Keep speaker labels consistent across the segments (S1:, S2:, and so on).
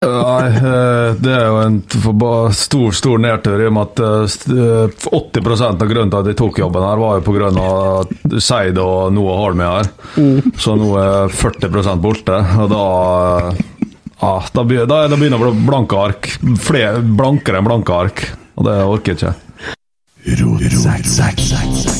S1: Nei, eh, det er jo en stor stor nedtur, i og med at eh, st- eh, 80% av grunnen til at jeg tok jobben her, var jo pga. Seid og Noah Holm er her. Så nå er 40 borte, og da eh, ja, da, be- da, da begynner det å bli blanke ark. Flere, blankere enn blanke ark. Og det orker jeg ikke.
S2: Oi,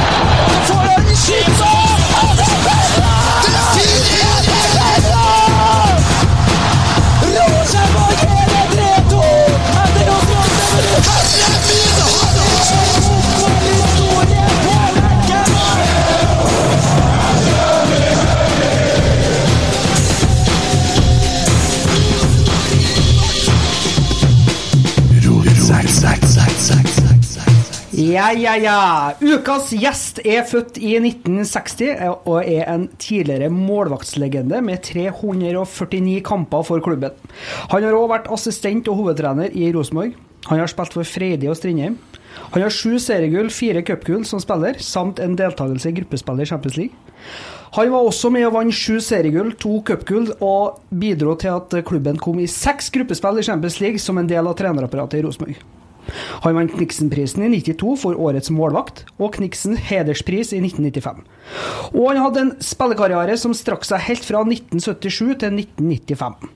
S3: Ja, ja, ja. Ukas gjest er født i 1960 og er en tidligere målvaktslegende med 349 kamper for klubben. Han har òg vært assistent og hovedtrener i Rosenborg. Han har spilt for Freidi og Strindheim. Han har sju seriegull, fire cupgull som spiller, samt en deltakelse i gruppespill i Champions League. Han var også med og vant sju seriegull, to cupgull, og bidro til at klubben kom i seks gruppespill i Champions League som en del av trenerapparatet i Rosenborg. Han vant Kniksen-prisen i 92 for årets målvakt, og Kniksen hederspris i 1995. Og han hadde en spillekarriere som strakk seg helt fra 1977 til 1995.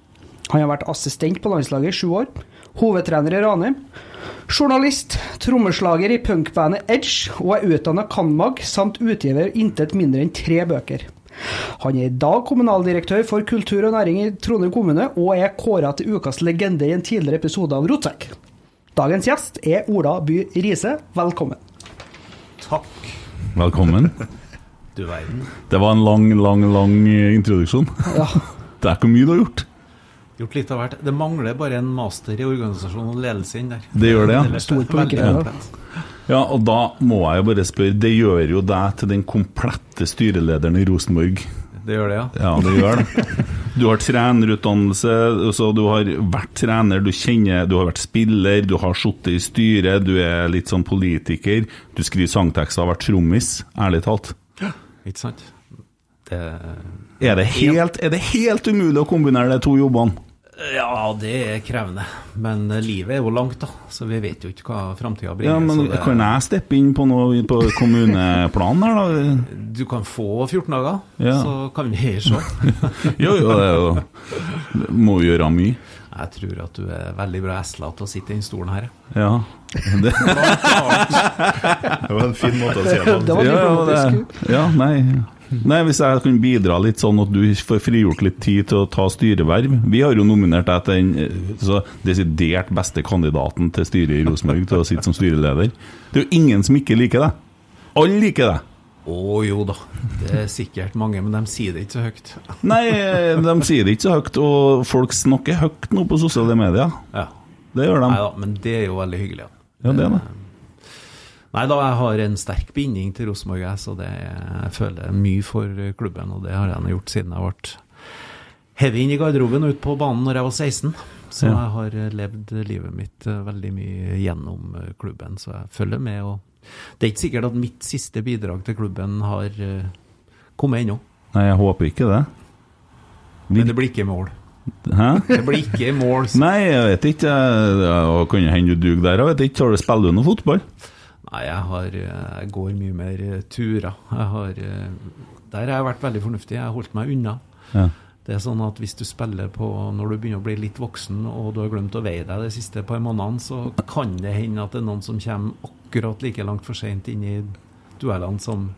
S3: Han har vært assistent på landslaget i sju år, hovedtrener i Ranheim, journalist, trommeslager i punkbandet Edge og er utdanna cand.mag. samt utgiver intet mindre enn tre bøker. Han er i dag kommunaldirektør for kultur og næring i Trondheim kommune, og er kåra til ukas legende i en tidligere episode av Rotsekk. Dagens gjest er Ola By Riise. Velkommen.
S4: Takk.
S5: Velkommen.
S4: Du verden.
S5: Det var en lang, lang, lang introduksjon.
S3: Ja.
S5: Det er ikke mye du har gjort.
S4: Gjort litt av hvert. Det mangler bare en master i organisasjon og ledelse inn der.
S5: Det gjør det, ja.
S4: Er
S3: Stor ikke.
S5: Ja, og da må jeg jo bare spørre, det gjør jo deg til den komplette styrelederen i Rosenborg.
S4: Det gjør det, ja.
S5: Ja, det gjør det. Du har trenerutdannelse, så du har vært trener, du kjenner, du har vært spiller, du har sittet i styret, du er litt sånn politiker, du skriver sangtekster, har vært trommis, ærlig talt.
S4: Ikke sant? Det
S5: Er det helt, er det helt umulig å kombinere de to jobbene?
S4: Ja, det er krevende. Men eh, livet er jo langt, da. Så vi vet jo ikke hva framtida bringer.
S5: Ja, men
S4: det-
S5: Kan jeg steppe inn på noe på kommuneplanen her, da?
S4: Du kan få 14 dager,
S5: Ja.
S4: så kan vi se.
S5: Jo, jo, det er jo Må jo gjøre mye.
S4: Jeg tror at du er veldig bra esla til å sitte i den stolen her.
S5: Ja. Det,
S6: Det var en fin måte å si det på.
S3: Det var
S5: ja, ja, det, ja, nei. Nei, hvis jeg kunne bidra litt sånn at du får frigjort litt tid til å ta styreverv Vi har jo nominert deg til den eh, så desidert beste kandidaten til styret i Rosenborg til å sitte som styreleder. Det er jo ingen som ikke liker deg. Alle liker deg.
S4: Å jo da, det er sikkert mange, men de sier det ikke så høyt.
S5: Nei, de sier det ikke så høyt, og folk snakker høyt nå på sosiale medier.
S4: Ja.
S5: Det gjør de.
S4: Nei da, men det er jo veldig hyggelig. Ja.
S5: Ja, det er det.
S4: Nei da, jeg har en sterk binding til Rosenborg, jeg, så det, jeg føler mye for klubben. Og det har jeg gjort siden jeg ble hevet inn i garderoben og ut på banen når jeg var 16. Så jeg har levd livet mitt eh, veldig mye gjennom eh, klubben, så jeg følger med. og Det er ikke sikkert at mitt siste bidrag til klubben har eh, kommet ennå,
S5: Nei, jeg håper ikke det.
S4: men det blir ikke mål.
S5: Hæ?
S4: Det blir ikke mål. så-
S5: Nei, jeg vet ikke. Det kan hende du duger der. Jeg vet ikke, Spiller du noe fotball?
S4: Nei, jeg, har, eh, jeg går mye mer eh, turer. Jeg har, eh, der har jeg vært veldig fornuftig. Jeg har holdt meg unna.
S5: Ja.
S4: Det er sånn at Hvis du spiller på når du begynner å bli litt voksen og du har glemt å veie deg de siste par månedene, så kan det hende at det er noen som kommer akkurat like langt for seint inn i duellene som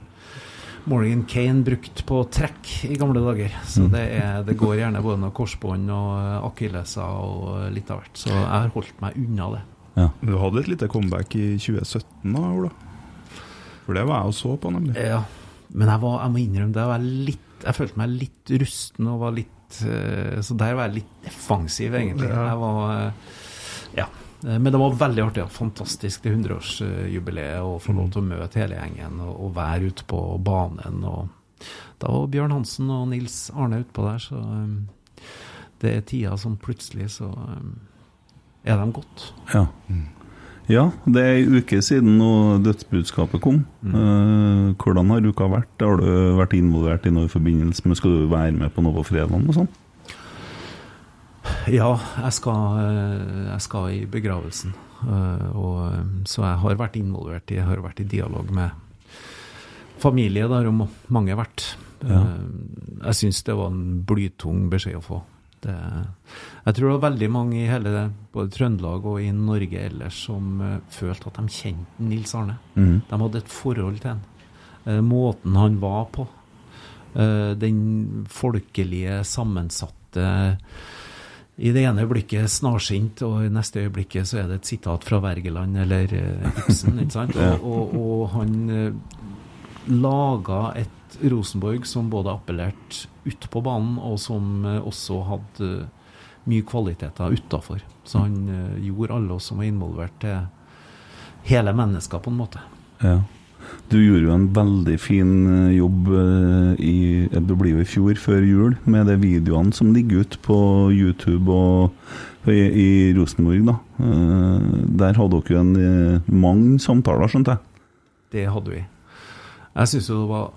S4: Morgan Kane brukte på trekk i gamle dager. Så det, er, det går gjerne både noen korsbånd og eh, akilleser og litt av hvert. Så jeg har holdt meg unna det.
S6: Men Du hadde et lite comeback i 2017 da, Ola? For det var jeg og så på, nemlig.
S4: Ja, men jeg, var, jeg må innrømme det. Jeg, var litt, jeg følte meg litt rusten og var litt eh, Så der var jeg litt defensiv, egentlig.
S6: Ja.
S4: Jeg var eh, Ja. Eh, Men det var veldig artig. ja. Fantastisk det 100-årsjubileet å få lov til å møte hele gjengen og, og være ute på banen. Og da var Bjørn Hansen og Nils Arne utpå der, så um, det er tida som plutselig så um, er de godt.
S5: Ja. ja, det er ei uke siden dødsbudskapet kom. Eh, hvordan har uka vært? Har du vært involvert i noe i forbindelse med Skal du være med på noe på fredag og sånn?
S4: Ja, jeg skal, eh, jeg skal i begravelsen. Eh, Og, så jeg har vært involvert i, jeg har vært i dialog med familie. Der og mange har vært.
S5: Ja.
S4: Jeg syns det var en blytung beskjed å få. Det, jeg tror det var veldig mange i hele både Trøndelag og i Norge ellers som uh, følte at de kjente Nils Arne.
S5: Mm.
S4: De hadde et forhold til ham. Uh, måten han var på. Uh, den folkelige, sammensatte I det ene øyeblikket snarsint, og i neste øyeblikket så er det et sitat fra Wergeland eller eh, Ibsen. ikke sant? Og, og, og han eh, laga et Rosenborg som både appellerte ut på banen, og som eh, også hadde eh, mye kvaliteter utafor. Så han eh, gjorde alle oss som var involvert, til hele mennesker, på en måte.
S5: Ja. Du gjorde jo en veldig fin jobb i Det blir jo i fjor, før jul, med de videoene som ligger ute på YouTube og i, i Rosenborg, da. Der hadde dere en, mange samtaler, skjønte jeg.
S4: Det hadde vi. Jeg syns jo det var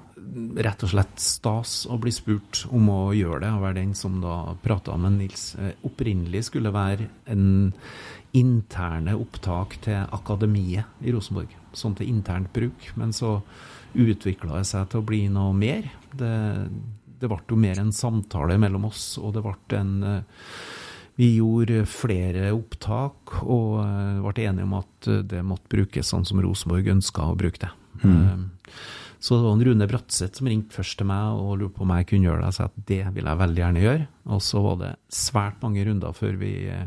S4: rett og slett stas å bli spurt om å gjøre det, og være den som da prata med Nils. Eh, Opprinnelig skulle være en interne opptak til akademiet i Rosenborg, sånn til internt bruk. Men så utvikla det seg til å bli noe mer. Det, det ble jo mer en samtale mellom oss, og det ble en eh, vi gjorde flere opptak og eh, ble enige om at det måtte brukes sånn som Rosenborg ønska å bruke det. Eh, Så det var en Rune Bratseth som ringte først til meg og lurte på om jeg kunne gjøre det. Jeg sa at det vil jeg veldig gjerne gjøre. Og så var det svært mange runder før vi, eh,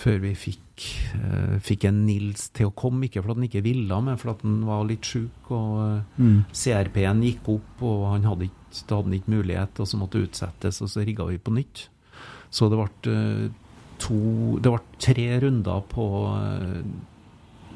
S4: før vi fikk, eh, fikk en Nils til å komme. Ikke fordi han ikke ville, men fordi han var litt sjuk. Og mm. CRP-en gikk opp, og han hadde ikke, da hadde han ikke mulighet, og så måtte det utsettes, og så rigga vi på nytt. Så det ble eh, to Det ble tre runder på eh,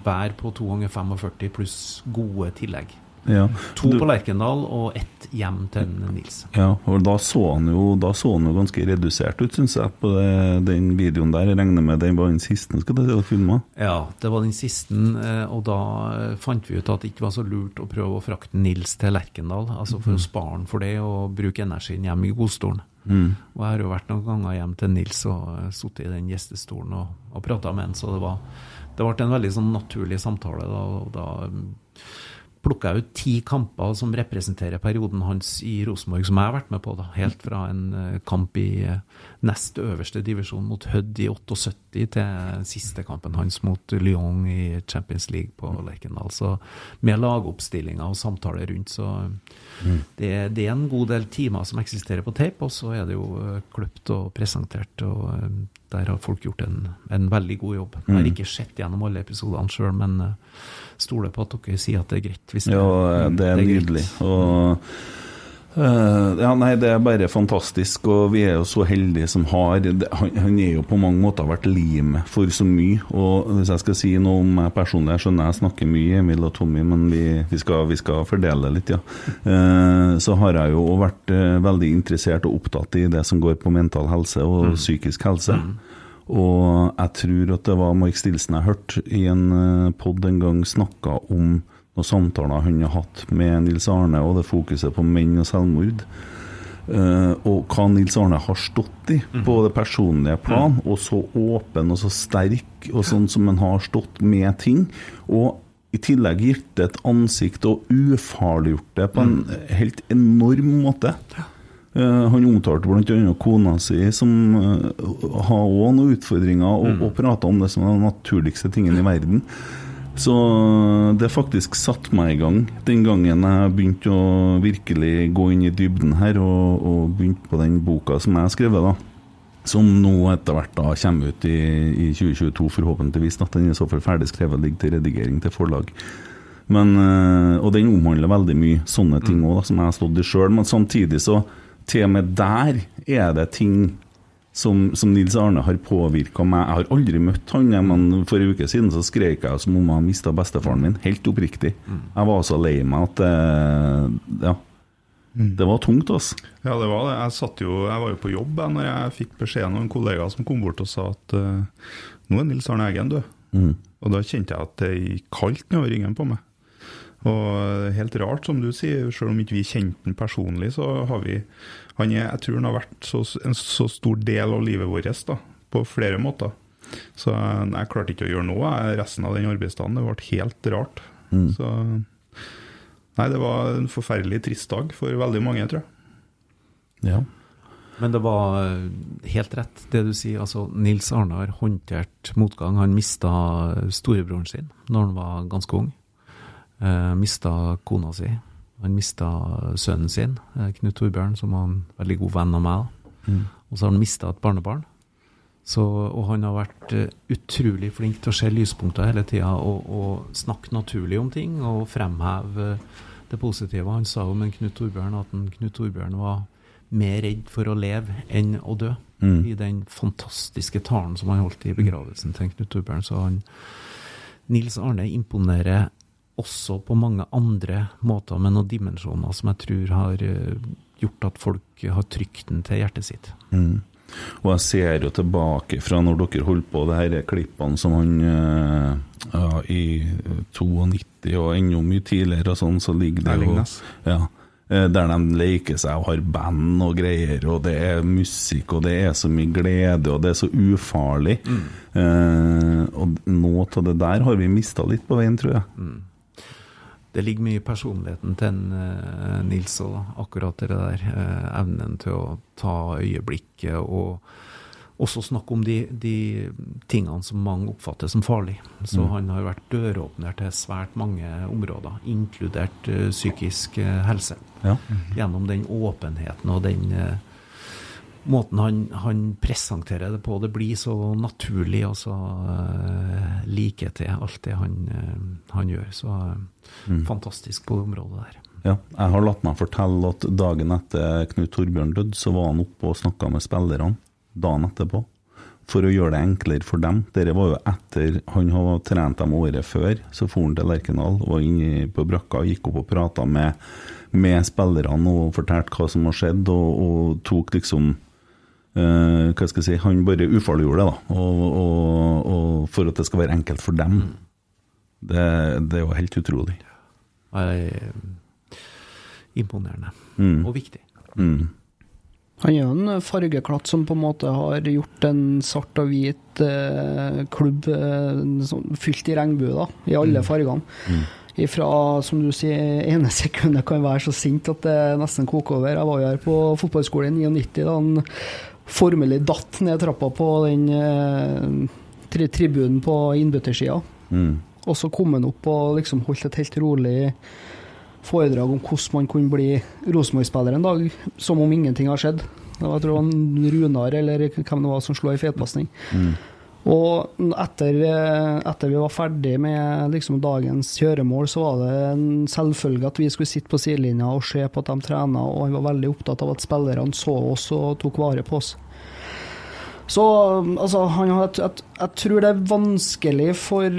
S4: hver på to ganger 45 pluss gode tillegg.
S5: Ja.
S4: To
S5: Du-
S4: på Lerkendal og ett hjem til Nils.
S5: Ja, og da så han jo, da så han jo ganske redusert ut, syns jeg, på det, den videoen der. Jeg regner med den var den siste skal du filme? filma?
S4: Ja, det var den siste, eh, og da eh, fant vi ut at det ikke var så lurt å prøve å frakte Nils til Lerkendal. Altså for å spare han for det og bruke energien hjemme i godstolen. Og jeg har jo vært noen ganger hjem til Nils og eh, sittet i den gjestestolen og, og prata med han, så det var det ble en veldig sånn naturlig samtale. Da, og da plukka jeg ut ti kamper som representerer perioden hans i Rosenborg, som jeg har vært med på. da, Helt fra en eh, kamp i eh, nest øverste divisjon mot Hødd i 78 til siste kampen hans mot Lyon i Champions League på Lerkendal. Så med lagoppstillinger og samtaler rundt, så det, det er en god del timer som eksisterer på tape, og så er det jo eh, kløpt og presentert. og der har folk gjort en, en veldig god jobb. Jeg har ikke sett gjennom alle episodene sjøl, men stoler på at dere sier at det er greit. Hvis
S5: Ja, det er
S4: greit.
S5: nydelig. Og uh, ja, nei, det er bare fantastisk, og vi er jo så heldige som har det- Han, han er jo på mange måter vært limet for så mye. Og hvis jeg skal si noe om meg personlig, jeg skjønner jeg snakker mye, Emil og Tommy, men vi, vi, skal, vi skal fordele litt, ja. Uh, så har jeg jo vært uh, veldig interessert og opptatt i det som går på mental helse og psykisk helse. Og jeg tror at det var Mark Stilson jeg hørte i en uh, pod en gang snakka om noen samtaler han har hatt med Nils Arne, og det fokuset på menn og selvmord. Uh, og hva Nils Arne har stått i på det personlige plan, og så åpen og så sterk, og sånn som han har stått med ting. Og i tillegg gitt det et ansikt og ufarliggjort det på en helt enorm måte. Eh, han omtalte bl.a. kona si, som uh, har òg noen utfordringer, og, og prata om det som den naturligste tingen i verden. Så eh, det faktisk satte meg i gang den gangen jeg begynte å virkelig gå inn i dybden her, og, og begynte på den boka som jeg har skrevet, da. Som nå etter hvert da kommer ut i, i 2022, forhåpentligvis. At den er så fall ferdig skrevet ligger til redigering til forlag. Men, eh, og den omhandler veldig mye sånne ting òg, som jeg har stått i sjøl. Men samtidig så til og med der er det ting som, som Nils Arne har påvirka meg. Jeg har aldri møtt han, men for en uke siden så skrek jeg som om jeg mista bestefaren min. Helt oppriktig. Jeg var så lei meg at det, Ja. Det var tungt, altså.
S6: Ja, det var det. Jeg, satt jo, jeg var jo på jobb jeg, når jeg fikk beskjeden av en kollega som kom bort og sa at uh, nå er Nils Arne Eggen død. Og da kjente jeg at det gikk kaldt nedover ryggen på meg. Og helt rart, som du sier, selv om ikke vi kjente han personlig, så har vi han er, Jeg tror han har vært så, en så stor del av livet vårt da, på flere måter. Så jeg, jeg klarte ikke å gjøre noe resten av den arbeidsdagen. Det ble helt rart. Så Nei, det var en forferdelig trist dag for veldig mange, tror jeg.
S5: Ja.
S4: Men det var eh, helt rett det du sier. altså Nils Arne har håndtert motgang. Han mista storebroren sin når han var ganske ung. Eh, mista kona si. Han mista sønnen sin, eh, Knut Torbjørn, som var en veldig god venn av meg. Mm. Og så har han mista et barnebarn. Så, og han har vært eh, utrolig flink til å se lyspunkter hele tida og, og snakke naturlig om ting og fremheve eh, det positive. Han sa jo med Knut Torbjørn at en Knut Torbjørn var mer redd for å leve enn å dø. I den fantastiske talen som han holdt i begravelsen til Knut Torbjørn. Så han, Nils Arne imponerer også på mange andre måter, med noen dimensjoner som jeg tror har eh, gjort at folk har trykt den til hjertet sitt.
S5: Og jeg ser jo tilbake fra når dere holdt på det her klippene som han eh, ja, i 92 og enda mye tidligere og sånn, så ligger det jo ja, eh, Der de leker seg og har band og greier, og det er musikk, og det er så mye glede, og det er så ufarlig. Eh, og noe av det der har vi mista litt på veien, tror jeg.
S4: Det ligger mye i personligheten til en, eh, Nils òg, akkurat det der. eh, evnen til å ta øyeblikket og også snakke om de, de tingene som mange oppfatter som farlige. Så han har vært døråpner til svært mange områder, inkludert eh, psykisk helse.
S5: Ja.
S4: Gjennom den åpenheten og den måten han, han presenterer det på. Det blir så naturlig og så uh, like til alt det han, uh, han gjør. Så eh, fantastisk på det området der.
S5: Ja, jeg har latt meg fortelle at dagen etter Knut Torbjørn døde, så var han oppe og snakka med spillerne dagen etterpå. For å gjøre det enklere for dem. Dette var jo etter han hadde trent dem året før. Så for han til Lerkendal, var inne på brakka, og gikk opp og prata med, med spillerne og fortalte hva som har skjedd, og, og tok liksom eh, Hva skal jeg si Han bare ufarliggjorde det, da. Og, og, og for at det skal være enkelt for dem. Det, det er jo helt utrolig.
S4: Eh, imponerende.
S5: Mm.
S4: Og viktig.
S5: Mm.
S3: Han er en fargeklatt som på en måte har gjort en svart og hvit eh, klubb eh, fylt i regnbue, da, i alle fargene. Ifra, som du sier, ene sekundet kan være så sint at det nesten koker over. Jeg var jo her på fotballskolen i 99 da han formelig datt ned trappa på den eh, tri tribunen på innbyttersida.
S5: Mm.
S3: Og så kom han opp og liksom holdt et helt rolig foredrag om hvordan man kunne bli Rosenborg-spiller en dag, som om ingenting har skjedd. Det var, jeg tror det var Runar eller hvem det var som slo i Mm. Og etter, eh, etter vi var ferdig med liksom dagens kjøremål, så var det en selvfølge at vi skulle sitte på sidelinja og se på at de trena, og han var veldig opptatt av at spillerne så oss og tok vare på oss. Så altså, han jeg, et, jeg tror det er vanskelig for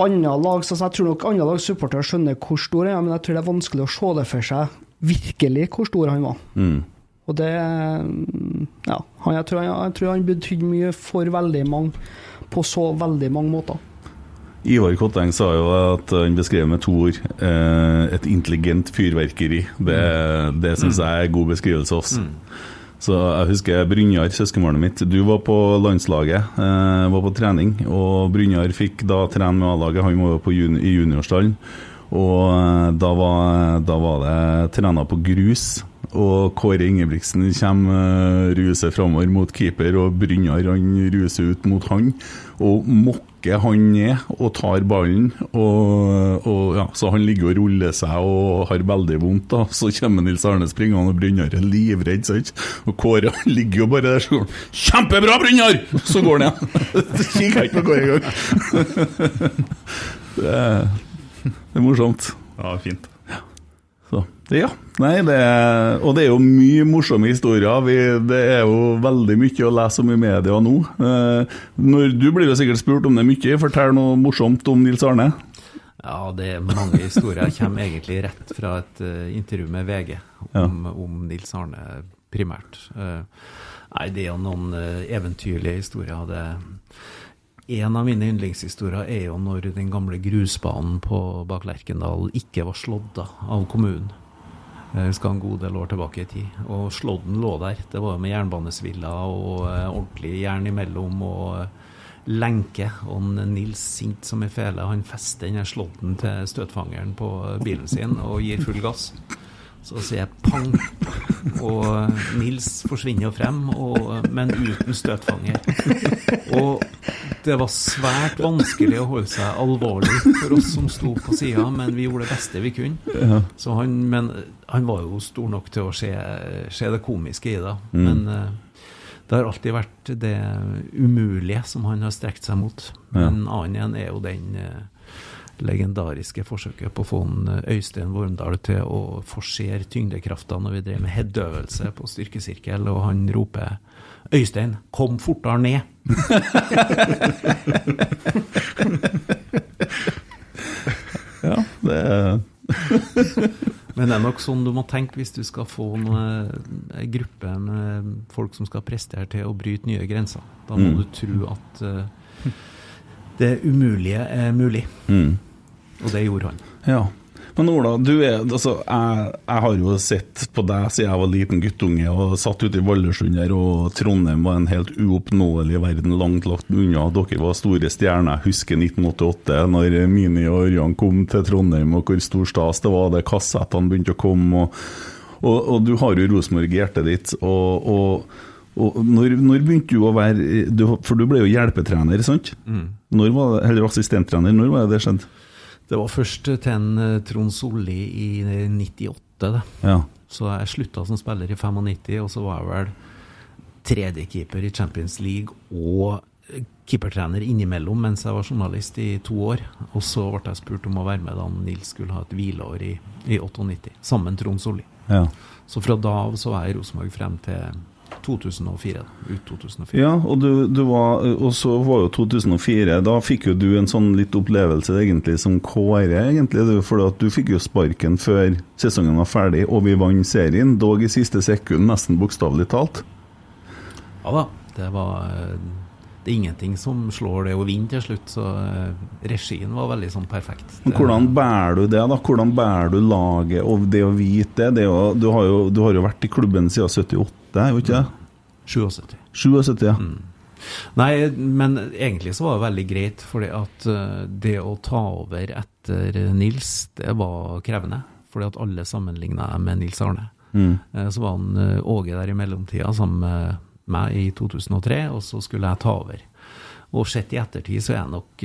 S3: andre lag så Jeg tror nok andre lags supportere skjønner hvor stor han er, men jeg tror det er vanskelig å se det for seg virkelig hvor stor han var.
S5: Mm.
S3: Og det Ja. Han, jeg, tror han, jeg tror han betydde mye for veldig mange, på så veldig mange måter.
S5: Ivar Kotteng sa jo at han beskrev med to ord eh, et intelligent fyrverkeri. Det, det syns jeg er god beskrivelse av oss. Så jeg husker Brynjar, søskenbarnet mitt. Du var på landslaget, eh, var på trening. Og Brynjar fikk da trene med A-laget, han var jo juni, i juniorstallen. Og eh, da var, da var det trena på grus. Og Kåre Ingebrigtsen kommer uh, ruser framover mot keeper, og Brynjar han ruser ut mot han. Og mokker han ned og tar ballen. Og, og ja, Så han ligger og ruller seg og har veldig vondt. da Så kommer Nils Arne springende, og Brynjar er livredd. sant? Og Kåre han ligger jo bare der sånn 'Kjempebra, Brynjar!' Så går han igjen. Kikker det, det er morsomt.
S6: Ja, fint.
S5: Ja. Nei, det er, og det er jo mye morsomme historier. Vi, det er jo veldig mye å lese om i media nå. Eh, når, du blir jo sikkert spurt om det mye. Fortell noe morsomt om Nils Arne.
S4: Ja, det er mange historier. Jeg kommer egentlig rett fra et uh, intervju med VG om, ja. om, Nils Arne primært. Uh, nei, det er jo noen uh, eventyrlige historier. Det, en av mine yndlingshistorier er jo når den gamle grusbanen på bak Lerkendal ikke var slått av kommunen. Jeg husker en god del år tilbake i tid. Og Slåtten lå der. Det var med jernbanesviller og ordentlig jern imellom. og lenke. Og Nils sint som i fele, han fester den slåtten til støtfangeren på bilen sin og gir full gass. Så sier jeg pang, og Nils forsvinner jo frem, og, men uten støtfanger. Og det var svært vanskelig å holde seg alvorlig for oss som sto på sida, men vi gjorde det beste vi kunne. Så han, men han var jo stor nok til å se, se det komiske i det. Mm. Men mm det har alltid vært det umulige som han har strekt seg mot. Men annen igjen er jo den eh, legendariske forsøket på å få en eh, Øystein Wormdal til å forsere tyngdekrafta når vi drev med headøvelse på styrkesirkel, og han roper 'Øystein, kom fortere ned'.
S5: ja, det
S4: Men det er nok sånn du må tenke hvis du skal få en gruppe med folk som skal prestere til å bryte nye grenser. Da må mm. du tro at uh, det umulige er mulig. Mm. Og det gjorde han.
S5: Ja. Men Ola, du er, altså, jeg, jeg, har jo sett på deg siden jeg var liten guttunge og satt ute i Valdresund her, og Trondheim var en helt uoppnåelig verden langt lagt unna. Dere var store stjerner. Jeg husker 1988, når Mini og Ørjan kom til Trondheim, og hvor stor stas det var. Det kassettene begynte å komme. og, og, og du har jo Rosenborg i hjertet ditt. og og når, når, begynte du å være du, For du ble jo hjelpetrener, sant? Mm. Når var det, eller assistenttrener. Når var det det skjedde?
S4: Det var først til en eh, Trond Solli i 98. Det. Ja. Så jeg slutta som spiller i 95, og så var jeg vel tredjekeeper i Champions League og eh, keepertrener innimellom mens jeg var journalist i to år. Og så ble jeg spurt om å være med da Nils skulle ha et hvileår i, i 98, sammen med Trond Solli. Ja. Så fra da av så var jeg i Rosenborg frem til 2004. Ut 2004.
S5: Ja, og, du, du var, og så var jo 2004 Da fikk jo du en sånn litt opplevelse egentlig som KR, egentlig. For du fikk jo sparken før sesongen var ferdig, og vi vant serien. Dog i siste sekund, nesten bokstavelig talt.
S4: Ja da. Det var det er ingenting som slår det å vinne til slutt, så eh, regien var veldig sånn perfekt.
S5: Men Hvordan bærer du det, da? Hvordan bærer du laget og det å vite det? det jo, du, har jo, du, har jo, vært i klubben siden 78, er jo ikke det?
S4: 77.
S5: 77, ja. Mm.
S4: Nei, men egentlig så var det veldig greit, fordi at eh, det å ta over etter Nils, det var krevende. Fordi at alle sammenligna med Nils Arne. Mm. Eh, så var han Åge der i mellomtida sammen med meg i 2003, og så skulle jeg ta over. Og sett i ettertid så er jeg nok,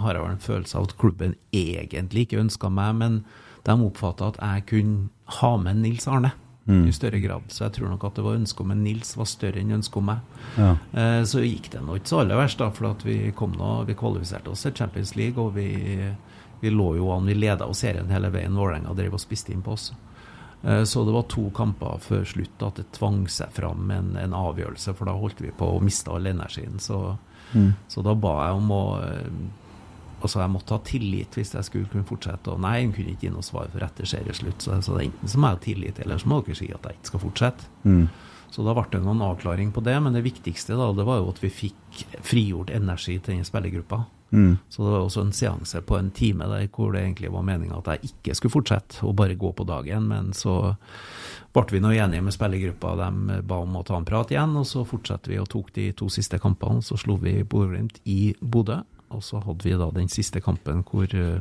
S4: har jeg vel en følelse av at klubben egentlig ikke ønska meg, men de oppfatta at jeg kunne ha med Nils Arne mm. i større grad. Så jeg tror nok at det var ønsket om en Nils var større enn ønsket om meg. Ja. Eh, så gikk det nå ikke så aller verst, da, for vi kom nå, vi kvalifiserte oss til Champions League, og vi, vi lå jo an, vi leda serien hele veien. Vålerenga drev og spiste inn på oss. Eh, så det var to kamper før slutt at det tvang seg fram en, en avgjørelse, for da holdt vi på å miste all energien. Så, mm. så da ba jeg om å eh, Altså, jeg måtte ha tillit hvis jeg skulle kunne fortsette. Og nei, hun kunne ikke gi noe svar for etter serieslutt. Så, så enten så må jeg ha tillit, eller så må dere si at jeg ikke skal fortsette. Mm. Så da ble det noen avklaring på det. Men det viktigste da, det var jo at vi fikk frigjort energi til den spillergruppa. Mm. Så det var også en seanse på en time der hvor det egentlig var meninga at jeg ikke skulle fortsette og bare gå på dagen, men så ble vi nå enige med spillergruppa. De ba om å ta en prat igjen, og så fortsatte vi og tok de to siste kampene. Så slo vi Bodø-Glimt i Bodø, og så hadde vi da den siste kampen hvor uh,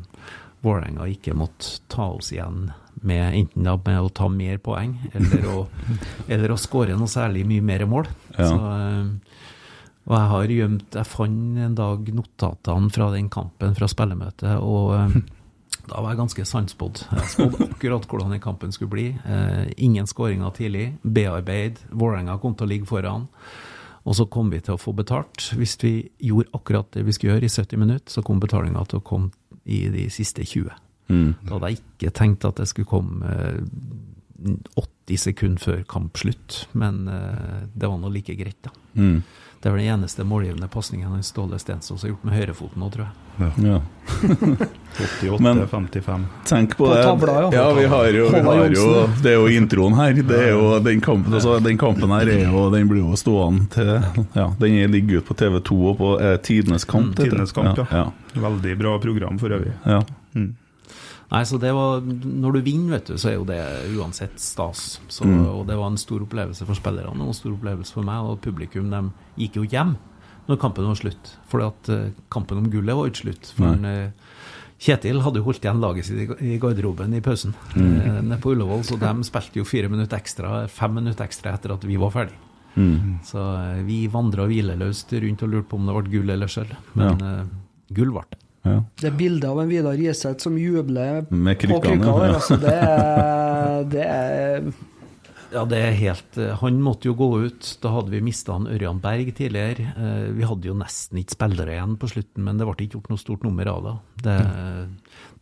S4: Vålerenga ikke måtte ta oss igjen med enten da med å ta mer poeng eller å, eller å skåre noe særlig mye mer mål. Ja. Så uh, og jeg har gjemt Jeg fant en dag notatene fra den kampen fra spillemøtet, og uh, da var jeg ganske sannspådd. Jeg spådde akkurat hvordan den kampen skulle bli. Ingen skåringer tidlig. Bearbeid. Vålerenga kom til å ligge foran. Og så kom vi til å få betalt. Hvis vi gjorde akkurat det vi skulle gjøre i 70 minutter, så kom betalinga til å komme i de siste 20.
S5: Mm.
S4: Da hadde jeg ikke tenkt at det skulle komme eh, 80 sekunder før kampslutt, men eh, det var nå like greit, da.
S5: Mm.
S4: Det er vel den eneste målgivende pasningen Ståle Stensås har gjort med høyrefoten nå, tror jeg.
S5: Ja. Men-
S6: 88-55.
S5: Tenk på
S3: På
S5: det.
S3: Tabla, ja.
S5: ja, vi har jo, vi har jo Det er jo introen her. Det er jo den kampen, altså, den kampen her er jo Den blir jo stående til Ja, den er- ligger ute på TV2 og på eh, Tidenes kamp. Mm.
S6: Tidenes kamp, ja.
S5: ja.
S6: Veldig bra program for øvrig.
S5: ja.
S4: Nei, så det var Når du vinner, vet du, så er jo det uansett stas. Så,
S5: Mm.
S4: Og det var en stor opplevelse for spillerne og en stor opplevelse for meg. Og publikum de gikk jo hjem når kampen var slutt. For at eh, kampen om gullet var ikke slutt. For en, eh, Kjetil hadde jo holdt igjen laget sitt i- garderoben i pausen
S5: Mm.
S4: eh, nede på Ullevål, så de spilte jo fire minutter ekstra, fem minutter ekstra etter at vi var ferdig.
S5: Mm.
S4: Så vi vandra hvileløst rundt og lurte på om det ble gull eller sølv. Men eh, gull ble det.
S5: Ja.
S3: Det er bilde av en Vidar Riseth som jubler
S5: Med
S3: på
S5: krykkene,
S3: krykka
S5: ja.
S3: Altså, det, det er
S4: Ja, det er helt eh, Han måtte jo gå ut. Da hadde vi mista Ørjan Berg tidligere. Eh, Vi hadde jo nesten ikke spillere igjen på slutten, men det ble ikke gjort noe stort nummer av det. det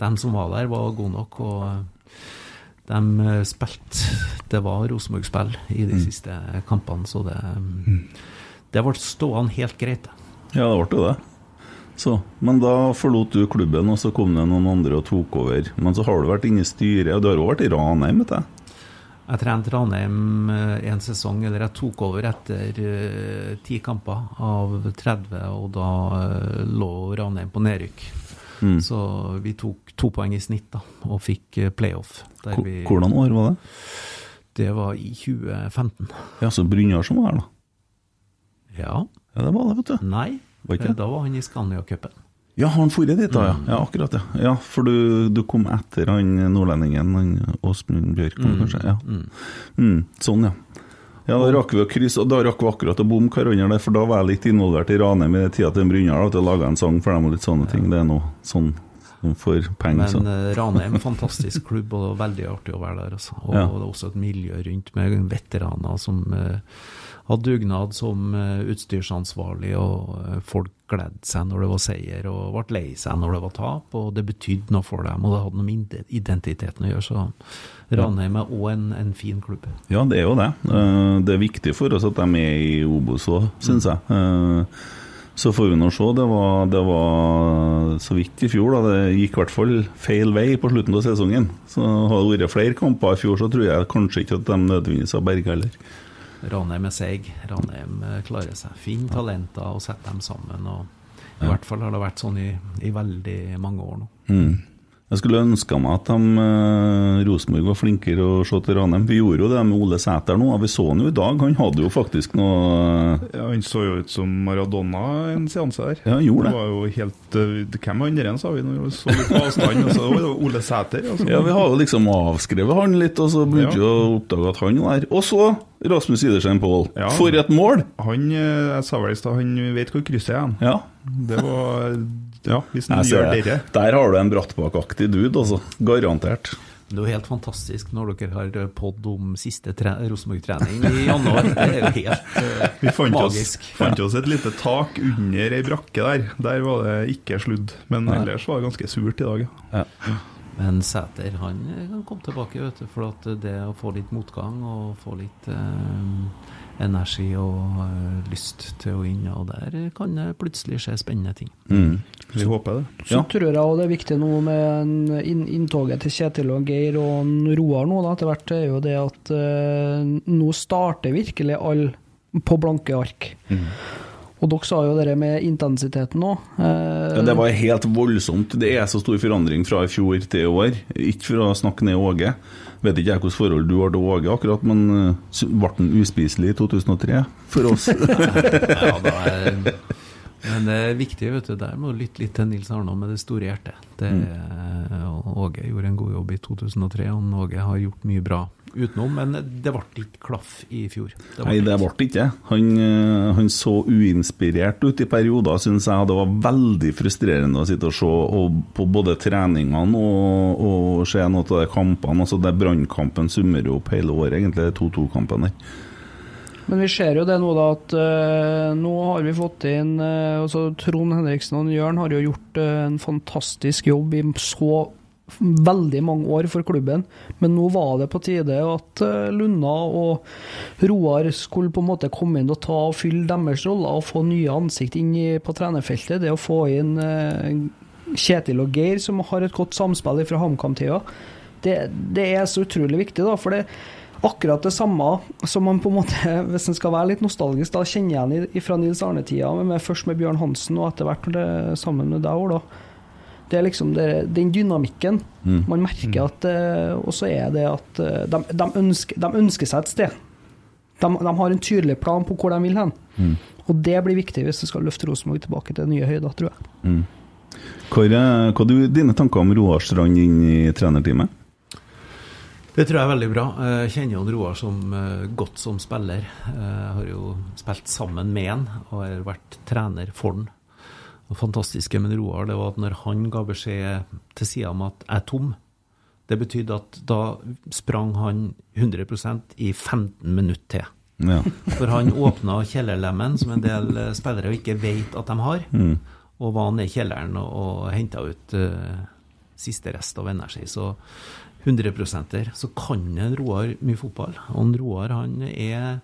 S4: De som var der, var gode nok, og de spilte Det var Rosenborg-spill i de siste kampene, så det Det ble stående helt greit.
S5: Ja, det ble jo det. Så, men da forlot du klubben, og så kom det noen andre og tok over. Men så har du vært inne i styret, og du har også vært i Ranheim, vet jeg.
S4: Jeg trente Ranheim eh, en sesong, eller jeg tok over etter eh, ti kamper av 30, og da uh, lå Ranheim på nedrykk.
S5: Mm.
S4: Så vi tok to poeng i snitt da, og fikk playoff. Vi,
S5: Hvordan år var det?
S4: Det var i 2015.
S5: Ja, så Brynjar som var her, da.
S4: Ja.
S5: Ja, det var det, vet du.
S4: Nei.
S5: Var
S4: Da var han i Scania-cupen.
S5: Ja, han dratt dit, da, ja. Ja, akkurat, ja. ja for du, du kom etter han nordlendingen, han Åsmund Bjørkan, kanskje? Ja. Mm, sånn, ja. Ja, Da rakk vi å krysse, og da rakk vi akkurat å bomme hverandre, for da var jeg litt involvert i Ranheim i den tida til Brynjar, at jeg laga en sang for dem og litt sånne ting. Det er noe sånn får penger, så.
S4: Men eh, Ranheim, fantastisk klubb, og det var veldig artig å være der. Altså. Og
S5: Ja.
S4: det er også et miljø rundt med veteraner som eh, hadde dugnad som eh, utstyrsansvarlig, og eh, folk gledde seg når det var seier, og ble lei seg når det var tap, og det betydde noe for dem, og det hadde noe med identiteten å gjøre. Så Ranheim er òg en, en fin klubb.
S5: Ja, det er jo det. Eh, Det er viktig for oss at de er i Obos òg, syns jeg. Så får vi nå se. Det var, det var så vidt i fjor, da. Det gikk i hvert fall feil vei på slutten av sesongen. Så hadde det vært flere kamper i fjor, så tror jeg kanskje ikke at de nødvendigvis har berga heller.
S4: Ranheim er seig. Ranheim eh, klarer seg. Finn talenter og sett dem sammen. og I hvert fall har det vært sånn i, i veldig mange år nå.
S5: Mm. Jeg skulle ønska meg at de, eh, Rosenborg var flinkere å se til Ranheim. Vi gjorde jo det med Ole Sæter nå, vi så han jo i dag. Han hadde jo faktisk noe
S6: Ja, han så jo ut som Maradona en seanse der.
S5: Ja, han gjorde det. det.
S6: var jo helt uh, Hvem andre enn, sa vi når vi så litt på avstand? Og så var det Ole Sæter. Altså.
S5: Ja, vi har jo liksom avskrevet han litt, og så begynte vi å oppdage at han var der. Og så Rasmus Idersen Pål.
S6: Ja.
S5: For et mål!
S6: Han eh, jeg sa vel i stad, han vet hvor krysset er hen.
S5: Ja.
S6: Det var Ja, hvis den
S5: Jeg
S6: gjør
S5: det.
S6: dere.
S5: Der har du en brattbakkaktig dude, altså. Garantert.
S4: Det er jo helt fantastisk når dere har pod om siste tre- Rosenborg-trening i januar. Det er jo helt uh,
S6: Vi fant
S4: magisk.
S6: Vi fant oss et lite tak under ei brakke der. Der var det ikke sludd. Men ellers var det ganske surt i dag. ja.
S5: Ja.
S4: Men Sæter han kan komme tilbake, vet du. For at det å få litt motgang og få litt eh, energi og eh, lyst til å inn, og der kan det plutselig skje spennende ting.
S5: Mm.
S6: Vi håper det.
S3: Så tror jeg også det er viktig nå med en inntoget til Kjetil og Geir og Roar nå, da, etter hvert, er jo det at uh, nå starter virkelig alle på blanke ark. Og dere sa jo det med intensiteten nå. Eh,
S5: Ja, det var helt voldsomt. Det er så stor forandring fra i fjor til i år. Ikke for å snakke ned Åge. Vet ikke jeg hvilket forhold du har til Åge akkurat, men eh, ble han uspiselig i 2003 for oss?
S4: Ja, da er, men det er viktig, vet du. Der må du lytte litt til Nils Arnaa med det store hjertet. Det, mm. Åge gjorde en god jobb i 2003, og Åge har gjort mye bra utenom. Men det ble ikke klaff i fjor. Det
S5: Nei, det ble ikke. Han, eh, han så uinspirert ut i perioder, syns jeg. Det var veldig frustrerende å sitte og se på både treningene og, og se noen av de kampene. Altså, det Brannkampen summerer jo opp hele året, egentlig, 2-2-kampen der.
S3: Men vi ser jo det nå, da, at uh, nå har vi fått inn uh, altså Trond Henriksen og Jørn har jo gjort uh, en fantastisk jobb i så veldig mange år for klubben, men nå var det på tide at Lunna og Roar skulle på en måte komme inn og ta og fylle deres roller og få nye ansikt inn i, på trenerfeltet. Det å få inn Kjetil og Geir, som har et godt samspill fra HamKam-tida, det, det er så utrolig viktig, da. for det akkurat det samme som man på en måte, hvis en skal være litt nostalgisk, da kjenner igjen i- fra Nils Arne-tida, med, først med Bjørn Hansen og etter hvert det, sammen med deg òg, da. Det er liksom det, den dynamikken. Man merker at eh, Og så er det at eh, de, de, ønsker, de ønsker seg et sted. De, de har en tydelig plan på hvor de vil hen. Og det blir viktig hvis du skal løfte Rosenborg tilbake til nye høyder, tror jeg.
S5: Hva er hva er dine tanker om Roar Strand inn i trenerteamet?
S4: Det tror jeg er veldig bra. Jeg kjenner jo Roar som eh, godt som spiller. Eh, Jeg har jo spilt sammen med han og har vært trener for han. Det fantastiske med Roar det var at når han ga beskjed til sida om at jeg er tom, det betydde at da sprang han 100% i 15 minutter til.
S5: Ja.
S4: For han åpna kjellerlemmen, som en del eh, spillere ikke vet at de har, og var ned i kjelleren og, og henta ut uh, siste rest av energi. Så 100% Så kan en Roar mye fotball. Og en Roar han er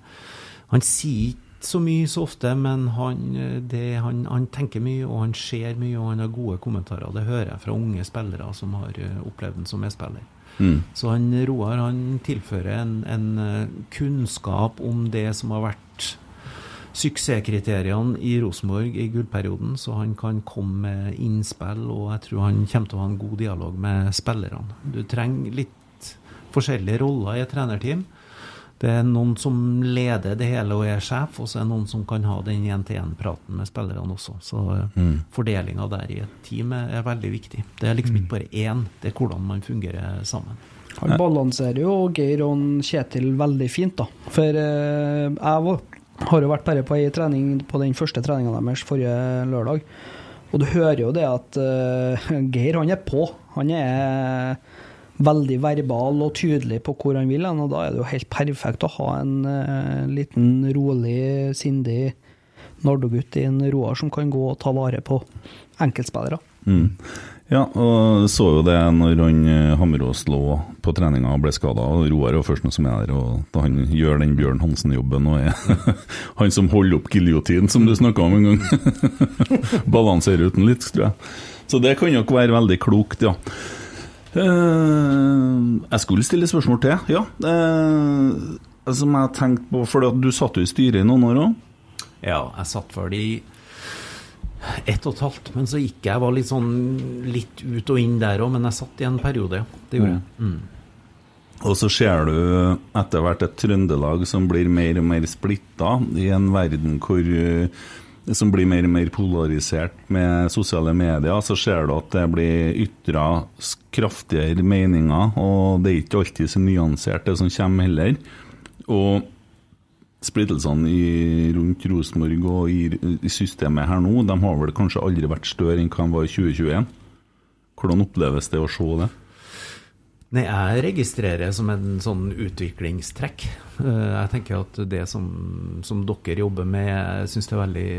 S4: Han sier ikke så mye så ofte, men han, det, han, han tenker mye, og han ser mye, og han har gode kommentarer. Det hører jeg fra unge spillere som har eh, opplevd den som medspiller. Så han Roar han tilfører en, en eh, kunnskap om det som har vært suksesskriteriene i Rosenborg i gullperioden, så han kan komme med innspill, og jeg tror han kommer til å ha en god dialog med spillerne. Du trenger litt forskjellige roller i et trenerteam. Det er noen som leder det hele og er sjef, og så er det noen som kan ha den én-til-én-praten med spillerne også. Så mm. fordelinga der i et team er, er veldig viktig. Det er liksom ikke bare én, det er hvordan man fungerer sammen.
S3: Han balanserer jo Geir og Kjetil veldig fint, da. For eh, jeg var, har jo vært bare på ei trening på den første treninga deres forrige lørdag. Og du hører jo det at uh, Geir, han er på. Han er veldig verbal og tydelig på hvor han vil hen, og da er det jo helt perfekt å ha en uh, liten rolig, sindig nardogutt i en Roar som kan gå og ta vare på enkeltspillere.
S5: Mm. Ja, og så jo det når han eh, Hammerås lå på treninga og ble skada. Roar er jo først noe som er der, og da han gjør den Bjørn Hansen-jobben og er han som holder opp giljotinen, som du snakka om en gang. Balanserer uten litt, tror jeg. Så det kan nok være veldig klokt, ja. Eh, jeg skulle stille spørsmål til, ja. Uh, som jeg tenkte på, for du satt jo i styret i noen år òg.
S4: Ja, jeg satt vel i ett og et halvt, men så gikk jeg. Jeg var litt sånn litt ut og inn der òg, men jeg satt i en periode, ja. Det gjorde jeg. Mm.
S5: Og så ser du etter hvert et Trøndelag som blir mer og mer splitta, i en verden hvor eh, som blir mer og mer polarisert med sosiale medier, så ser du at det blir ytra kraftigere meninger, og det er ikke alltid så nyansert, det som kommer heller. Og splittelsene i, rundt Rosenborg og i, i systemet her nå, de har vel kanskje aldri vært større enn hva de var i 2021. Hvordan oppleves det å se det?
S4: Nei, jeg registrerer som en sånn utviklingstrekk. Eh, Jeg tenker at det som, som dere jobber med, jeg syns det er veldig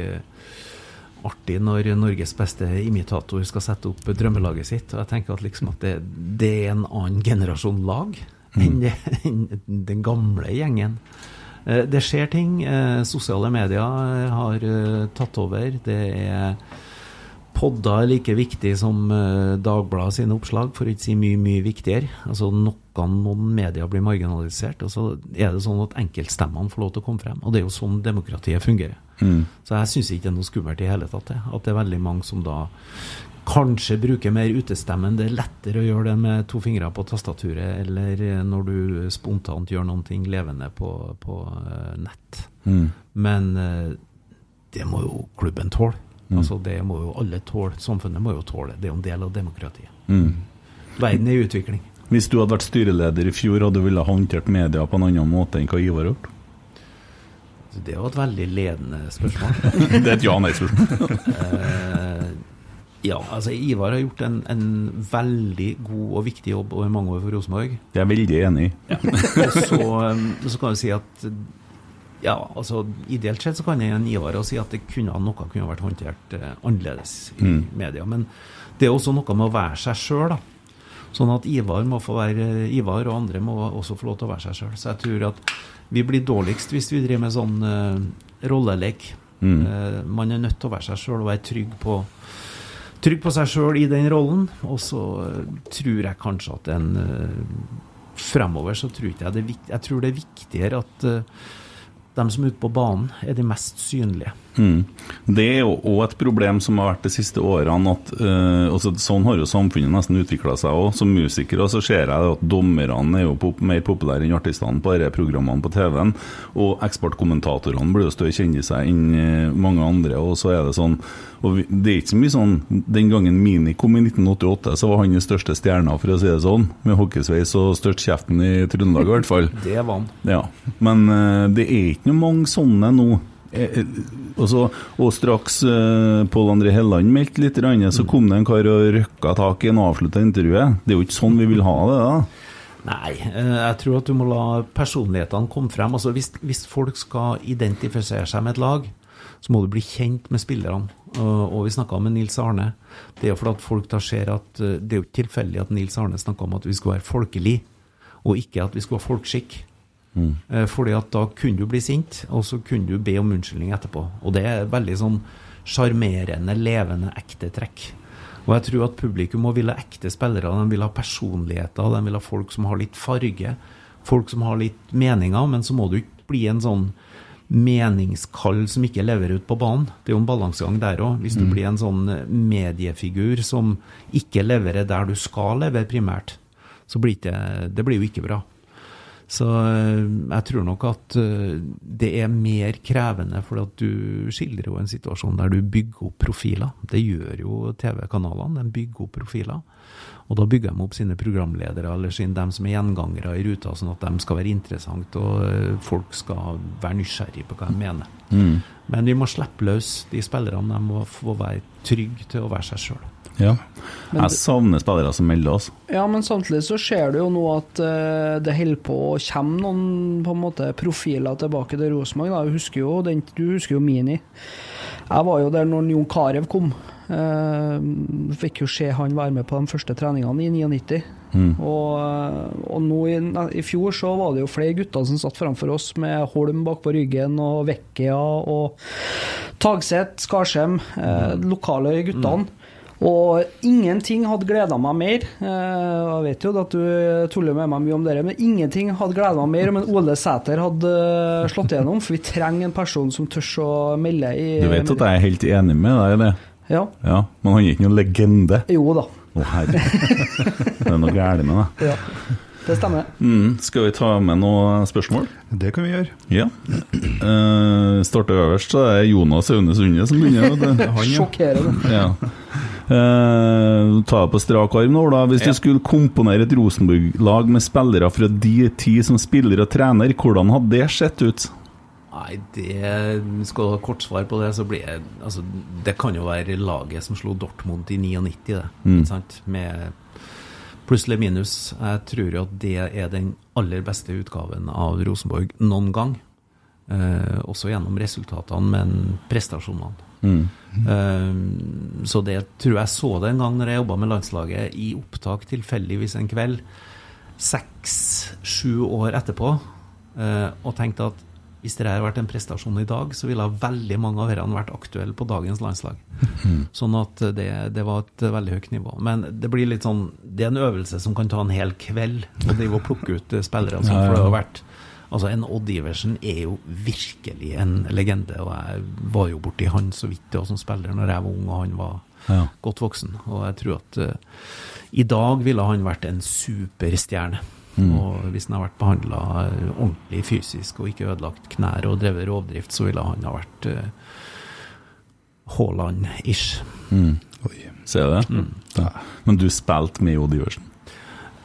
S4: artig når Norges beste imitator skal sette opp drømmelaget sitt. Og jeg tenker at, liksom at det, det er en annen generasjon lag enn det- enn den gamle gjengen. Eh, Det skjer ting. eh, Sosiale medier har eh, tatt over. Det er Podder er like viktig som Dagbladet sine oppslag, for å ikke si mye, mye viktigere. Altså Noen, noen medier blir marginalisert, og så er det sånn at enkeltstemmene får lov til å komme frem. Og det er jo sånn demokratiet fungerer. Så jeg syns ikke det er noe skummelt i hele tatt. At det er veldig mange som da kanskje bruker mer utestemmen. Det er lettere å gjøre det med to fingre på tastaturet, eller eh, når du spontant gjør noe levende på, på nett. nett. Men eh, det må jo klubben tåle. Altså Det må jo alle tåle. Samfunnet må jo tåle. Det er jo en del av demokratiet. Verden er i utvikling.
S5: Hvis du hadde vært styreleder i fjor, hadde du ville ha håndtert media på en annen måte enn hva Ivar har gjort?
S4: Det er jo et veldig ledende spørsmål.
S5: Det er et ja-nei-spørsmål.
S4: Ja, altså Ivar har gjort en, en veldig god og viktig jobb over mange år for Rosenborg.
S5: Det er jeg veldig enig.
S4: Og så, um, så kan vi si at ja, altså Ideelt sett så kan jeg gi Ivar si at det kunne, noe kunne vært håndtert eh, annerledes i media. Men det er også noe med å være seg sjøl. Sånn at Ivar må få være Ivar, og andre må også få lov til å være seg sjøl. Så jeg tror at vi blir dårligst hvis vi driver med sånn eh, rollelek. Eh, man er nødt til å være seg sjøl og være trygg på Trygg på seg sjøl i den rollen. Og så eh, tror jeg kanskje at en eh, Fremover så tror jeg det Jeg tror det er viktigere at eh, de som er ute på banen, er de mest synlige.
S5: Mm. Det er jo òg et problem som har vært de siste årene. at altså, Sånn har jo samfunnet nesten utvikla seg òg. Som musiker så ser jeg at dommerne er jo pop mer populære enn artistene på disse programmene på TV-en. Og eksportkommentatorene blir jo større kjendiser enn eh, mange andre. Og så er det sånn og Det er ikke så mye sånn Den gangen Mini kom i 1988, så var han den største stjerna, for å si det sånn. Med hockeysveis og størst kjeften i Trøndelag, i hvert fall.
S4: Det var han.
S5: Ja, men uh, det er ikke mange sånne nå. Eh, eh, og, så, og straks uh, Pål André Helland meldte litt, så kom det en kar og røkka tak i en avslutta intervjuet. Det er jo ikke sånn vi vil ha det, da.
S4: Nei, jeg tror at du må la personlighetene komme frem. Altså hvis, hvis folk skal identifisere seg med et lag, så må du bli kjent med spillerne. Og, vi snakka med Nils Arne. Det er jo fordi at folk da ser at det er jo ikke tilfeldig at Nils Arne snakka om at vi skulle være folkelig, og ikke at vi skulle ha folkskikk. Eh, Fordi at da kunne du bli sint, og så kunne du be om unnskyldning etterpå. Og det er veldig sånn sjarmerende, levende, ekte trekk. Og jeg tror at publikum må ville ha ekte spillere, de vil ha personligheter, de vil ha folk som har litt farge, folk som har litt meninger, men så må du ikke bli en sånn meningskall som ikke lever ut på banen. Det er jo en balansegang der òg. Hvis du blir en sånn mediefigur som ikke leverer der du skal levere primært, så blir det, det blir jo ikke bra. Så eh, jeg tror nok at eh, det er mer krevende, for at du skildrer jo en situasjon der du bygger opp profiler. Det gjør jo TV-kanalene, de bygger opp profiler. Og da bygger de opp sine programledere, eller sin, dem som er gjengangere i ruta, sånn at de skal være interessante, og eh, folk skal være nysgjerrig på hva de mener. Men vi må slippe løs de spillerne. De må få være trygge til å være seg sjøl.
S5: Ja. Jeg savner spillere som melder, altså.
S3: Ja, men samtidig så ser du jo nå at eh, det holder på å komme noen på en måte profiler tilbake til Rosenborg. Du husker jo, den, du husker jo Mini. Jeg var jo der når Jon Carew kom. Uh, fikk jo se han være med på de første treningene i 99. Og, eh, og nå i, i fjor så var det jo flere gutter som satt framfor oss med Holm bak på ryggen og Vekkia og Tagseth, Skarsheim, eh, lokale guttene. Og ingenting hadde gleda meg mer. Eh, Jeg vet jo at du tuller med meg mye om det, men ingenting hadde gleda meg mer om en Ole Sæter hadde eh, slått igjennom. For vi trenger en person som tør å melde i
S5: Du vet at jeg er helt enig med deg i det?
S3: Ja.
S5: Ja, Men han er ikke noen legende.
S3: Jo da.
S5: Å, herre. Det er noe galt med det.
S3: Ja. Det stemmer.
S5: Mm, skal vi ta med noen spørsmål?
S6: Det kan vi gjøre.
S5: Ja. Uh, Starte øverst, så er det Jonas Aune Sunde som begynner.
S3: Sjokkerende.
S5: Ja. Uh, ta det på strak arm nå, da. Hvis
S4: Ja.
S5: du skulle komponere et Rosenborg-lag med spillere fra de ti som spiller og trener, hvordan hadde det sett ut?
S4: Nei, det Skal du ha kort svar på det, så blir det altså, Det kan jo være laget som slo Dortmund i 99, det. Ikke sant? Med pluss eller minus. Jeg tror jo at det er den aller beste utgaven av Rosenborg noen gang. Eh, også gjennom resultatene, men prestasjonene. Eh, så det tror jeg så det en gang når jeg jobba med landslaget i opptak tilfeldigvis en kveld, seks-sju år etterpå, eh, og tenkte at hvis det hadde vært en prestasjon i dag, så ville veldig mange av disse vært aktuelle på dagens landslag. Sånn at det, det var et veldig høyt nivå. Men det blir litt sånn Det er en øvelse som kan ta en hel kveld å drive og plukke ut spillere. Sånn, for det har vært Altså, en Odd Iversen er jo virkelig en legende, og jeg var jo borti han så vidt da som spiller når jeg var ung og han var
S5: Ja.
S4: godt voksen. Og jeg tror at uh, i dag ville han vært en superstjerne. Og hvis han har vært behandla ordentlig fysisk og ikke ødelagt knær og drevet rovdrift, så ville han ha vært uh, Haaland-ish.
S6: Oi.
S5: Ser du det? Ja. Men du spilte med Odd Iversen?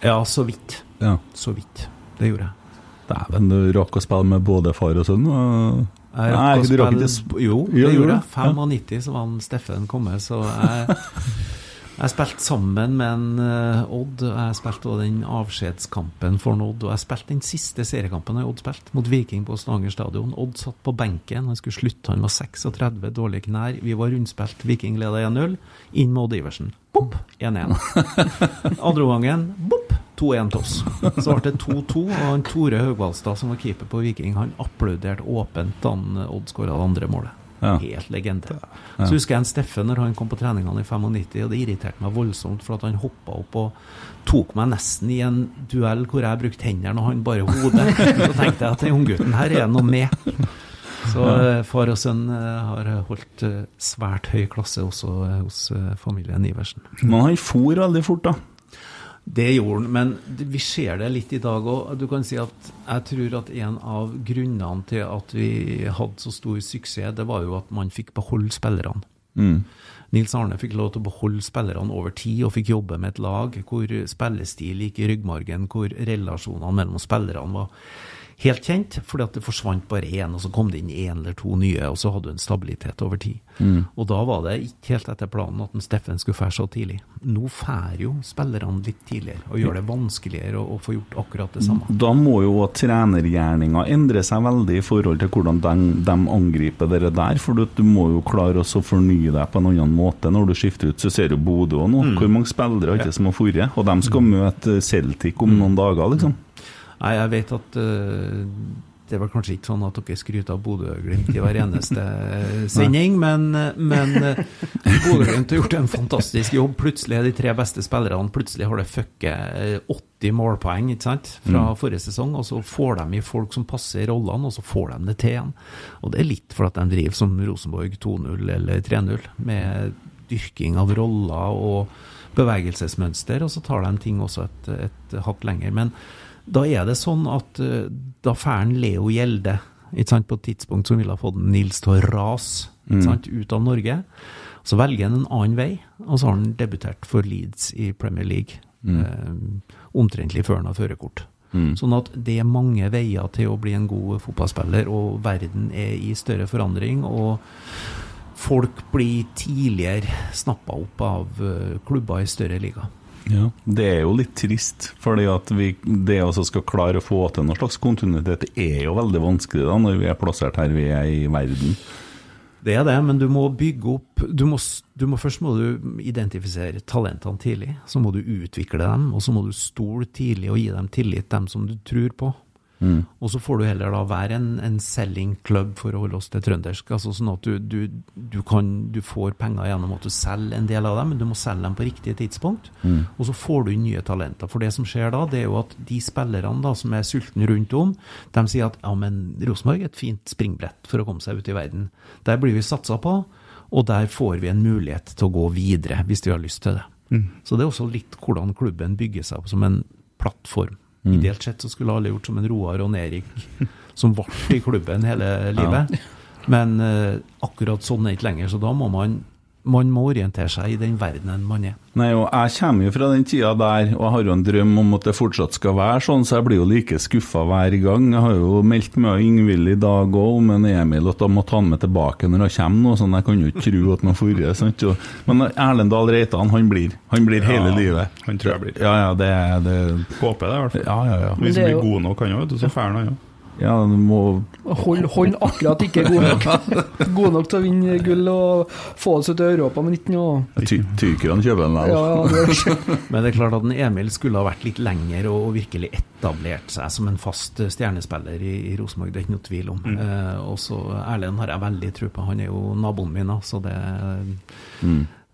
S4: Ja, så vidt.
S5: Ja.
S4: Så vidt. Det gjorde jeg.
S5: Dæven, du rakk å spille med både far og sønn? og-
S4: Jeg
S5: Nei,
S4: rakk å
S5: du rakk
S4: spille-
S5: ikke
S4: Jo, det
S5: Ja,
S4: gjorde jeg.
S5: 95 Ja.
S4: 95 så var han Steffen kommet, så jeg Jeg spilte sammen med en eh, Odd. Jeg spilte også den avskjedskampen for en Odd. Og jeg spilte den siste seriekampen jeg Odd spilte, mot Viking på Stavanger stadion. Odd satt på benken, han skulle slutte, han var 36, dårlige knær. Vi var rundspilt, Viking leda 1-0. Inn med Odd Iversen. Bopp! 1-1. Andre gangen, bopp! 2-1 til oss. Så ble det 2-2, og han Tore Haugvaldstad, som var keeper på Viking, han applauderte åpent da han, eh, Odd skåra det andre målet.
S5: Ja.
S4: Helt legende. Så husker jeg en Steffen når han kom på treningene i 95, og det irriterte meg voldsomt, for at han hoppa opp og tok meg nesten i en duell hvor jeg brukte hendene og han bare hodet. Så tenkte jeg at den unggutten her er noe med. Så eh, far og sønn eh, har holdt eh, svært høy klasse også hos familien Iversen.
S5: Men han for veldig fort, da.
S4: Det gjorde han, men vi ser det litt i dag òg. Du kan si at jeg tror at en av grunnene til at vi hadde så stor suksess, det var jo at man fikk beholde spillerne. Nils Arne fikk lov til å beholde spillerne over tid, og fikk jobbe med et lag hvor spillestil gikk i ryggmargen, hvor relasjonene mellom spillerne var helt kjent, fordi at det forsvant bare én, og så kom det inn én eller to nye, og så hadde du en stabilitet over tid. Og da var det ikke helt etter planen at en Steffen skulle fære så tidlig. Nå fær jo spillerne litt tidligere, og gjør det vanskeligere å, å få gjort akkurat det samme.
S5: Da må jo trenergjerninga endre seg veldig i forhold til hvordan de, de angriper dere der. For du, du må jo klare å fornye deg på en annen måte når du skifter ut. Så ser du Bodø nå, mm. Hvor mange spillere ikke som har forrige? Og de skal møte Celtic om noen dager, liksom.
S4: Nei, jeg vet at eh, det var kanskje ikke sånn at dere skryter av Bodø-Glimt i hver eneste eh, sending, men, eh, men eh, Bodø-Glimt har gjort en fantastisk jobb. Plutselig er de tre beste spillerne Plutselig har det fucket eh, 80 målpoeng ikke sant, fra forrige sesong, og så får de i folk som passer rollene, og så får de det til igjen. Og det er litt for at de driver som Rosenborg 2-0 eller 3-0, med dyrking av roller og bevegelsesmønster, og så tar de ting også et, et hakk lenger. Men da er det sånn at eh, da får han Leo Gjelde på et tidspunkt som ville ha fått Nils til å rase sant, ut av Norge. Så velger han en annen vei, og så har han debutert for Leeds i Premier League. Eh, omtrentlig før han har førerkort. Sånn at det er mange veier til å bli en god fotballspiller, og verden er i større forandring. og Folk blir tidligere snappa opp av eh, klubber i større liga.
S5: Ja, Det er jo litt trist, fordi at vi, det å skal klare å få til noen slags kontinuitet, det er jo veldig vanskelig da, når vi er plassert her vi er i verden.
S4: Det er det, men du må bygge opp du må, du må Først må du identifisere talentene tidlig. Så må du utvikle dem, og så må du stole tidlig og gi dem tillit, dem som du tror på. Og så får du heller da være en, en selling club, for å holde oss til trøndersk. altså Sånn at du, du, du, kan, du får penger gjennom at du selger en del av dem, men du må selge dem på riktig tidspunkt. Og så får du inn nye talenter. For det som skjer da, det er jo at de spillerne da som er sultne rundt om, de sier at ja, men Rosenborg er et fint springbrett for å komme seg ut i verden. Der blir vi satsa på, og der får vi en mulighet til å gå videre, hvis vi har lyst til det. Så det er også litt hvordan klubben bygger seg opp som en plattform. Ideelt sett så skulle alle gjort som en Roar og en Erik, som ble i klubben hele livet. Men uh, akkurat sånn er det ikke lenger, så da må man, man må orientere seg i den verdenen man er.
S5: Nei, og Jeg kommer jo fra den tida der, og jeg har jo en drøm om at det fortsatt skal være sånn, så jeg blir jo like skuffa hver gang. Jeg har jo meldt meg og Ingvild i dag òg om en Emil at jeg må ta han med tilbake når han kommer nå, sånn jeg kan jo ikke tro at han forrige. sant? Og- Men Erlend Dahl Reitan, han blir. Han blir hele
S6: Ja,
S5: livet.
S6: han tror jeg blir.
S5: Ja, ja, det er det,
S6: Håper det, i hvert fall.
S5: Ja, ja, ja.
S6: Hvis
S3: det
S6: han
S3: er
S6: blir god nok, han òg, så drar han han òg.
S5: Ja du må
S3: Hold, hold akkurat ikke god nok. God nok til å vinne gull og få oss ut i Europa, med 19 år.
S5: ty Tyrkerne kjøper den der.
S3: ja, det
S4: Men det er klart at en Emil skulle ha vært litt lenger og virkelig etablert seg som en fast eh, stjernespiller i, i Rosenborg, det er ikke noe tvil om. Eh, og så Erlend har jeg veldig tro på, han er jo naboen min, så det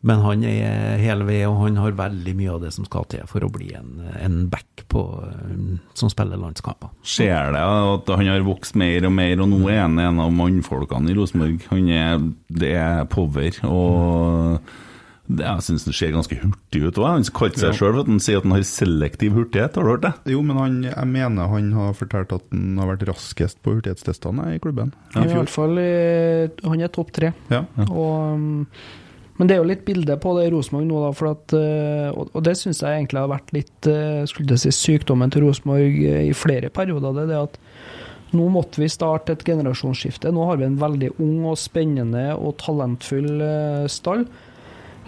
S4: Men han er hele ved, og han har veldig mye av det som skal til for å bli en, en back på, eh, som spiller landskamper.
S5: Ser det at han har vokst mer og mer, og nå er han en av mannfolkene i Rosenborg. Han er, det er power, og det, jeg syns han ser ganske hurtig ut òg. Han kalte seg
S6: Ja.
S5: sjøl for at han sier at han har selektiv hurtighet, har du hørt det?
S6: Jo, men han, jeg mener han har fortalt at han har vært raskest på hurtighetstestene i klubben
S3: I
S6: i
S3: hvert fall Han er topp tre.
S6: Ja.
S3: Og, um, men det er jo litt bilde på det i Rosenborg nå, da, for at, eh, og, det syns jeg egentlig har vært litt eh, skulle si, sykdommen til Rosenborg eh, i flere perioder. Det det at nå måtte vi starte et generasjonsskifte. Nå har vi en veldig ung og spennende og talentfull stall.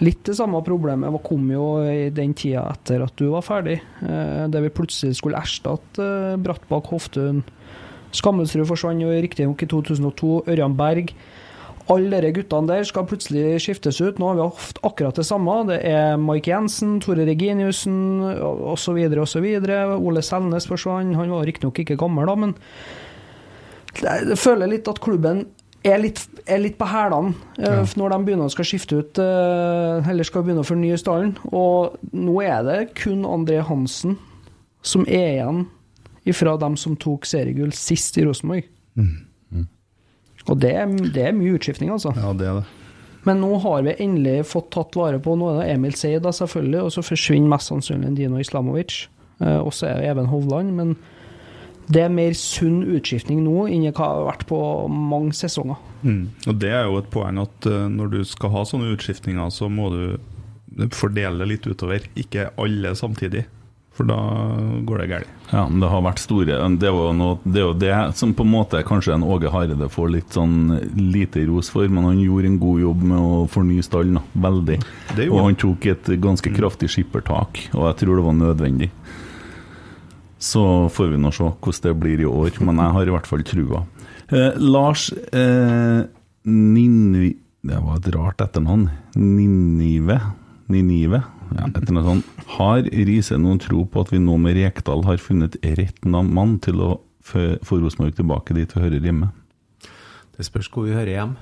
S3: Litt det samme problemet kom jo i den tida etter at du var ferdig, der vi plutselig skulle erstatte Brattbakk, Hoftun. Skammelsrud forsvant jo riktignok i 2002. Ørjan Berg. Alle de guttene der skal plutselig skiftes ut. Nå har vi hatt akkurat det samme. Det er Mike Jensen, Tore Reginiussen osv. osv. Ole Selnes forsvant. Han var riktignok ikke gammel, da, men jeg føler litt at klubben er litt, er litt på hælene ja. når de begynner skal skifte ut eh, Eller skal begynne å fornye stallen. Og nå er det kun André Hansen som er igjen ifra dem som tok seriegull sist i Rosenborg. Og det er, det er mye utskiftning, altså.
S6: Ja, det er det.
S3: Men nå har vi endelig fått tatt vare på Nå er det Emil Seid, selvfølgelig, og så forsvinner mest sannsynlig Dino Islamovic. Eh, og så er det Even Hovland. Men det er mer sunn utskiftning nå enn det har vært på mange sesonger.
S6: Mm. Og det er jo et poeng at eh, når du skal ha sånne utskiftninger, så må du fordele litt utover. Ikke alle samtidig, for da går det galt.
S5: Ja, men det har vært store Det, er jo noe, det er jo det som på en måte kanskje en Åge Hareide får litt sånn lite ros for, men han gjorde en god jobb med å fornye stallen. Veldig.
S6: Det
S5: Og
S6: han.
S5: han tok et ganske kraftig skippertak, og jeg tror det var nødvendig. Så får vi nå se hvordan det blir i år, men jeg har i hvert fall trua. Eh, Lars eh, Ninvi... Det var et rart etternavn. Ninive? Ninive? Ja, etter noe sånt. Har Riise noen tro på at vi nå med Rekdal har funnet rett av mann til å få Rosenborg tilbake dit vi hører hjemme?
S4: Det spørs hvor vi hører hjem.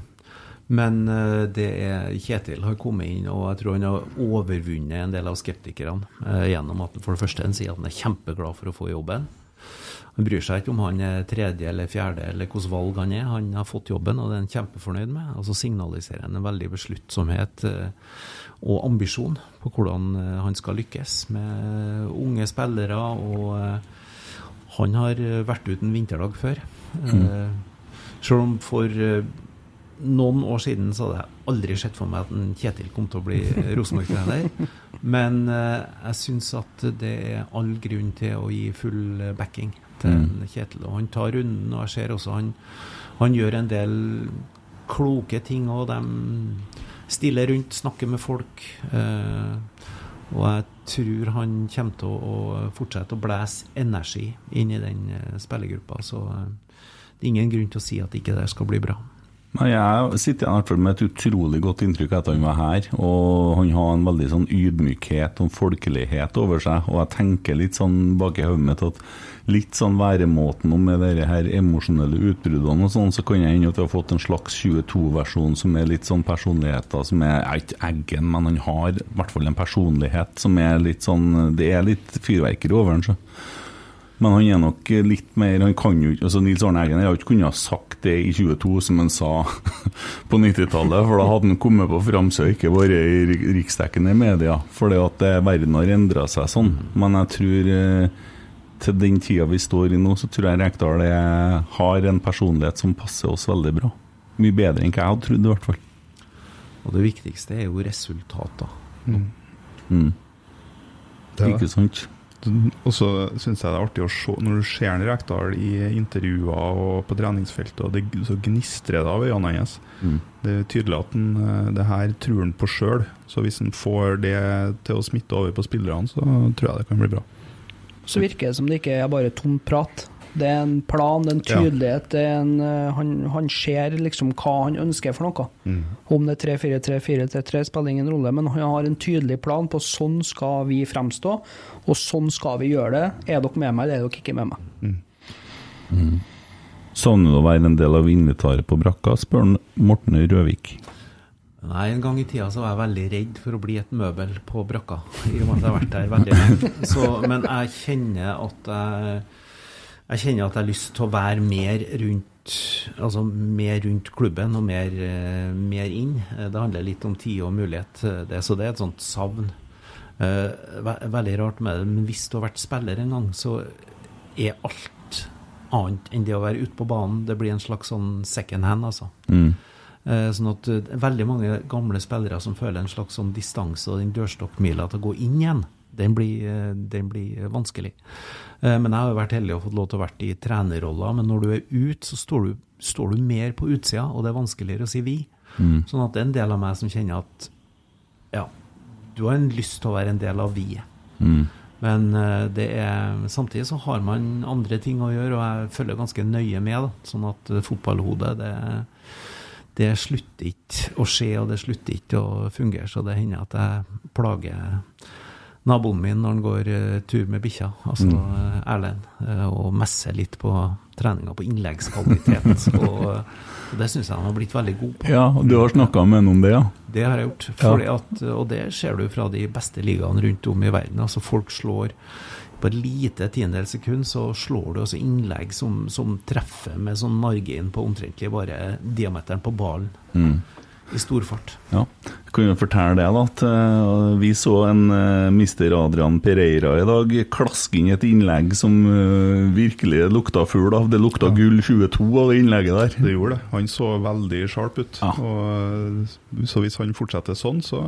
S4: Men eh, det er Kjetil har kommet inn, og jeg tror han har overvunnet en del av skeptikerne eh, gjennom at for det første han sier at han er kjempeglad for å få jobben. Han bryr seg ikke om han er tredje eller fjerde eller hvilket valg han er. Han har fått jobben, og det er han kjempefornøyd med. Og så signaliserer han en veldig besluttsomhet eh, og ambisjon på hvordan eh, han skal lykkes med unge spillere. og eh, han har eh, vært uten vinterdag før. Mm. Selv om for eh, noen år siden så hadde jeg aldri sett for meg at en Kjetil kom til å bli eh, Rosenborg-trener. Men eh, jeg syns at det er all grunn til å gi full eh, backing til mm. Kjetil. Og han tar runden, og jeg ser også han, han gjør en del kloke ting, og de stiller rundt, snakke med folk. Eh, og jeg tror han kommer til å fortsette å blæse energi inn i den eh, spillergruppa. Så eh, det er ingen grunn til å si at ikke det skal bli bra.
S5: Jeg sitter i hvert fall med et utrolig godt inntrykk etter han var her. Og han har en veldig sånn ydmykhet og folkelighet over seg. Og jeg tenker litt sånn bak i hodet mitt at litt sånn væremåten og med disse her emosjonelle utbruddene og sånn, så kan jeg hende at vi har fått en slags 22-versjon som er litt sånn personligheter som er ikke eggen, men han har i hvert fall en personlighet som er litt sånn Det er litt fyrverkeri over den, så. Men han er nok litt mer Han kan jo ikke altså Nils Arne Eggen har jo ikke kunnet ha sagt det i 22 som han sa på 90-tallet, for da hadde han kommet på framsida og ikke vært i rik- riksdekkende media. Fordi at verden har endra seg sånn. Men jeg tror eh, til den tida vi står i nå, så tror jeg Rekdal har en personlighet som passer oss veldig bra. Mye bedre enn hva jeg hadde trodd, i hvert fall.
S4: Og det viktigste er jo resultater.
S5: Mm.
S6: Det er.
S5: Ikke sant?
S6: Og så syns jeg det er artig å se når du ser Rekdal i intervjuer og på treningsfeltet, og det, så gnistrer det av øynene hans.
S5: Mm.
S6: Det er tydelig at han, eh, det her tror han på sjøl. Så hvis han får det til å smitte over på spillerne, så tror jeg det kan bli bra.
S3: Så virker det som det ikke er bare tomt prat. Det er en plan, det er en
S6: Ja.
S3: tydelighet. Det er en, eh, han, han ser liksom hva han ønsker for noe. Om det er 3-4-3-4-3-3 spiller ingen rolle, men han har en tydelig plan på sånn skal vi fremstå, og sånn skal vi gjøre det. Er dere med meg, eller er dere ikke med meg?
S5: Savner du å være en del av invitaret på brakka, spør han Morten Røvik.
S4: Nei, En gang i tida så var jeg veldig redd for å bli et møbel på brakka. I og med at jeg har vært der veldig lenge. Så, men jeg kjenner at jeg, jeg kjenner at jeg har lyst til å være mer rundt Altså mer rundt klubben og mer, eh, mer inn. Eh, Det handler litt om tid og mulighet. eh, Det, så det er et sånt savn. Veldig rart med det, men hvis du har vært spiller en gang, så er alt annet enn det å være ute på banen. Det blir en slags sånn second hand, altså.
S5: Mm.
S4: Sånn at veldig mange gamle spillere som føler en slags sånn distanse og den dørstokkmila til å gå inn igjen, den blir, eh, den blir vanskelig. Eh, Men jeg har jo vært heldig og fått lov til å vært i trenerroller, men når du er ute, så står du, står du mer på utsida, og det er vanskeligere å si vi. Sånn at det er en del av meg som kjenner at Ja. Du har en lyst til å være en del av vi.
S5: Mm.
S4: Men eh, det er, samtidig så har man andre ting å gjøre, og jeg følger ganske nøye med. Da. Sånn at fotballhodet, det, det slutter ikke å skje, og det slutter ikke å fungere. Så det hender at jeg plager naboen min når han går eh, tur med bikkja, altså mm. Erlend, eh, og messer litt på treninga på innleggskvalitet. og og, det syns jeg han har blitt veldig god på.
S5: Ja, og du har snakka med ham om det, ja?
S4: Det har jeg gjort. Fordi at, og det ser du fra de beste ligaene rundt om i verden. altså Folk slår på et lite tiendedels sekund, så slår du også innlegg som, som treffer med sånn margin på omtrentlig bare diameteren på ballen. I stor fart.
S5: Ja. Jeg kan jo fortelle det da, at eh, vi så en uh, mister Adrian Pereira i dag klaske inn et innlegg som eh, virkelig lukta fugl av. Det lukta gull 22 av det innlegget der.
S6: Det gjorde det. Han så veldig sharp ut.
S5: Ja.
S6: Og, så hvis han fortsetter sånn, så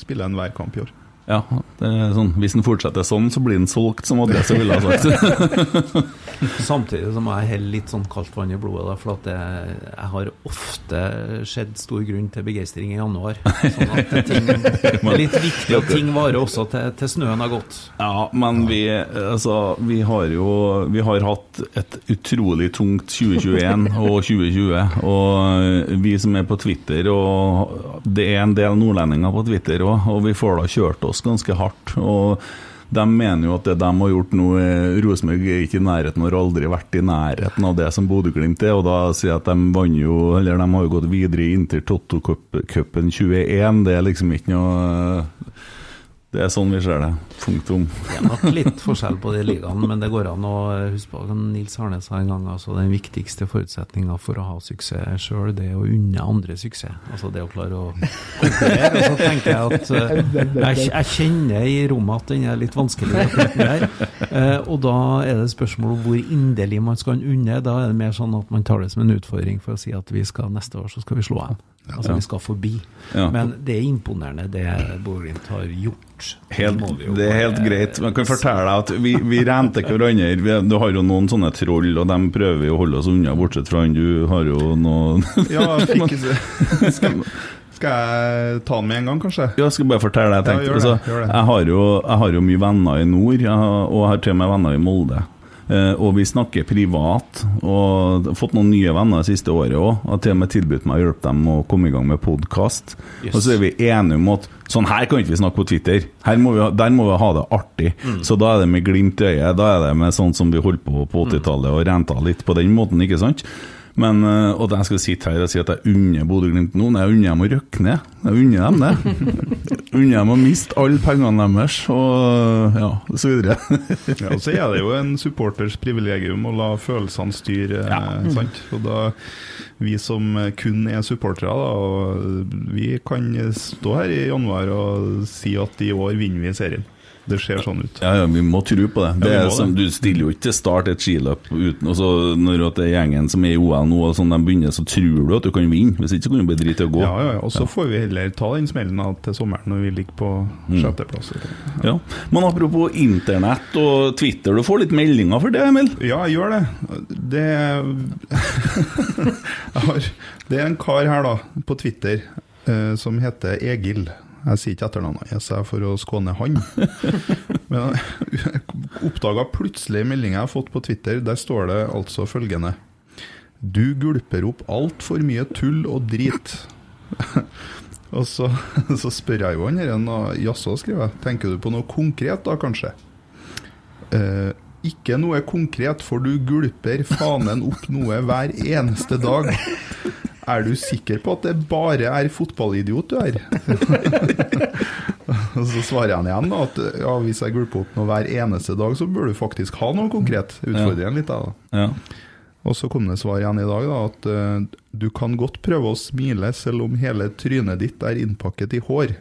S6: spiller han hver kamp i år.
S5: Ja, det sånn. Hvis den fortsetter sånn, så blir den solgt, som Adresse ville ha sagt.
S4: Samtidig så må jeg helle litt sånn kaldt vann i blodet, for at jeg, jeg har ofte sett stor grunn til begeistring i januar. Sånn at ting, er litt viktig at ting varer også til, til snøen har gått.
S5: Ja, men vi, altså, vi har jo vi har hatt et utrolig tungt 2021 og 2020. Og vi som er på Twitter, og det er en del nordlendinger på Twitter òg, og vi får da kjørt oss ganske hardt. og de mener jo at det de har gjort nå eh, Rosenborg er ikke i nærheten, og har aldri vært i nærheten av det som Bodø-Glimt er. Og da sier jeg at de vant jo Eller de har jo gått videre i Inter Totto-cupen 21. Det er liksom ikke noe Det er sånn vi ser det. Punktum.
S4: Det er nok litt forskjell på de ligaene, men det går an å huske på Nils Arne sa en gang. altså Den viktigste forutsetninga for å ha suksess sjøl, det er å unne andre suksess. Altså det å klare å konkurrere. Og så tenker jeg at eh, jeg, jeg kjenner i rommet at den er litt vanskelig å her. Eh, og da er det spørsmål om hvor inderlig man skal unne. Da er det mer sånn at man tar det som en utfordring for å si at vi skal neste år så skal vi slå dem. Altså vi skal forbi.
S5: Ja.
S4: Men det er imponerende det Bodø-Glimt har gjort.
S5: Helt, det er helt greit. Men jeg kan fortelle deg at vi, vi rente hverandre. Vi, du har jo noen sånne troll, og dem prøver vi å holde oss unna, bortsett fra han. Du har jo noen
S6: Ja, jeg fikk, skal, skal jeg ta den med en gang, kanskje?
S5: Ja, jeg skal bare fortelle deg. Jeg,
S6: Ja, gjør det,
S5: altså,
S6: gjør det.
S5: jeg, har jo, jeg har jo mye venner i nord, jeg har, og jeg har til og med venner i Molde. Eh, og vi snakker privat, og har fått noen nye venner det siste året òg. Har til og med tilbudt meg å hjelpe dem å komme i gang med podkast.
S4: Yes.
S5: Og så er vi enige om at sånn her kan ikke vi snakke på Twitter. Her må vi, der må vi ha det artig.
S6: Mm.
S5: Så da er det med glimt i øyet. Da er det med sånn som vi holdt på på 80-tallet og renta litt på den måten, ikke sant? Men, og det jeg skal sitte her og si at jeg unner Bodø-Glimt. Nei, jeg unner dem å røkke ned. Jeg unner dem det. unner dem å miste alle pengene deres, og ja, så videre.
S6: Ja, og så er det jo en supporters privilegium å la følelsene styre, ja. sant? Og da, vi som kun er supportere, da, vi kan stå her i januar og si at i år vinner vi serien. Det ser sånn ut.
S5: Ja, ja, vi må tro på det. det,
S6: Ja,
S5: som,
S6: det.
S5: du stiller jo ikke til start et skiløp uten og så Når det er gjengen som er i OL nå, og sånn de begynner, så tror du at du kan vinne. Hvis ikke så kan du bare drite i å gå.
S6: Ja, ja, ja. Og så får vi heller ta den smellen til sommeren når vi ligger på sjetteplass.
S5: Ja. Men apropos internett og Twitter, du får litt meldinger for det, Emil?
S6: Ja, jeg gjør det. Det jeg har, Det er en kar her da, på Twitter eh, som heter Egil. Jeg sier ikke etternavnet hans for å skåne han. Men jeg oppdaga plutselig meldinga jeg har fått på Twitter. Der står det altså følgende Du gulper opp altfor mye tull og drit. Og så, så spør jeg jo han her, jaså, skriver jeg. Tenker du på noe konkret da, kanskje? Eh, ikke noe konkret, for du gulper fanen opp noe hver eneste dag. Er du sikker på at det bare er fotballidiot du er? Og så svarer han igjen da, at ja, hvis jeg gulper opp noe hver eneste dag, så bør du faktisk ha noe konkret. Utfordre han litt da. da.
S5: Ja.
S6: Og så kom det svar igjen i dag, da, at eh, du kan godt prøve å smile selv om hele trynet ditt er innpakket i hår.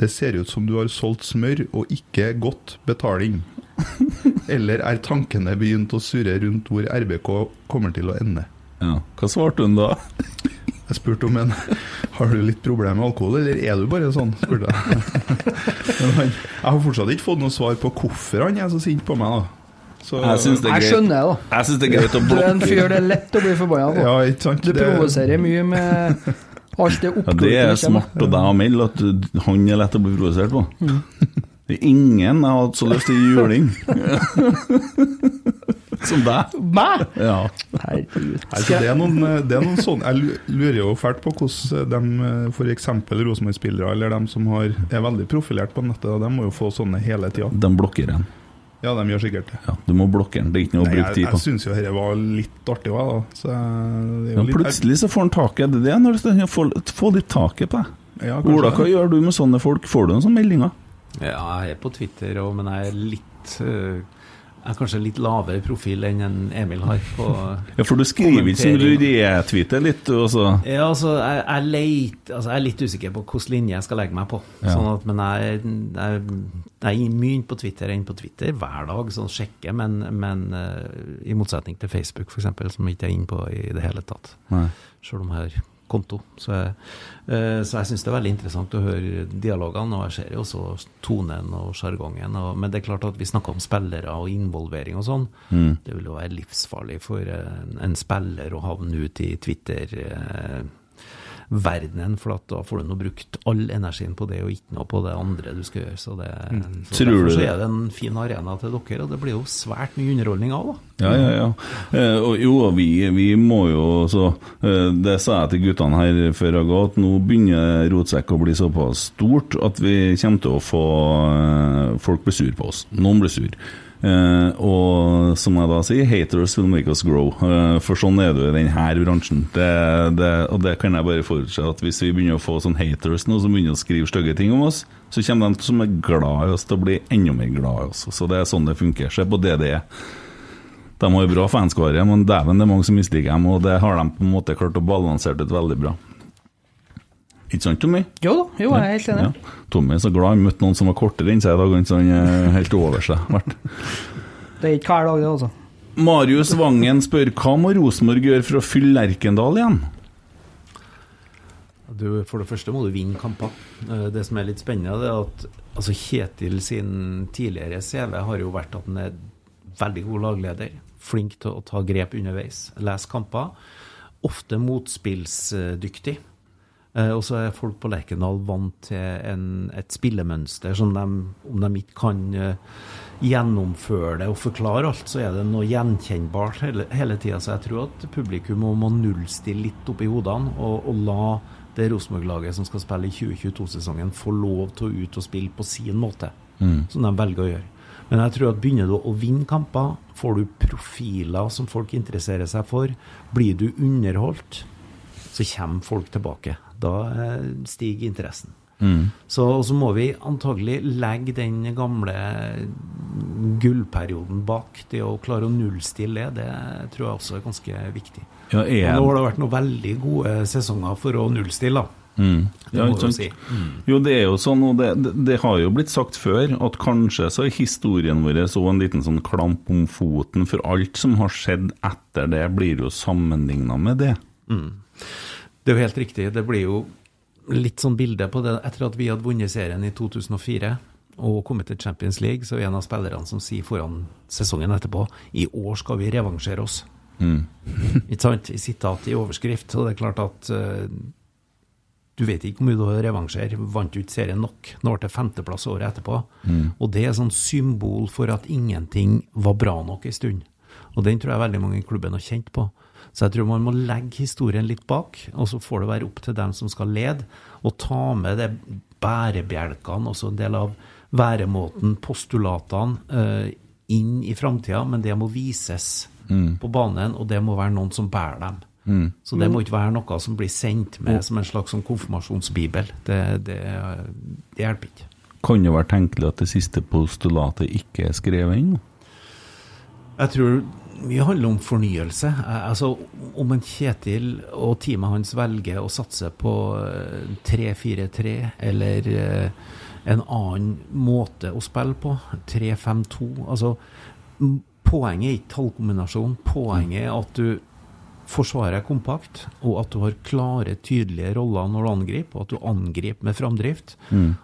S6: Det ser ut som du har solgt smør og ikke godt betaling. Eller er tankene begynt å surre rundt hvor RBK kommer til å ende?
S5: Ja. Hva svarte hun da?
S6: Jeg spurte om en Har du litt problemer med alkohol, eller er du bare sånn? spurte jeg. Men han, jeg har fortsatt ikke fått noe svar på hvorfor han er så sint på meg. da. Så,
S5: Jeg syns det er
S3: Jeg
S5: greit.
S3: skjønner det, da.
S5: Jeg synes det er greit å blokke.
S3: Du er en fyr det er lett å bli forbanna på.
S6: Ja, ikke sant?
S3: Du
S6: Det-
S3: provoserer mye med Alt er
S5: Ja, det er smart av deg å melde at han er lett å bli provosert på. Det er ingen jeg har hatt så lyst til juling som deg.
S3: Meg?
S5: Ja.
S3: Herregud.
S6: Altså, det, er noen, det er noen sånne Jeg lurer jo fælt på hvordan de f.eks. Rosenborg-spillere, eller de som har, er veldig profilert på nettet, de må jo få sånne hele tida.
S5: De blokker en.
S6: Ja, de gjør sikkert det.
S5: Ja, du må blokke den. Det er ikke noe å bruke
S6: jeg
S5: på.
S6: jeg
S5: på.
S6: syns jo dette var litt artig òg, da. Så jeg- det er
S5: Ja, plutselig så får han taket. Det er det når du får få litt taket på deg.
S6: Ja,
S5: Ola, hva gjør du med sånne folk? Får du noen sånne meldinger?
S4: Ja, jeg er på Twitter òg, men jeg er litt eh, Jeg er kanskje litt lavere profil enn en Emil har på
S5: Ja, for du skriver ikke som du retweeter litt, du også.
S4: Ja, altså, jeg, jeg, leit, altså, jeg er litt usikker på hvilken linje jeg skal legge meg på.
S5: Ja.
S4: Sånn at, men jeg, jeg, jeg er mye på Twitter enn på Twitter hver dag, sånn sjekker, men, men uh, i motsetning til Facebook, f.eks., som jeg ikke er inne på i det hele tatt.
S5: Nei.
S4: Selv om jeg har konto. Så jeg, eh, så jeg syns det er veldig interessant å høre dialogene, og jeg ser jo også tonen og sjargongen. Men det er klart at vi snakker om spillere og involvering og sånn.
S5: Mm.
S4: Det vil jo være livsfarlig for en, en spiller å havne ut i Twitter-verdenen, for at da får du nå brukt all energien på det, og ikke noe på det andre du skal gjøre. Så, det, så derfor så er det en fin arena til dere, og det blir jo svært mye underholdning av, da.
S5: Ja, ja, ja. Eh, og jo, vi, vi må jo så eh, Det sa jeg til guttene her før jeg ga, at nå begynner rotsekk å bli såpass stort at vi kommer til å få eh, Folk blir sur på oss. Noen blir sur. Eh, og som jeg da sier, haters will make us grow. Uh, for sånn er det jo i denne bransjen. Det, det, og det kan jeg bare forutse at hvis vi begynner å få sånn haters nå, som begynner å skrive stygge ting om oss, så kommer de som er glad i oss, til å bli enda mer glad i oss. Så det er sånn det funker. Se på er. De har jo bra fanskare, men dæven, det er mange som misliker dem, og det har de på en måte klart å balansere ut veldig bra. Ikke sant, Tommy?
S3: Jo da, jo, jeg er helt enig.
S5: Ja. Tommy er så glad han møtte noen som var kortere enn seg i dag, så han er helt over seg.
S3: Det er ikke hver dag, det, altså.
S5: Marius Vangen spør hva må Rosenborg gjøre for å fylle Lerkendal igjen?
S4: Du, for det første må du vinne kamper. Eh, Det som er litt spennende, det er at altså Kjetil sin tidligere CV har jo vært at han er veldig god lagleder. Flink til å ta grep underveis. Lese kamper. Ofte motspillsdyktig. Eh, Og så er folk på Lerkendal vant til en, et spillemønster som de, om de ikke kan eh, gjennomføre det og forklare alt, så er det noe gjenkjennbart hele, hele tida. Så jeg tror at publikum må, må nullstille litt opp i hodene og, og la det Rosenborg-laget som skal spille i 2022-sesongen, få lov til å ut og spille på sin måte, som de velger å gjøre. Men jeg tror at begynner du å vinne kamper, får du profiler som folk interesserer seg for, blir du underholdt, så kommer folk tilbake. Da eh, stiger interessen. Så, og så må vi antagelig legge den gamle gullperioden bak. Det å klare å nullstille det, det tror jeg også er ganske viktig.
S5: Ja, er
S4: nå har det vært noen veldig gode sesonger for å nullstille, da.
S5: Mm.
S4: Det
S5: Ja,
S4: må
S5: ikke
S4: vi jo si.
S5: Det er jo sånn, og det, det, det har jo blitt sagt før, at kanskje så er historien vår så en liten sånn klamp om foten, for alt som har skjedd etter det, blir jo sammenligna med det.
S4: Det er jo helt riktig. Det blir jo litt sånn bilde på det etter at vi hadde vunnet serien i 2004 og kommet til Champions League, så er en av spillerne som sier foran sesongen etterpå i år skal vi revansjere oss. Ikke sant? I sitat i overskrift. Og det er klart at uh, du vet ikke hvor mye du har revansjer. Vant du ikke serien nok? Nå ble det femteplass året etterpå. Og det er sånn symbol for at ingenting var bra nok en stund. Og den tror jeg veldig mange i klubben har kjent på. Så jeg tror man må legge historien litt bak, og så får det være opp til dem som skal lede, og ta med det bærebjelkene, også en del av væremåten, postulatene, eh, inn i framtida, men det må vises på banen, og det må være noen som bærer dem. Så det må ikke være noe som blir sendt med som en slags sånn konfirmasjonsbibel. Det, det, det hjelper ikke.
S5: Kan det være tenkelig at det siste postulatet ikke er skrevet ennå?
S4: Jeg tror mye handler om fornyelse. Eh, Altså, om en Kjetil og teamet hans velger å satse på eh, 3-4-3 eller eh, en annen måte å spille på, 3-5-2 Altså, poenget er ikke tallkombinasjon. Poenget er at du Forsvaret er kompakt, og at du har klare, tydelige roller når du angriper, og at du angriper med framdrift,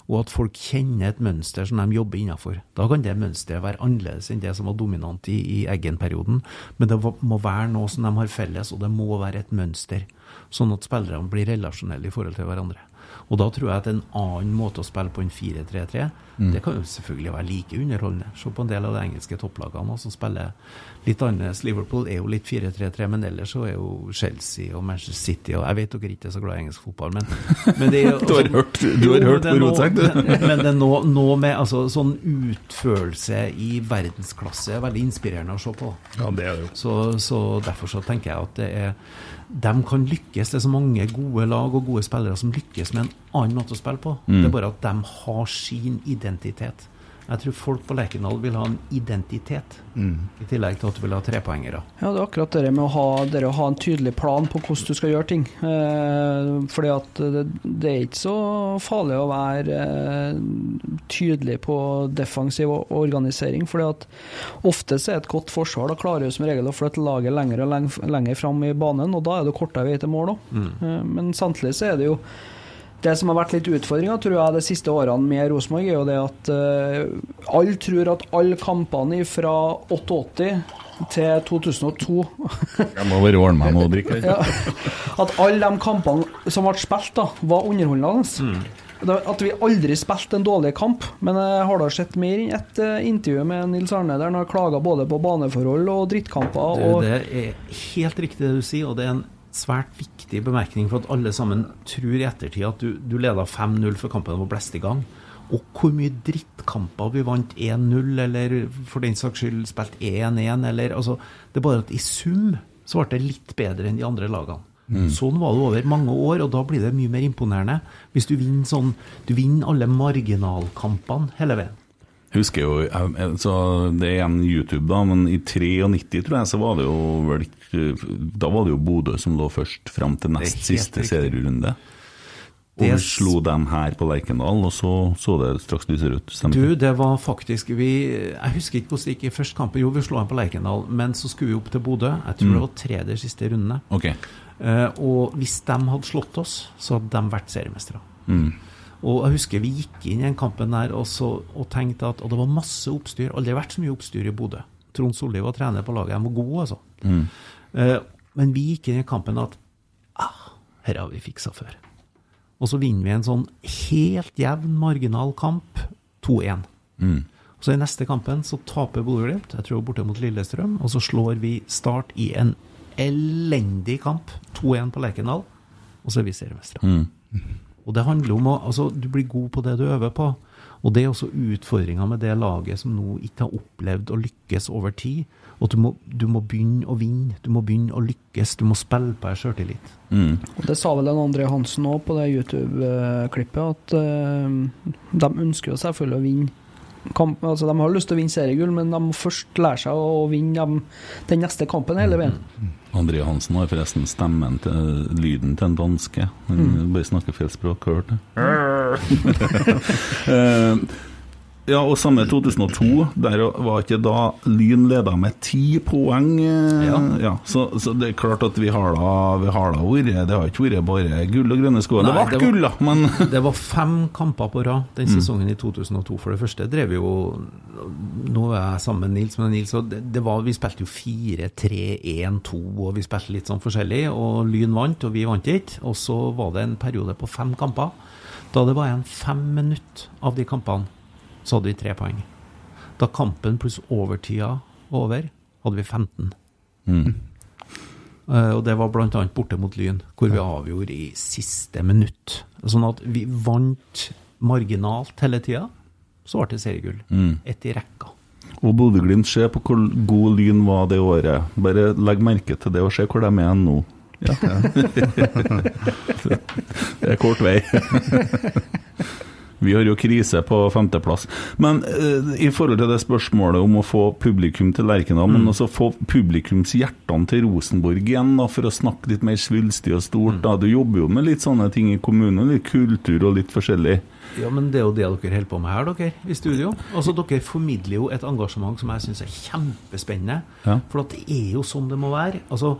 S4: og at folk kjenner et mønster som de jobber innafor. Da kan det mønsteret være annerledes enn det som var dominant i, i Eggen-perioden, men det må være noe som de har felles, og det må være et mønster, sånn at spillerne blir relasjonelle i forhold til hverandre. Og da tror jeg at en annen måte å spille på enn 4-3-3, det kan jo selvfølgelig være like underholdende. Se på en del av de engelske topplagene som spiller litt annerledes. Liverpool er jo litt 4-3-3, men ellers så er jo Chelsea og Manchester City og Jeg vet dere ikke er så glad i engelsk fotball, men, men det er jo
S5: Du har hørt- du har
S4: Jo,
S5: hørt på Rotsekk, du.
S4: Men det er noe, noe med altså, sånn utførelse i verdensklasse er veldig inspirerende å se på.
S6: Ja, det er det jo.
S4: Så, så derfor så tenker jeg at det er de kan lykkes. Det er så mange gode lag og gode spillere som lykkes med en annen måte å spille på. Det er bare at de har sin identitet. Jeg tror folk på Lerkendal vil ha en identitet, i tillegg til at du vil ha trepoengere.
S3: Ja, det er akkurat det med å ha, det å ha en tydelig plan på hvordan du skal gjøre ting. Eh, fordi at det, det er ikke så farlig å være eh, tydelig på defensiv organisering. fordi at ofte så er et godt forsvar da klarer du som regel å flytte laget lenger og lenger, lenger fram i banen, og da er det kortere vei til mål òg. Eh, men samtidig så er det jo det som har vært litt utfordringa, tror jeg, de siste årene med Rosenborg, er jo det at uh, alle tror at alle kampene fra 88 til 2002
S5: Jeg må bare ordne meg med å drikke.
S3: ja, At alle de kampene som ble spilt, da, var underholdende. Mm. At vi aldri spilte en dårlig kamp. Men jeg har da sett mer enn ett eh, intervju med Nils Arne der han har klaga både på baneforhold og drittkamper. Og,
S4: det er helt riktig det du sier, og det er en svært viktig bemerkning for at alle sammen tror i ettertid at du, du leda 5-0 før kampen var blest i gang. Og hvor mye drittkamper vi vant 1-0, eller for den saks skyld spilt 1-1, eller altså Det er bare at i sum så ble det litt bedre enn de andre lagene. Sånn var det over mange år, og da blir det mye mer imponerende. Hvis du vinner sånn Du vinner alle marginalkampene hele veien.
S5: Jeg husker jo, så Det er en YouTube, da, men i 93 tror jeg så var det jo vel Da var det jo Bodø som lå først fram til nest siste
S4: riktig.
S5: serierunde. Og
S4: Det-
S5: slo dem her på Lerkendal, og så så det straks lysere ut. Stemmer
S4: Du, det var faktisk vi, Jeg husker ikke hvordan det gikk i første kampen. Jo, vi slo dem på Lerkendal, men så skulle vi opp til Bodø. Jeg tror det var tredje siste rundene.
S5: Okay.
S4: Eh, og hvis de hadde slått oss, så hadde de vært seriemestere.
S5: Mm.
S4: Og jeg husker vi gikk inn i den kampen der og, så, og tenkte at Og det var masse oppstyr. Aldri vært så mye oppstyr i Bodø. Trond Solli var trener på laget. De var gode, altså.
S5: Mm.
S4: Eh, men vi gikk inn i kampen at ah, her har vi fiksa før. Og så vinner vi en sånn helt jevn, marginal kamp 2-1.
S5: Mm.
S4: Så i neste kampen så taper Bodø-Glimt, jeg tror borte mot Lillestrøm, og så slår vi Start i en elendig kamp, 2-1 på Lerkendal, og så er vi seriemestere.
S5: Mm.
S4: Og det handler om å altså, Du blir god på det du øver på. Og det er også utfordringa med det laget som nå ikke har opplevd å lykkes over tid. Og du må, du må begynne å vinne, du må begynne å lykkes, du må spille på deg sjøltillit.
S5: Mm.
S3: og det sa vel en André Hansen òg på det YouTube-klippet, at uh, de ønsker jo selvfølgelig å vinne kamp. Altså, de har lyst til å vinne seriegull, men de må først lære seg å vinne dem, den neste kampen hele veien.
S5: André Hansen har forresten stemmen til lyden til en danske. Han bare snakker feil språk, har du det? Eh, ja, og samme 2002, der var ikke da Lyn leda med ti poeng. Ja.
S4: Ja.
S5: så, så det er klart at vi har da, vi har da vært Det har ikke vært bare gull og grønne skoer. Det ble gull, da, men
S4: Det var fem kamper på rad den sesongen i 2002. For det første drev vi jo Nå er jeg sammen med Nils, men Nils, og det, det var, vi spilte jo 4-3-1-2, og vi spilte litt sånn forskjellig. Og Lyn vant, og vi vant ikke. Og så var det en periode på fem kamper. Da det var igjen fem minutter av de kampene, så hadde vi tre poeng. Da kampen pluss overtida var over, hadde vi 15. Eh, Og det var bl.a. borte mot Lyn, hvor vi avgjorde i siste minutt. Sånn at vi vant marginalt hele tida. Så ble det seriegull. Ett i rekka.
S5: Og Bodø-Glimt, se på hvor god Lyn var det året. Bare legg merke til det, og se hvor de er nå. Ja. det er kort vei. Vi har jo krise på femteplass. Men uh, i forhold til det spørsmålet om å få publikum til Lerkendal, men også få publikumshjertene til Rosenborg igjen, da, for å snakke litt mer svulstig og stort. Da. Du jobber jo med litt sånne ting i kommunen, litt kultur og litt forskjellig.
S4: Ja, men det er jo det dere holder på med her, dere, i studio. Altså, Dere formidler jo et engasjement som jeg syns er kjempespennende.
S5: Ja.
S4: For at det er jo sånn det må være. Altså,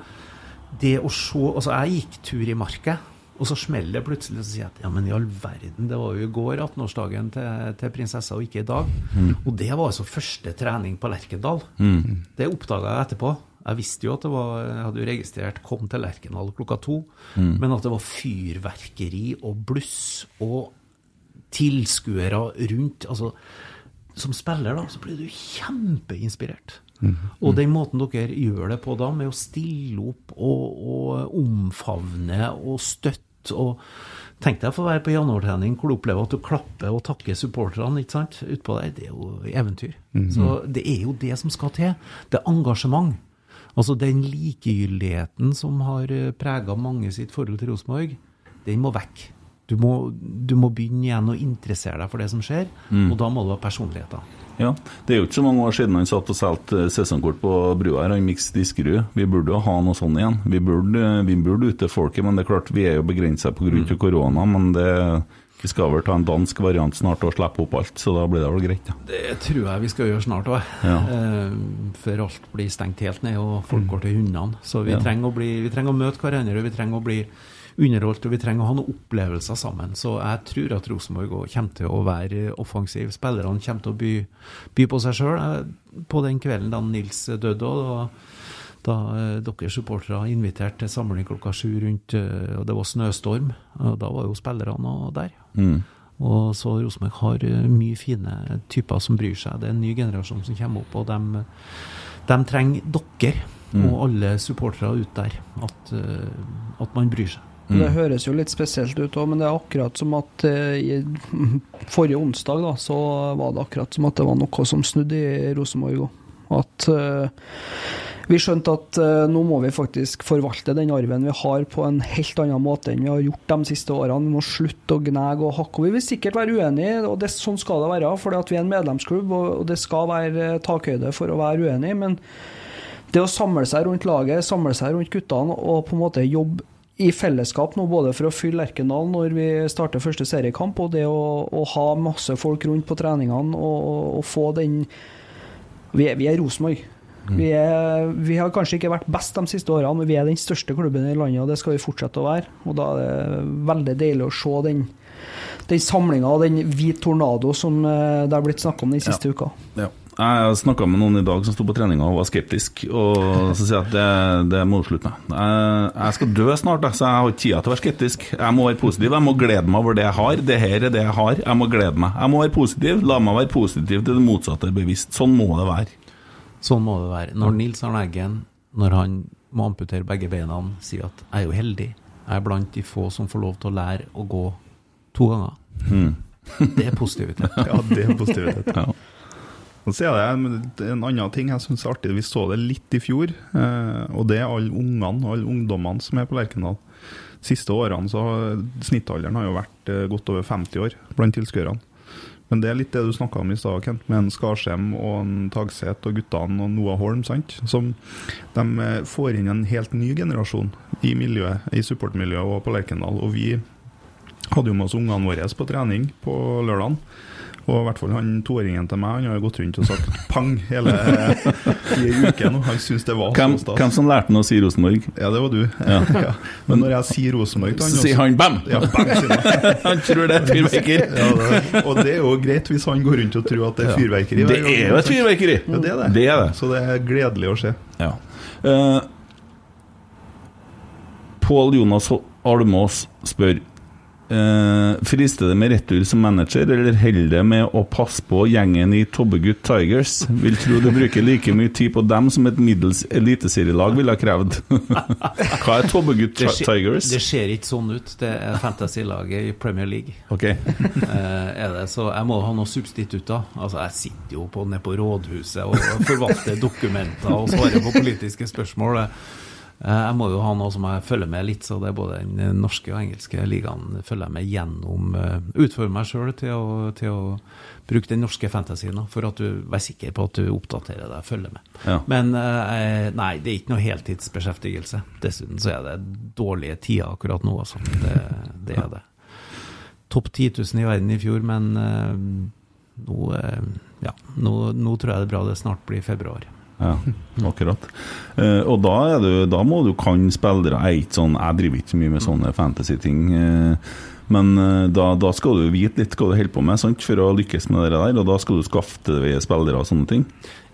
S4: det å se Altså, jeg gikk tur i marka, og så smeller det plutselig, og så sier jeg at ja, men i all verden, det var jo i går 18-årsdagen til, til prinsessa, og ikke i dag. Og det var altså første trening på Lerkendal. Det oppdaga jeg etterpå. Jeg visste jo at det var Jeg hadde jo registrert 'kom til Lerkendal klokka to', men at det var fyrverkeri og bluss og tilskuere rundt. altså som spiller da, så blir du kjempeinspirert. Og den måten dere gjør det på da, med å stille opp og, og omfavne og støtte og Tenk deg å få være på januartrening hvor du opplever at du klapper og takker supporterne ikke sant, utpå der. Det er jo eventyr. Så det er jo det som skal til. Det er engasjement. Altså den likegyldigheten som har prega mange sitt forhold til Rosenborg, den må vekk. Du må, du må begynne igjen å interessere deg for det som skjer, og da må du ha personligheter.
S5: Ja, Det er jo ikke så mange år siden han satt og solgte sesongkort på brua her, han Mix Diskerud. Vi burde jo ha noe sånt igjen. Vi burde, vi burde ut til folket, men det er klart vi er jo begrensa pga. av korona. Men det, vi skal vel ta en dansk variant snart og slippe opp alt, så da blir det vel greit, ja.
S4: Det tror jeg vi skal gjøre snart òg.
S5: Ja.
S4: Eh, før alt blir stengt helt ned og folk går til hundene. Så vi,
S5: Ja.
S4: trenger bli, vi trenger å møte hverandre, vi trenger å bli underholdt, og vi trenger å ha noen opplevelser sammen. Så jeg tror at Rosenborg kommer til å være offensiv. Spillerne kommer til å by, by på seg sjøl. På den kvelden da Nils døde, òg, da, da eh, dere supportere inviterte til samling klokka sju rundt, eh, og det var snøstorm, og da var jo spillerne der. Og så Rosenborg har eh, mye fine typer som bryr seg. Det er en ny generasjon som kommer opp, og de, de trenger dere og alle supportere ut der. At, eh, at man bryr seg.
S3: Det høres jo litt spesielt ut òg, men det er akkurat som at eh, i forrige onsdag da, så var det akkurat som at det var noe som snudde i Rosenborg òg. At uh, vi skjønte at uh, nå må vi faktisk forvalte den arven vi har på en helt annen måte enn vi har gjort de siste årene. Vi må slutte å gnage og hakke. Vi vil sikkert være uenige, og det, sånn skal det være. For vi er en medlemsklubb, og det skal være takhøyde for å være uenig. Men det å samle seg rundt laget, samle seg rundt guttene og på en måte jobbe i fellesskap nå, både for å fylle Lerkendal når vi starter første seriekamp, og det å, å ha masse folk rundt på treningene og, og, få den Vi er, vi er Rosenborg. Vi, er, vi har kanskje ikke vært best de siste årene, men vi er den største klubben i landet, og det skal vi fortsette å være. Og da er det veldig deilig å se den, den samlinga og den hvit tornado som eh, det har blitt snakka om den siste uka.
S5: Ja. Jeg snakka med noen i dag som sto på treninga og var skeptisk, og så sier jeg at det, det må du slutte med. Jeg, jeg skal dø snart, så jeg har ikke tida til å være skeptisk. Jeg må være positiv, jeg må glede meg over det jeg har. Det her er det jeg har, jeg må glede meg. Jeg må være positiv, la meg være positiv til det motsatte er bevisst. Sånn må det være.
S4: Sånn må det være. Når Nils Arne Eggen, når han må amputere begge beina, sier at 'jeg er jo heldig', jeg er blant de få som får lov til å lære å gå to ganger. Det er positivitet.
S6: Ja, det er positivitet.
S5: Ja.
S6: Og så er det en annen ting jeg syns er artig. Vi så det litt i fjor, eh, og det er alle ungene og alle ungdommene som er på Lerkendal. siste årene så snittalderen har jo vært eh, godt over 50 år blant tilskuerne. Men det er litt det du snakka om i stad, Kent, med en Skarsheim og en Tagseth og guttene og Noah Holm, sant? som de eh, får inn en helt ny generasjon i miljøet, i supportmiljøet og på Lerkendal. Og vi hadde jo med oss ungene våre på trening på lørdagen. Og i hvert fall han toåringen til meg, han har gått rundt og sagt pang hele i ei uke nå. Han syns det var
S5: Hvem,
S6: så stas.
S5: hvem som lærte han å si Rosenborg?
S6: Ja, det var du. Ja. Men når jeg sier Rosenborg til
S5: Så
S6: han
S5: sier han bam!
S6: Ja, bam han.
S5: Han tror det er fyrverkeri.
S6: Ja, det, og det er jo greit hvis han går rundt og tror at det er fyrverkeri.
S5: Det er jo et fyrverkeri!
S6: Ja, det er det.
S5: Det er det.
S6: Så det er gledelig å se.
S5: Ja. Uh, Pål Jonas Almås spør eh, Frister det med retur som manager, eller holder det med å passe på gjengen i Tobbegutt Tigers? Vil tro du bruker like mye tid på dem som et middels eliteserielag ville ha krevd. Hva er Tobbegutt
S4: Det,
S5: Tigers?
S4: det ser ikke sånn ut. Det er fantasy-laget i Premier League.
S5: Okay.
S4: uh, er det, så jeg må ha noen substitutter. Altså, jeg sitter jo på, nede på rådhuset og forvalter dokumenter og svarer på politiske spørsmål. Jeg må jo ha noe som jeg følger med litt, så det er både den norske og engelske ligaen følger jeg med gjennom. eh, Utfordrer meg sjøl til, til å bruke den norske fantasien, for at du vær sikker på at du oppdaterer deg og følger med.
S5: Ja.
S4: Men eh, nei, det er ikke noe heltidsbeskjeftigelse. Dessuten så er det dårlige tider akkurat nå, altså. Det, det er det. Topp 10 000 i verden i fjor, men eh, nå, eh, ja, nå, nå tror jeg det er bra det snart blir februar.
S5: Ja, akkurat. Uh, og da, du, da må du kan spillere. Jeg, sånn, jeg driver ikke så mye med sånne fantasy-ting. Uh, men uh, da, da skal du vite litt hva du holder på med sant, for å lykkes med det der. Og da skal du skaffe deg spillere og sånne ting.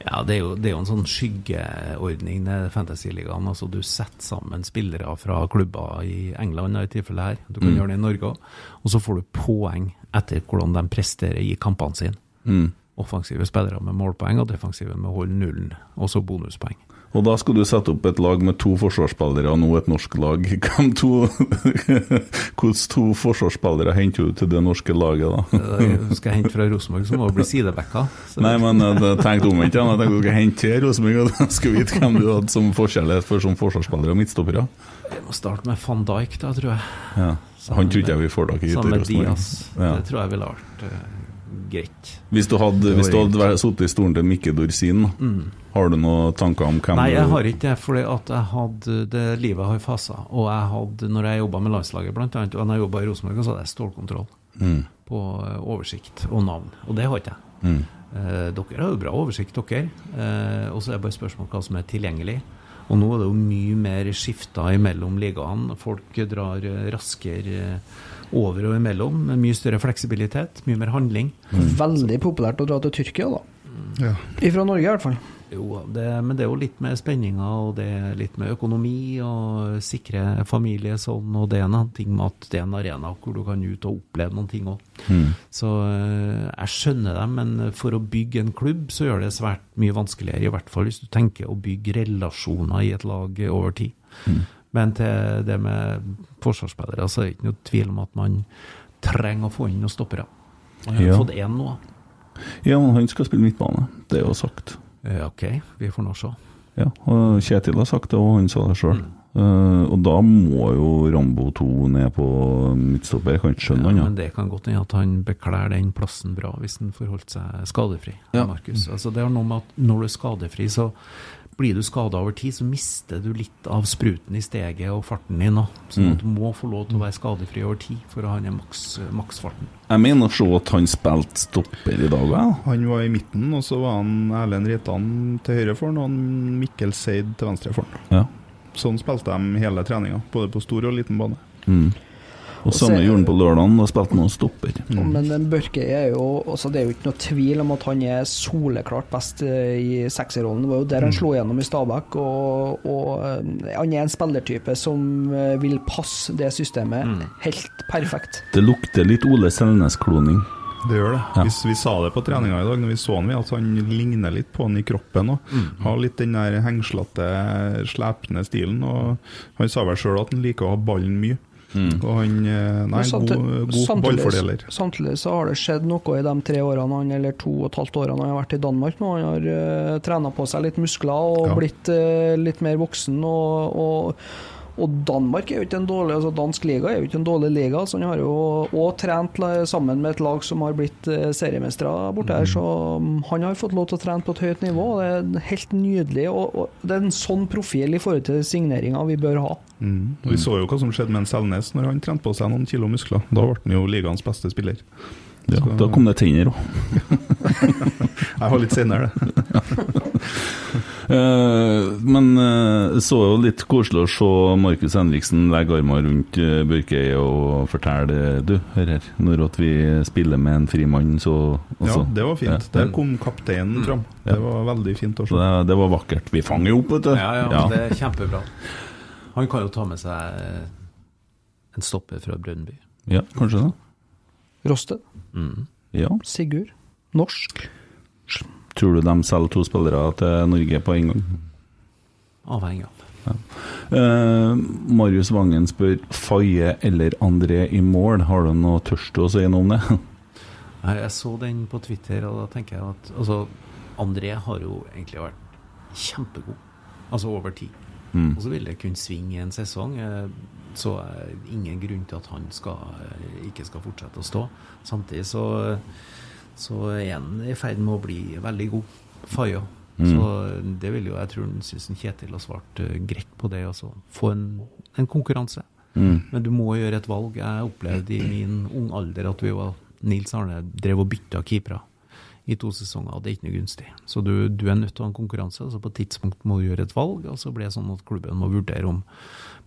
S4: Ja, det er, jo, det er jo en sånn skyggeordning, det Fantasy-ligaen. Altså, du setter sammen spillere fra klubber i England i tilfelle her. Du kan
S5: Mm.
S4: gjøre det i Norge òg. Og så får du poeng etter hvordan de presterer i kampene sine.
S5: Mm.
S4: Offensive spillere med målpoeng, og defensive med å holde nullen. Og så bonuspoeng.
S5: Og da skal du sette opp et lag med to forsvarsspillere og nå et norsk lag. Hvem to Hvilke to forsvarsspillere henter du til det norske laget, da?
S4: Eh, Skal jeg hente fra Rosenborg, så må det bli sidebacka.
S5: Nei, men jeg tenkte omvendt. Jeg tenkte du skal hente til Rosenborg, og jeg skulle vite hvem du hadde som forskjellighet for som forsvarsspillere og midtstoppere.
S4: Jeg må starte med van Dijk, da, tror jeg.
S5: Ja. Han tror ikke jeg vi får tak i til
S4: Sammen med Diaz.
S5: Ja.
S4: Det tror jeg ville vært eh, greit.
S5: Hvis du hadde, hvis du hadde sittet i stolen til Mikke Dorsin,
S4: Mm.
S5: har du noen tanker om hvem
S4: Nei, jeg har ikke det, fordi at jeg hadde det livet har faser. Og jeg hadde, når jeg jobba med landslaget, blant annet, og når jeg jobba i Rosenborg, så hadde jeg stålkontroll
S5: Mm.
S4: på eh, oversikt og navn. Og det har ikke jeg.
S5: Mm.
S4: Eh, dere har jo bra oversikt, dere. Eh, og så er det bare spørsmål hva som er tilgjengelig. Og nå er det jo mye mer skifter imellom ligaene. Folk drar eh, raskere eh, over og imellom. med Mye større fleksibilitet, mye mer handling.
S3: Veldig populært å dra til Tyrkia, da.
S6: Ja.
S3: Ifra Norge, i hvert fall.
S4: Jo, det, men det er jo litt med spenninger, og det er litt med økonomi og sikre familie sånn, og det er en ting med at det er en arena hvor du kan ut og oppleve noen ting òg.
S5: Mm.
S4: Så eh, jeg skjønner det, men for å bygge en klubb så gjør det svært mye vanskeligere, i hvert fall hvis du tenker å bygge relasjoner i et lag over tid. Men til det med forsvarsspillere, så er det ikke noe tvil om at man trenger å få inn noen stoppere. Man har
S5: Ja.
S4: fått én nå.
S5: Ja, men han skal spille midtbane. Det er jo sagt.
S4: Ja, OK, vi får nå se.
S5: Ja, og Kjetil har sagt det, og han sa det sjøl.
S4: Mm.
S5: og da må jo Rambo 2 ned på midtstopper. Jeg kan ikke skjønne
S4: Ja,
S5: annet.
S4: men det kan godt hende at han bekler den plassen bra, hvis han får holdt seg skadefri.
S5: Ja.
S4: Markus. Altså, det har noe med at når du er skadefri, så blir du skada over tid, så mister du litt av spruten i steget og farten din. Så Sånn
S5: Mm.
S4: du må få lov til å være skadefri over tid for å ha den maks, maksfarten.
S5: Jeg mener å se at han spilte stopper i dag òg.
S6: Han var i midten, og så var han Erlend Ritan til høyre for han, og Mikkel Seid til venstre for han.
S5: Ja.
S6: Sånn spilte de hele treninga, både på stor og liten bane.
S5: Mm. Og samme gjorde han på lørdagen, da spilte han stopper. stopper.
S3: Men den Børke er jo altså Det er jo ikke noe tvil om at han er soleklart best eh, i sekserrollen. Det var jo der han slo gjennom i Stabæk. Og, og eh, han er en spillertype som eh, vil passe det systemet helt perfekt.
S5: Det lukter litt Ole Selnes-kloning.
S6: Det gjør det.
S5: Ja.
S6: Vi, vi sa det på treninga i dag, når vi så han, at han ligner litt på han i kroppen òg. Har litt den der hengslete, slepne stilen. Og han sa vel sjøl at han liker å ha ballen mye. Og han eh, Nei,
S3: samtidig-
S6: god, god
S3: samtidig-
S6: ballfordeler.
S3: Samtidig så har det skjedd noe i de tre årene han, eller to og et halvt årene han har vært i Danmark nå. Han har uh, trena på seg litt muskler og
S6: Ja.
S3: blitt uh, litt mer voksen. Og, og, og Danmark er jo ikke en dårlig altså Dansk liga er jo ikke en dårlig liga. Så han har jo òg trent sammen med et lag som har blitt uh, seriemestere borte her. Så um, han har fått lov til å trene på et høyt nivå. Det er helt nydelig. Og, og det er en sånn profil i forhold til signeringa vi bør ha.
S6: Mm. Og Vi så jo hva som skjedde med en Selnes når han trente på seg noen kilo muskler. Da ble han jo ligaens beste spiller.
S5: Ja,
S6: Så-
S5: da kom det tenner òg.
S6: Jeg har litt senere, det.
S5: Eh, men uh, så jo litt koselig å se Markus Henriksen legge armene rundt uh, og fortelle Du, hør her, når at vi spiller med en frimann, så
S6: Ja,
S5: altså,
S6: det var fint.
S5: ja.
S6: Der kom kapteinen fram. Det var veldig fint å se.
S5: det, det var vakkert. Vi fanger opp, vet du.
S4: Ja, ja, det er kjempebra. Han kan jo ta med seg en stopper fra Brønnby.
S5: ja, kanskje det.
S3: Rosted,
S4: Mm.
S5: Ja.
S3: Sigurd, norsk.
S5: Tror du de selger to spillere til Norge på en gang?
S4: Avhengig av.
S5: Eh, Marius Vangen spør Faye eller André i mål. Har du noe tørst å si noe om det?
S4: Jeg så den på Twitter, og da tenker jeg at altså, André har jo egentlig vært kjempegod. Altså over tid.
S5: Mm.
S4: Og så vil det kunne svinge en sesong. eh, Så er det ingen grunn til at han skal, eh, ikke skal fortsette å stå. Samtidig så, så er han i ferd med å bli veldig god. Faye.
S5: Mm.
S4: Så det vil jo, jeg tror han syns Kjetil har svart eh, greit på det. Altså. Få en, en konkurranse.
S5: Mm.
S4: Men du må gjøre et valg. Jeg opplevde i min ung alder at vi var Nils Arne drev og bytta keepere i to sesonger, og det er ikke noe gunstig. Så du, du er nødt til å ha en konkurranse, altså på et tidspunkt må du gjøre et valg, og så blir det sånn at klubben må vurdere om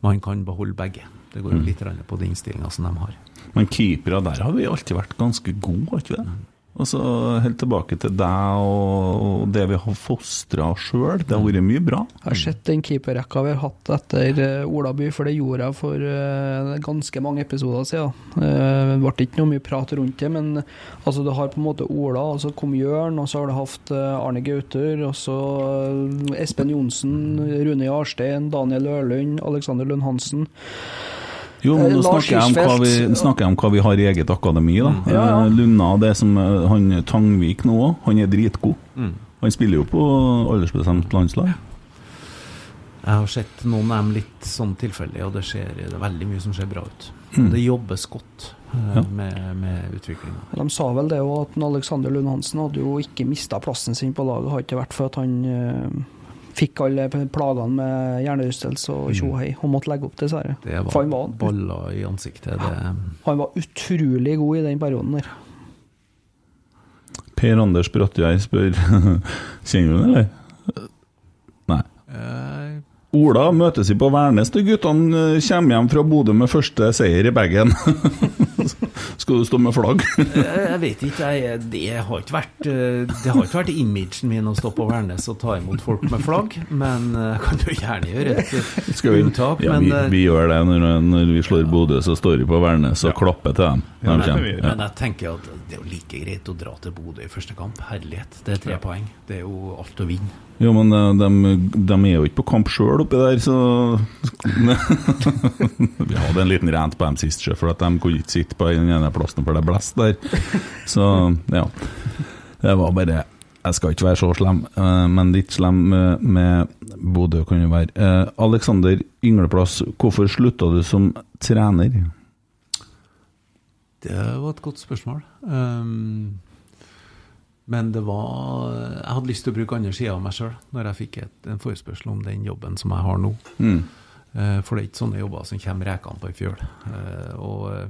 S4: man kan beholde begge. Det går jo litt grann på de innstillinga som de har.
S5: Men keepere der har vi alltid vært ganske gode, har ikke vi det? Altså, Helt tilbake til deg og, og det vi har fostra sjøl. Det har vært mye bra.
S3: Jeg har sett den keeperrekka vi har hatt etter eh, Olaby, for det gjorde jeg for eh, ganske mange episoder siden. Eh, Det ble ikke noe mye prat rundt det, men altså, du har på en måte Ola, og så kom Jørn, og så har du hatt Arne Gauter, og så Espen Johnsen, Rune Jarstein, Daniel Ørlund, Alexander Lund Hansen.
S5: Jo, men
S3: Eh,
S5: nå snakker jeg, om hva vi, snakker jeg om hva vi har i eget akademi. da.
S3: Ja, ja.
S5: Eh, Lunna, det som eh, han Tangvik nå òg, han er dritgod. Han spiller jo på aldersbestemt landslag.
S4: Jeg har sett noen av dem litt sånn tilfeldig, og det, skjer, det er veldig mye som ser bra ut.
S5: Mm.
S4: Det jobbes godt
S5: Ja.
S4: med, med utviklinga.
S3: De sa vel det òg, at Alexander Lund Hansen hadde jo ikke mista plassen sin på laget, hadde ikke vært for at han fikk alle plagene med hjernerystelse og tjohei, og måtte legge opp, dessverre.
S4: Det var
S3: var,
S4: baller i ansiktet. Det,
S3: han var utrolig god i den perioden der.
S5: Per Anders Brattgjerd spør Kjenner du ham, eller? Nei.
S4: eh,
S5: Ola møtes vi på Værnes da guttene kommer hjem fra Bodø med første seier i bagen. Skal du stå med flagg?
S4: jeg vet ikke, jeg, det har ikke vært eh, Det har ikke vært imagen min å stå på Værnes og ta imot folk med flagg, men eh, jeg kan jo gjerne gjøre et unntak.
S5: ja,
S4: men,
S5: vi,
S4: eh,
S5: vi gjør det når, når vi slår Bodø, så står vi på Værnes og klapper til dem.
S6: Ja,
S5: de. Ja.
S4: Men jeg tenker at det er jo like greit å dra til Bodø i første kamp. Herlighet. Det er tre poeng. Det er jo alt å vinne.
S5: Jo, men de, de er jo ikke på kamp sjøl oppi der, så Vi hadde en liten rent på dem sist, for at de kunne ikke sitte på den ene plassen for det blæst der. Så ja. Det var bare Jeg skal ikke være så slem, eh, men litt slem med, med Bodø kan jo være. Aleksander Alexander Yngleplass, hvorfor slutta du som trener?
S4: Det var et godt spørsmål. Um, men det var Jeg hadde lyst til å bruke andre sider av meg sjøl når jeg fikk et, en forespørsel om den jobben som jeg har nå.
S5: Mm.
S4: Eh, For det er ikke sånne jobber som kommer rekende på ei fjøl. Eh, Og, eh,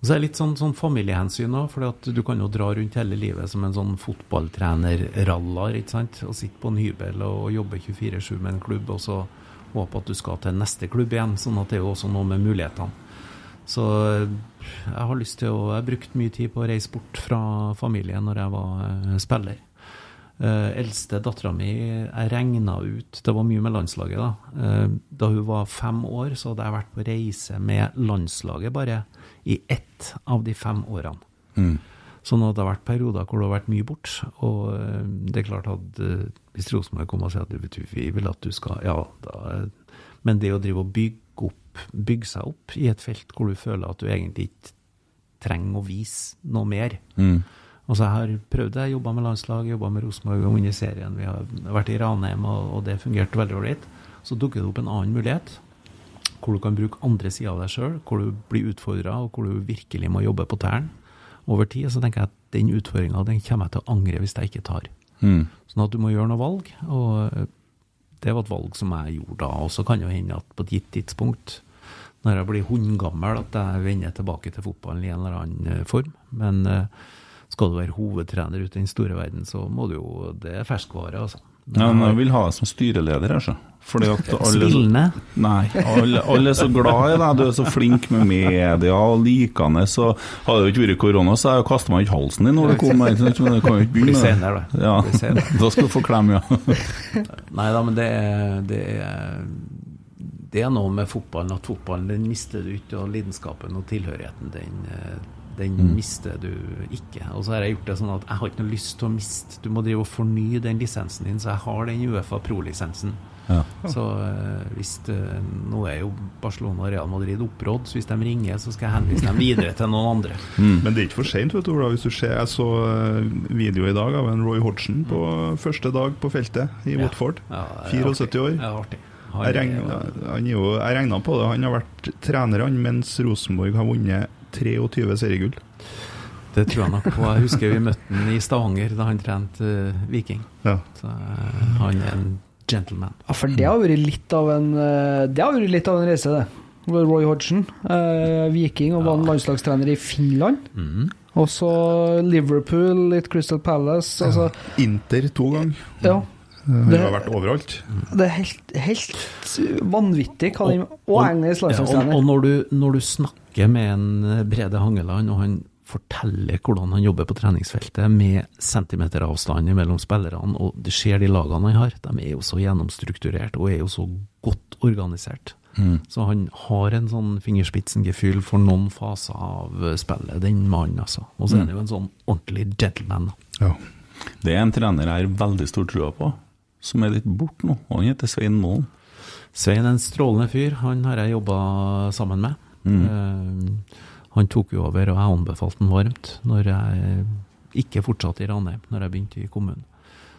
S4: og så er det litt sånn, sånn familiehensyn òg, for du kan jo dra rundt hele livet som en sånn fotballtrener-rallar, ikke sant. Og sitte på en hybel og jobbe 24-7 med en klubb, og så håpe at du skal til neste klubb igjen. Sånn at det er jo også noe med mulighetene. Så jeg har lyst til å Jeg har brukt mye tid på å reise bort fra familien når jeg var spiller. Uh, eldste dattera mi Jeg regna ut Det var mye med landslaget, da. Uh, da hun var fem år, så hadde jeg vært på reise med landslaget bare i ett av de fem årene. Sånn at det har vært perioder hvor det har vært mye bort. Og uh, det er klart at hvis Rosenborg kommer og sier at vi vil at du skal Ja, da Men det å drive og bygge opp, bygge seg opp i et felt hvor du føler at du egentlig ikke trenger å vise noe mer. Altså Jeg har prøvd det, jobba med landslag, jobba med Rosenborg og vunnet serien. Vi har vært i Ranheim, og, og det fungerte veldig ålreit. Så dukker det opp en annen mulighet, hvor du kan bruke andre sider av deg sjøl, hvor du blir utfordra, og hvor du virkelig må jobbe på tærne over tid. Så tenker jeg at den utfordringa kommer jeg til å angre hvis jeg ikke tar.
S5: Mm.
S4: Sånn at du må gjøre noe valg. Og det var et valg som jeg gjorde da. Og så kan det hende at på et gitt tidspunkt, når jeg blir hundgammel, at jeg vender tilbake til fotballen i en eller annen eh, form. Men eh, skal du være hovedtrener ute i den store verden, så må du jo Det er ferskvare, altså.
S5: Ja, men jeg vil ha deg som styreleder altså. Fordi at alle
S4: Spillende.
S5: Nei, alle, alle er så glad i deg, du er så flink med media og likende, så hadde det ikke vært korona, så hadde jeg kasta meg ikke halsen din når du kom? Men du kan jo ikke begynne
S4: senere, da.
S5: Ja,
S4: senere.
S5: da skal du få klem, ja.
S4: Nei da, men det er, det er Det er noe med fotballen at fotballen den mister du ikke, og lidenskapen og tilhørigheten den, eh, den mister du ikke. Og så har jeg gjort det sånn at jeg har ikke noe lyst til å miste Du må drive og fornye den lisensen din, så jeg har den Uefa Pro-lisensen.
S5: Ja.
S4: Så eh, hvis det, Nå er jo Barcelona og Real Madrid opprådd, så hvis de ringer, så skal jeg henvise dem videre til noen andre.
S6: Men det er ikke for seint, vet du, Ola. Hvis du ser, jeg så eh, video i dag av en Roy Hodgson på første dag på feltet i Watford.
S4: Ja, er
S6: 74
S4: artig.
S6: år.
S4: Ja, artig. Han
S6: jeg regna på det. Han har vært trener han, mens Rosenborg har vunnet 23 seriegull.
S4: Det tror jeg nok på. Jeg husker vi møtte han i Stavanger da han trente uh, Viking.
S6: Ja.
S4: Så uh, han er en gentleman.
S3: Ja, for det har vært litt av en eh, Det har vært litt av en reise, det. Roy Hodgson, eh, viking, og var en landslagstrener i Finland. Og så Liverpool, litt Crystal Palace. Altså,
S6: Inter to ganger.
S3: ja. Det-
S6: har vært overalt.
S3: Det er helt, helt vanvittig hva de Og engelsk
S4: Ja, og,
S3: landslagstrener.
S4: og når, du, når du snakker med en eh, Brede Hangeland, og han forteller hvordan han jobber på treningsfeltet med centimeteravstand mellom spillerne, og det ser de lagene han har, de er jo så gjennomstrukturert og er jo så godt organisert. Så han har en sånn fingerspitzengefühl for noen faser av eh, spillet, den mannen, altså. Og så er han jo en sånn ordentlig gentleman.
S6: Ja.
S5: Det er en trener jeg har veldig stor trua på, som er litt borte nå. Han heter Svein Målen.
S4: Svein er en strålende fyr. Han har jeg jobba sammen med. Eh, han tok jo over, og jeg anbefalte han varmt når jeg ikke fortsatte i Ranheim, når jeg begynte i kommunen.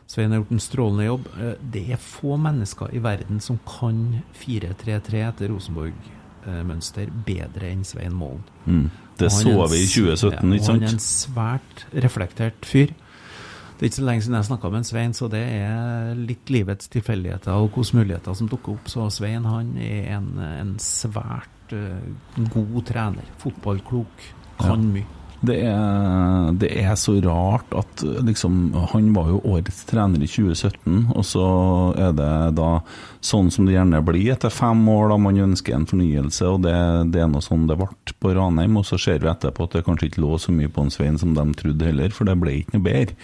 S4: Svein har gjort en strålende jobb. Eh, Det er få mennesker i verden som kan 4-3-3 etter Rosenborg-mønster bedre enn Svein Målen.
S5: Mm. Det så vi i 2017,
S4: ja,
S5: ikke
S4: sant? Han er en svært reflektert fyr. Det er ikke så lenge siden jeg snakka med en Svein, så det er litt livets tilfeldigheter og hvilke muligheter som dukker opp. Så Svein han er en, en svært eh, god trener. Fotballklok. Kan mye.
S5: Det er, det er så rart at liksom Han var jo årets trener i 2017, og så er det da sånn som det gjerne blir etter fem år, da man ønsker en fornyelse, og det, det er noe sånn det ble på Ranheim. Og så ser vi etterpå at det kanskje ikke lå så mye på en Svein som de trodde heller, for det ble ikke noe bedre.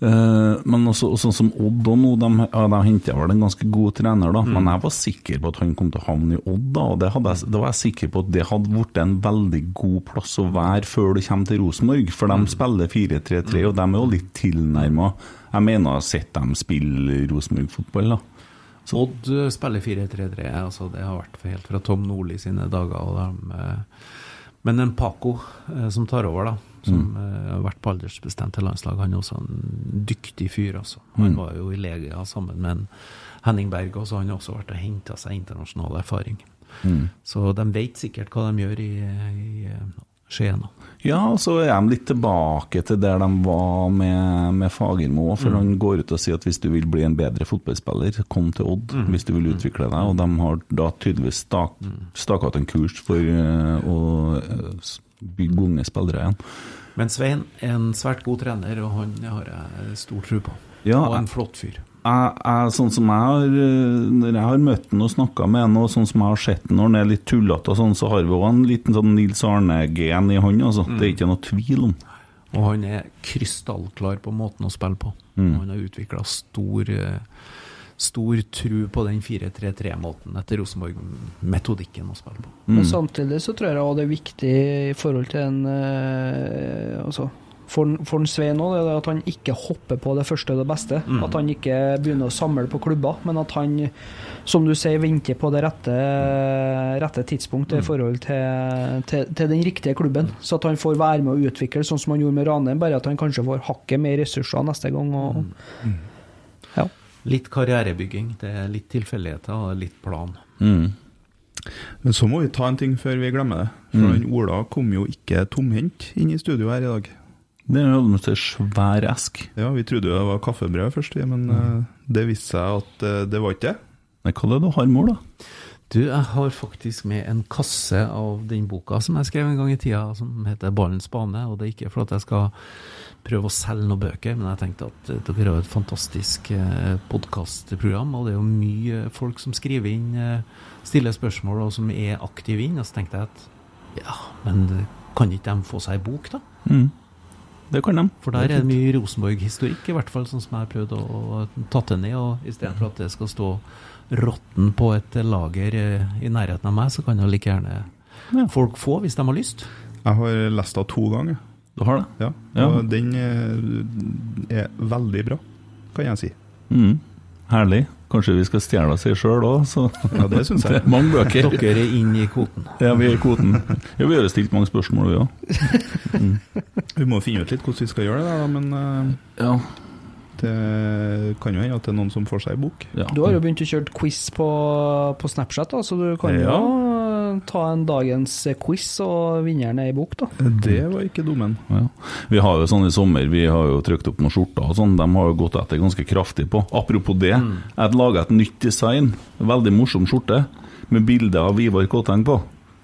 S5: Eh, men også, sånn som Odd og nå, de, ja, de henta vel en ganske god trener, da. Men jeg var sikker på at han kom til å havne i Odd, da. Og det jeg, da var jeg sikker på at det hadde blitt en veldig god plass å være før du kommer til Rosenborg. For de spiller 4-3-3, og de er jo litt tilnærma. Jeg mener jeg har sett dem spille Rosenborg-fotball, da.
S4: Odd eh, spiller 4-3-3. Altså det har vært helt fra Tom Nordli sine dager. Og de, eh, men en Paco som tar over, da, som mm. har vært på aldersbestemte landslag, han er også en dyktig fyr. Altså. Han var jo i Legia sammen med en Henning Berg, og så han har også vært og henta seg internasjonal erfaring. Så de vet sikkert hva de gjør i, i eh, Skien.
S5: Ja, og så er de litt tilbake til der de var med, med Fagermo. For han går ut og sier at hvis du vil bli en bedre fotballspiller, kom til Odd. Hvis du vil utvikle deg. Og de har da tydeligvis stak, staka ut en kurs for eh, å eh, bygge unge spillere igjen.
S4: Men Svein er en svært god trener, og han har jeg stor tro på.
S5: Ja,
S4: og en flott fyr.
S5: jeg, jeg, sånn som jeg har eh, Når jeg har møtt han og snakka med han, og sånn som jeg har sett han når han er litt tullete, sånn, så har vi òg en liten sånn Nils Arne-gen i han. Altså. Det er ikke noe tvil om.
S4: Og han er krystallklar på måten å spille på. Han har utvikla stor, eh, stor tru på den 4-3-3-måten etter Rosenborg-metodikken å spille på.
S3: Og samtidig så tror jeg også det er viktig i forhold til en eh, altså, for, for en Svein òg, det er at han ikke hopper på det første og det beste. At han ikke begynner å samle på klubber, men at han, som du sier, venter på det rette, rette tidspunktet i forhold til, til, til den riktige klubben. Så at han får være med å utvikle, sånn som han gjorde med Ranheim, bare at han kanskje får hakket mer ressurser neste gang. Og, ja.
S4: Litt karrierebygging, det er litt tilfeldigheter og litt plan.
S5: Mm.
S6: Men så må vi ta en ting før vi glemmer det. For han Ola kom jo ikke tomhendt inn i studio her i dag.
S5: Det er jo en svær esk.
S6: Ja, Vi trodde jo det var kaffebrød først, men mm. det viste seg at eh, det var ikke det.
S5: Hva er det du har, mor, da?
S4: Du, jeg har faktisk med en kasse av den boka som jeg skrev en gang i tida, som heter 'Ballens bane'. Og det er ikke for at jeg skal prøve å selge noen bøker, men jeg tenkte at eh, dere har et fantastisk eh, podkastprogram, og det er jo mye folk som skriver inn, eh, stiller spørsmål, og som er aktive inn. Og så tenkte jeg at ja, men kan ikke de få seg ei bok, da?
S5: Mm. Det kan de.
S4: For der er det mye Rosenborg-historikk, i hvert fall sånn som jeg har prøvd å, å tatt det ned. Og istedenfor at det skal stå råtten på et lager eh, i nærheten av meg, så kan jo like gjerne
S5: Ja.
S4: folk få, hvis de har lyst.
S6: Jeg har lest henne to ganger.
S5: Du har det?
S6: Ja,
S5: Ja.
S6: Og den eh, er veldig bra, kan jeg si.
S5: Mm. Herlig. Kanskje vi skal stjele oss i sjøl òg, så
S6: Ja, det syns
S5: det
S6: jeg.
S5: er mange bøker.
S4: Dere er inn i kvoten.
S5: Ja, vi er i kvoten. Ja, vi har stilt mange spørsmål, vi òg.
S6: Vi må finne ut litt hvordan vi skal gjøre det, da, men uh...
S5: Ja.
S6: Det kan jo hende at det er noen som får seg ei bok.
S5: ja.
S3: Du har jo begynt å kjøre quiz på, på Snapchat, da, så du kan jo ta en dagens quiz, og vinneren er i bok, da.
S6: Det var ikke dummen.
S5: Ja. Vi har jo sånn i sommer, vi har jo trykt opp noen skjorter og sånn, de har jo gått etter ganske kraftig på. Apropos det, jeg hadde laga et nytt design, veldig morsom skjorte, med bilde av Ivar Kåteng på.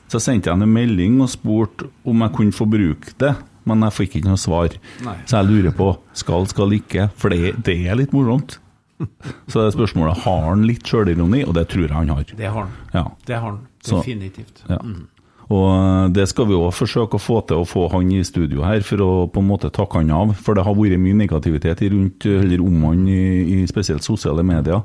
S5: Så sendte jeg en melding og spurte om jeg kunne få bruke det men jeg fikk ikke noe svar.
S4: Nei.
S5: Så jeg lurer på skal, skal ikke, for det, det er litt morsomt. Så det er spørsmålet har han litt sjølironi, og det tror jeg han har.
S4: Det har han.
S5: Ja.
S4: Det har han.
S5: Så-
S4: Definitivt.
S5: Ja. Og eh, det skal vi òg forsøke å få til å få han i studio her, for å på en måte takke han av. For det har vært mye negativitet i rundt, eller om han i, i spesielt sosiale medier.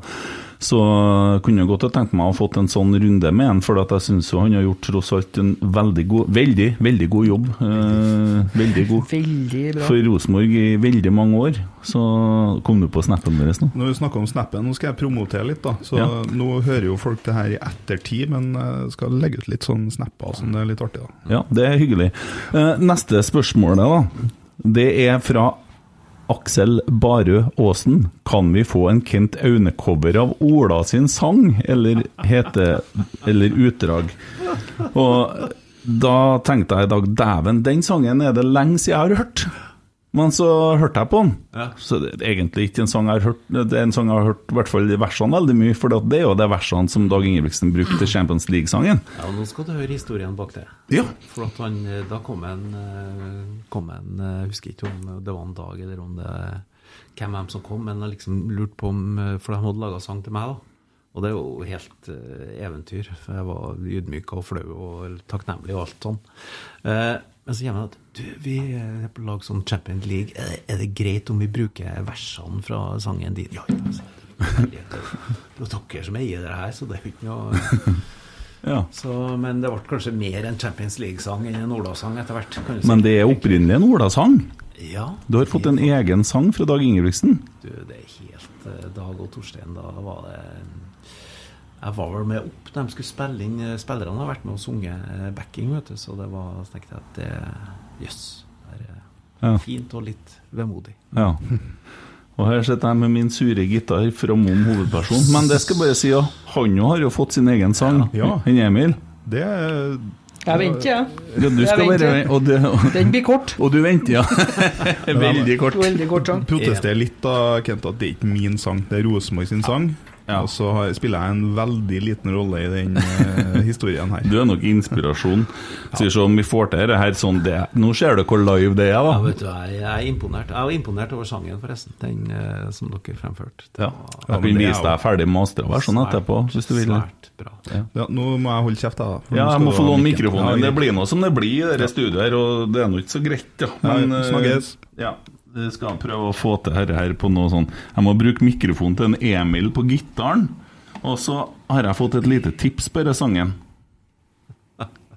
S5: Så eh, kunne jeg godt ha tenkt meg å fått en sånn runde med han, for at jeg syns han har gjort tross alt en veldig god, veldig, veldig god jobb. Eh, veldig god.
S3: Veldig bra.
S5: For Rosenborg i veldig mange år. Så kom du på snappen deres nå?
S6: Når vi snakker om snappen, nå skal jeg promotere litt, da. Så
S5: Ja.
S6: nå hører jo folk det her i ettertid, men jeg skal legge ut litt sånn snapper som det er litt artig, da.
S5: Ja, det er hyggelig. Eh, Neste spørsmål, da. Det er fra Aksel Barø Aasen. Kan vi få en Kent Aune-cover av Ola sin sang, eller hete Eller utdrag? Og da tenkte jeg i dag dæven, den sangen er det lenge siden jeg har hørt. Men så hørte jeg på den.
S4: Ja.
S5: Så det er egentlig ikke en sang jeg har hørt Det er en sang jeg har hørt i hvert fall versene veldig mye, for det er jo de versene som Dag Ingebrigtsen brukte til Champions League-sangen.
S4: Ja, Nå skal du høre historien bak det.
S5: Ja.
S4: For han, eh, Da kom en, eh, kom en eh, Jeg husker ikke om det var en dag eller om det hvem hvem som kom, men jeg liksom lurte på om For de hadde laga sang til meg, da. Og det er jo helt eventyr. For jeg var ydmyk og flau og takknemlig og alt sånn. Eh, men så kommer han at du, vi er på lag sånn Champions League. Er det, er det greit om vi bruker versene fra sangen din? Ja, ja. så, jeg. Det er jo dere som eier det her, så det er jo ikke noe
S5: Ja.
S4: så, men det ble kanskje mer en Champions League-sang enn en Ola-sang etter hvert.
S5: Men det er opprinnelig en Ola-sang.
S4: Ja.
S5: Du har fått en egen sang fra Dag Ingebrigtsen.
S4: Du, det er helt eh, Dag og Torstein, da var det Jeg var vel med opp da de skulle spille inn eh, Spillerne har vært med og sunget eh, backing, vet du, så det var så tenkte jeg at det Jøss. det er fint og litt vemodig.
S5: Ja. Og her sitter jeg med min sure gitar framom hovedpersonen. Men det skal jeg bare si, ja, han jo har jo fått sin egen sang.
S6: Ja.
S5: Han Emil.
S6: Det er
S3: Jeg venter, ja.
S5: Ja, du
S3: Jeg
S5: skal
S3: venter.
S5: Være, og, det, og,
S3: Den blir kort.
S5: og du venter, ja. Veldig kort.
S3: Veldig kort sang.
S6: protesterer litt da, Kent, at det er ikke min sang, det er Rosenborg sin sang.
S5: Ja.
S6: Og så har, spiller jeg en veldig liten rolle i den eh, historien her.
S5: Du er nok inspirasjon. Så vi om vi får til det her sånn det, Nå ser du hvor live det er, da.
S4: Ja, vet du, jeg, er imponert. Jeg var imponert over sangen, forresten. Den eh, som dere fremførte.
S5: Ja. Jeg kan vise deg ferdig mastra etterpå, hvis du vil.
S4: Svært bra.
S6: Ja, nå må jeg holde kjeft, da. for
S5: Ja, jeg må få låne mikrofonen.
S6: Ja,
S5: Det blir nå som det blir i dette studioet her, og det er nå ikke så greit, ja. Men
S6: Ja,
S5: eh,
S6: snakkes.
S5: ja, skal jeg prøve å få til dette her på noe sånn Jeg må bruke mikrofonen til en Emil på gitaren. Og så har jeg fått et lite tips på denne sangen.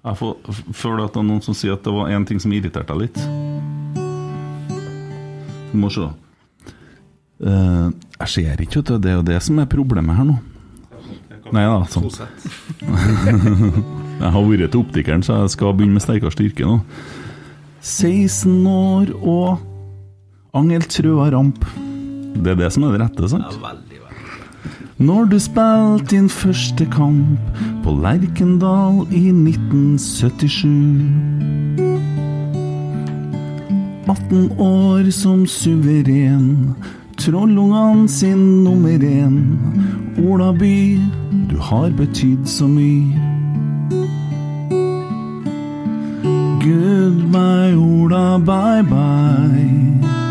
S5: Jeg får, føler at det er noen som sier at det var en ting som irriterte deg litt. Du må se. Uh, jeg ser ikke, vet du. Det er jo det som er problemet her nå. Nei da, sånn. Jeg har vært til optikeren, så jeg skal begynne med sterkere styrke nå. 16 år og Angel Trøa Ramp. Det er det som er det rette, sant?
S4: Ja, veldig, veldig.
S5: Når du spilte din første kamp på Lerkendal i 1977 18 år som suveren, trollungene sin nummer én. Ola by, du har betydd så mye. Goodbye, Ola, bye bye.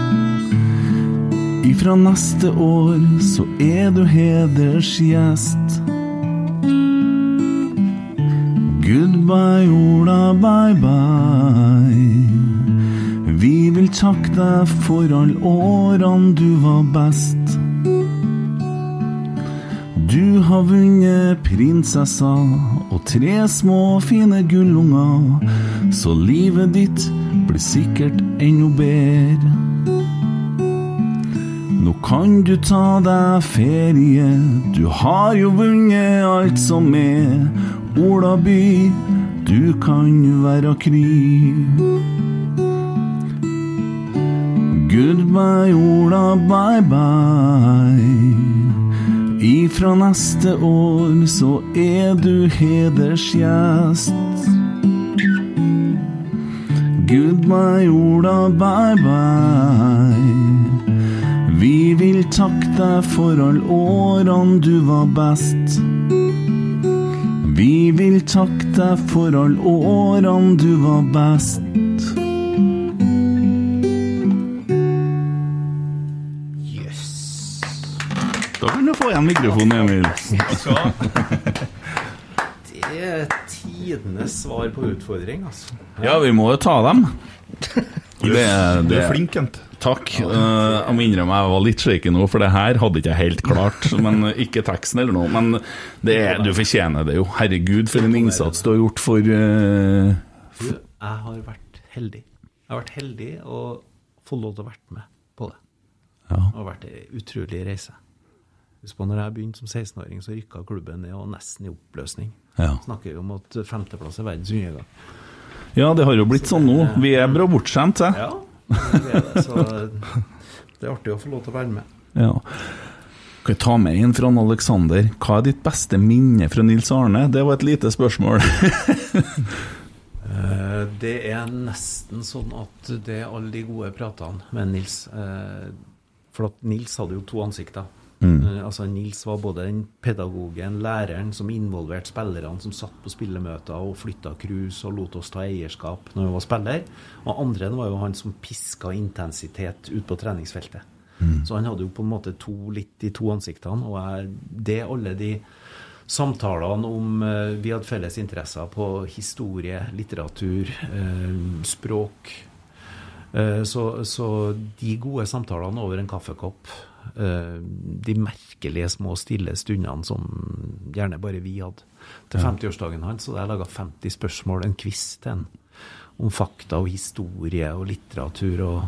S5: Ifra neste år så er du hedersgjest. Goodbye, Ola, bye bye. Vi vil takke deg for alle årene du var best. Du har vunnet prinsessa og tre små fine gullunger, så livet ditt blir sikkert enda bedre. Kan du ta deg ferie, du har jo vunnet alt som er. Ola by, du kan være kry. Goodbye, Ola, bye bye. Ifra neste år så er du hedersgjest. Goodbye, Ola, bye bye. Vi vil takke deg for alle årene du var best. Vi vil takke deg for alle årene du var best. Yes. Da kan du få igjen mikrofonen, Emil.
S4: Det er tidenes svar på utfordring, altså.
S5: Ja, vi må jo ta dem.
S6: Du
S5: er, du
S6: er flink, Kent.
S5: Takk. Uh, jeg må innrømme jeg var litt shaky nå, for det her hadde ikke jeg helt klart. Men Ikke teksten eller noe. Men det er, du fortjener det jo. Herregud, for en innsats du har gjort for
S4: uh, jeg har vært heldig. Jeg har vært heldig å få lov til å vært med på det.
S5: Ja.
S4: Det har vært en utrolig reise. Husk på når jeg begynte som 16-åring, så rykka klubben ned og nesten i oppløsning.
S5: Ja.
S4: Snakker jo om at femteplass er verdens undergang.
S5: ja, det har jo blitt sånn nå. Vi er bra bortskjemt, se.
S4: Ja, det. Så det er artig å få lov til å være med.
S5: Ja. Kan jeg ta med en fra Alexander? Hva er ditt beste minne fra Nils Arne? Det var et lite spørsmål.
S4: Eh, Det er nesten sånn at det er alle de gode pratene med Nils. eh, For at Nils hadde jo to ansikter. Eh, Altså Nils var både den pedagogen, læreren som involverte spillerne, som satt på spillemøter og flytta krus og lot oss ta eierskap når vi var spiller. Og andre var jo han som piska intensitet ut på treningsfeltet. Så han hadde jo på en måte to, litt de to ansiktene. Og jeg, det alle de samtalene om eh, Vi hadde felles interesser på historie, litteratur, eh, språk. Så, så de gode samtalene over en kaffekopp, de merkelige små stille stundene som gjerne bare vi hadde. Til 50-årsdagen hans så hadde jeg laga 50 spørsmål, en quiz til han, om fakta og historie og litteratur. og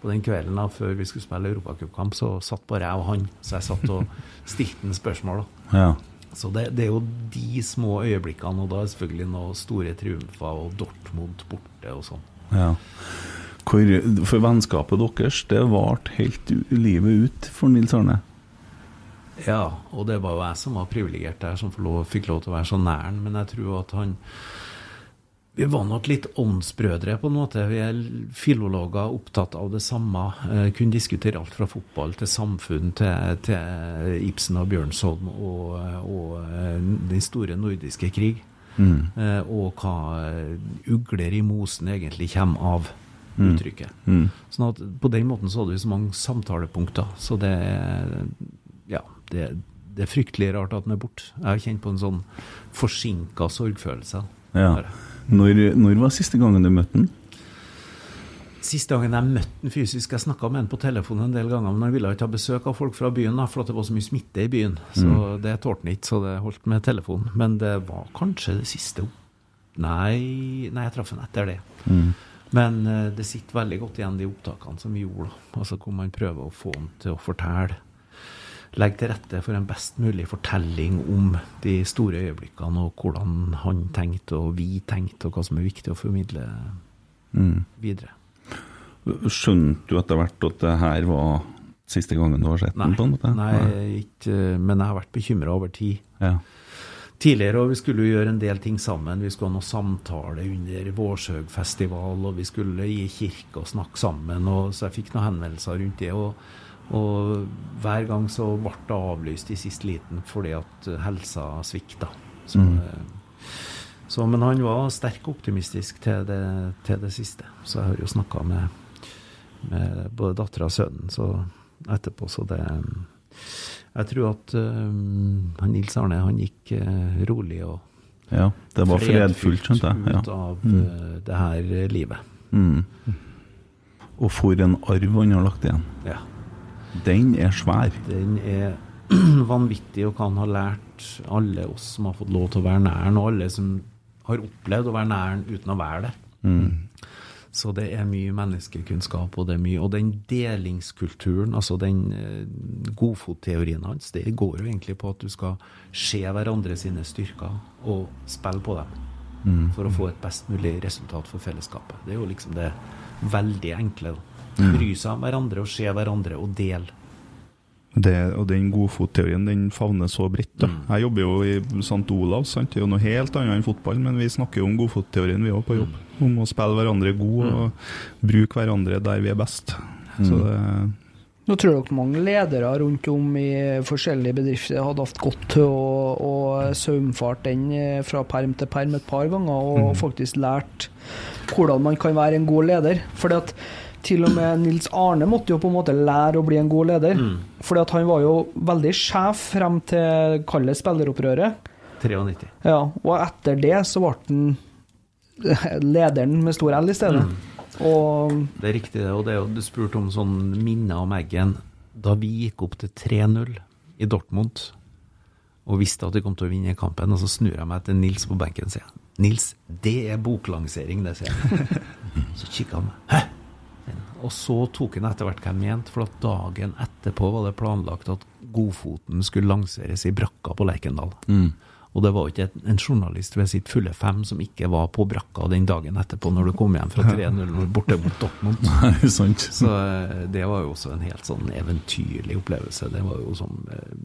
S4: på den kvelden da, før vi skulle spille europacupkamp, så satt bare jeg og han. Så jeg satt og stilte han spørsmål.
S5: Ja.
S4: Så det, det er jo de små øyeblikkene, og da er det selvfølgelig noen store triumfer og Dortmund borte og sånn.
S5: ja. Hvor, for vennskapet deres, det varte helt livet ut for Nils Arne.
S4: Ja, og det var jo jeg som var privilegert der, som fikk lov til å være så nær han. Men jeg tror at han Vi var nok litt åndsbrødre, på en måte. Vi er filologer opptatt av det samme. Eh, kunne diskutere alt fra fotball til samfunn til, til Ibsen og Bjørnson og, og eh, den store nordiske krig. Eh, og hva ugler i mosen egentlig kommer av uttrykket. Sånn at på den måten så hadde vi så mange samtalepunkter. Så det Ja, det, det er fryktelig rart at den er borte. Jeg har kjent på en sånn forsinka sorgfølelse.
S5: Ja. Når, når var siste gangen du møtte den?
S4: Siste gangen jeg møtte han fysisk Jeg snakka med han på telefon en del ganger, men han ville ikke ha besøk av folk fra byen, for at det var så mye smitte i byen. Så det tålte han ikke, så det holdt med telefon. Men det var kanskje det siste. Nei, nei jeg traff han etter det. Men eh, det sitter veldig godt igjen, de opptakene som vi gjorde. Altså Hvor man prøver å få ham til å fortelle. Legge til rette for en best mulig fortelling om de store øyeblikkene, og hvordan han tenkte, og vi tenkte, og hva som er viktig å formidle videre.
S5: Skjønte du etter hvert at det her var siste gangen du har sett
S4: Nei,
S5: den? på en måte?
S4: nei ikke, men jeg har vært bekymra over tid.
S5: Ja.
S4: Tidligere, og vi skulle jo gjøre en del ting sammen. Vi skulle ha noe samtale under Vårsøgfestival, og vi skulle i kirke og snakke sammen. Og, så jeg fikk noen henvendelser rundt det. Og, og hver gang så ble det avlyst i siste liten fordi at helsa svikta. Så, mm. så, men han var sterk optimistisk til det, til det siste. Så jeg har jo snakka med, med både dattera og sønnen så etterpå, så det Jeg tror at uh, Nils Arne han gikk uh, rolig og
S5: ja. Det var fredfullt, skjønte jeg.
S4: ut
S5: Ja.
S4: av uh, det her livet.
S5: Mm. Og for en arv han har lagt igjen.
S4: Ja.
S5: Den er svær.
S4: Den er vanvittig, og hva han har lært alle oss som har fått lov til å være nær og alle som har opplevd å være nær uten å være det. Så det er mye menneskekunnskap, og det er mye Og den delingskulturen, altså den eh, godfotteorien hans, det går jo egentlig på at du skal se hverandre sine styrker og spille på dem. For å få et best mulig resultat for fellesskapet. Det er jo liksom det veldig enkle. da. Bry seg om hverandre og se hverandre og dele.
S6: Det, og den godfotteorien den favner så bredt. Mm. Jeg jobber jo i St. Olavs, sant? det er jo noe helt annet enn fotball, men vi snakker jo om godfotteorien vi òg på jobb. Om å spille hverandre god og bruke hverandre der vi er best. Så det,
S3: Nå tror dere mange ledere rundt om i forskjellige bedrifter hadde hatt godt til å, å saumfart den eh, fra perm til perm et par ganger, og faktisk lært hvordan man kan være en god leder. Fordi at til og med Nils Arne måtte jo på en måte lære å bli en god leder. Fordi at han var jo veldig sjef frem til kalde spilleropprøret.
S4: 93.
S3: Ja, og etter det så ble han lederen med stor L i stedet. Og
S4: Det er riktig, det. Og det er jo, du spurte om sånn minner om Eggen. Da vi gikk opp til 3-0 i Dortmund og visste at vi kom til å vinne kampen, og så snur jeg meg til Nils på benken og sier Nils, det er boklansering, det, sier jeg. Så kikka han meg. Hæ? Og så tok han etter hvert hva jeg mente, for at dagen etterpå var det planlagt at Godfoten skulle lanseres i brakka på Lerkendal. Og det var jo ikke en, journalist ved sitt fulle fem som ikke var på brakka den dagen etterpå, når du kom hjem fra 3-0 borte mot Dortmund.
S5: Nei, sant.
S4: Så eh, det var jo også en helt sånn eventyrlig opplevelse. Det var jo som eh,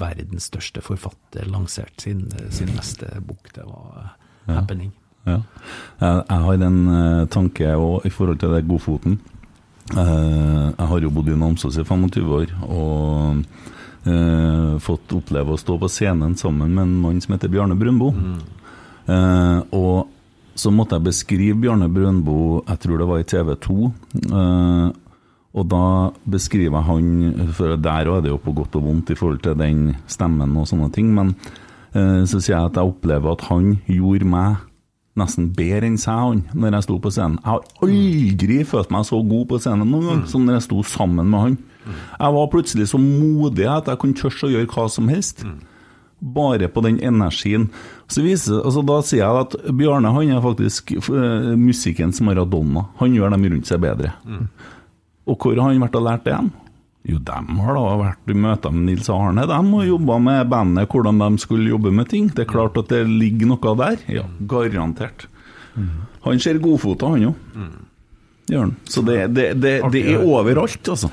S4: verdens største forfatter lanserte sin, sin neste bok. Det var eh, happening.
S5: Ja. Jeg, jeg har en eh, tanke òg i forhold til det Godfoten. Eh, jeg har jo bodd i Namsos i 25 år og eh, fått oppleve å stå på scenen sammen med en mann som heter Bjarne Brøndbo. Eh, og så måtte jeg beskrive Bjarne Brøndbo, jeg tror det var i TV 2. Eh, og da beskriver jeg han For der òg er det jo på godt og vondt i forhold til den stemmen og sånne ting, men eh, så sier jeg at jeg opplever at han gjorde meg nesten bedre enn seg, han, når jeg sto på scenen. Jeg har aldri følt meg så god på scenen noen gang som når jeg sto sammen med han. Jeg var plutselig så modig at jeg kunne tørre å gjøre hva som helst. Bare på den energien. Så viser, altså Da sier jeg at Bjarne han er faktisk uh, musikkens Maradona. Han gjør dem rundt seg bedre. Og hvor har han vært og lært det hen? Jo, de har da vært i møter med Nils Arne. De har jobba med bandet, hvordan de skulle jobbe med ting. Det er klart at det ligger noe der. Ja, garantert. Han ser godfota, han òg. Gjør han. Så det, det, det, det er overalt, altså.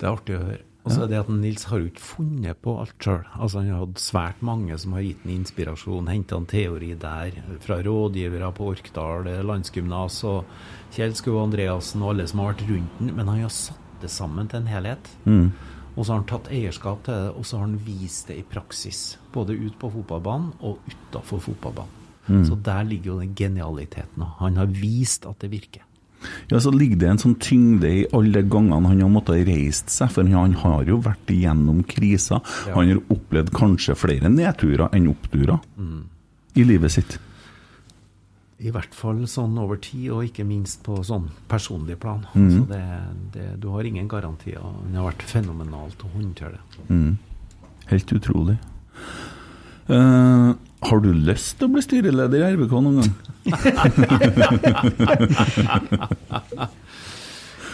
S4: Det er artig å høre. Og så er det at Nils har jo ikke funnet på alt sjøl. Altså, han har hatt svært mange som har gitt ham inspirasjon, henta en teori der, fra rådgivere på Orkdal, landsgymnas og Kjell Skau Andreassen og alle som har vært rundt den, men han har satt det sammen til en helhet. Og så har han tatt eierskap til det, og så har han vist det i praksis. Både ut på fotballbanen og utafor fotballbanen. Så der ligger jo den genialiteten. Han har vist at det virker.
S5: Ja, Så ligger det en sånn tyngde i alle gangene han har måttet reist seg, for han har jo vært igjennom kriser. Han har opplevd kanskje flere nedturer enn oppturer i livet sitt.
S4: I hvert fall sånn over tid, og ikke minst på sånn personlig plan. Så det, det, du har ingen garantier. Han har vært fenomenalt å håndtere det.
S5: Helt utrolig. Uh, har du lyst til å bli styreleder i RBK noen gang?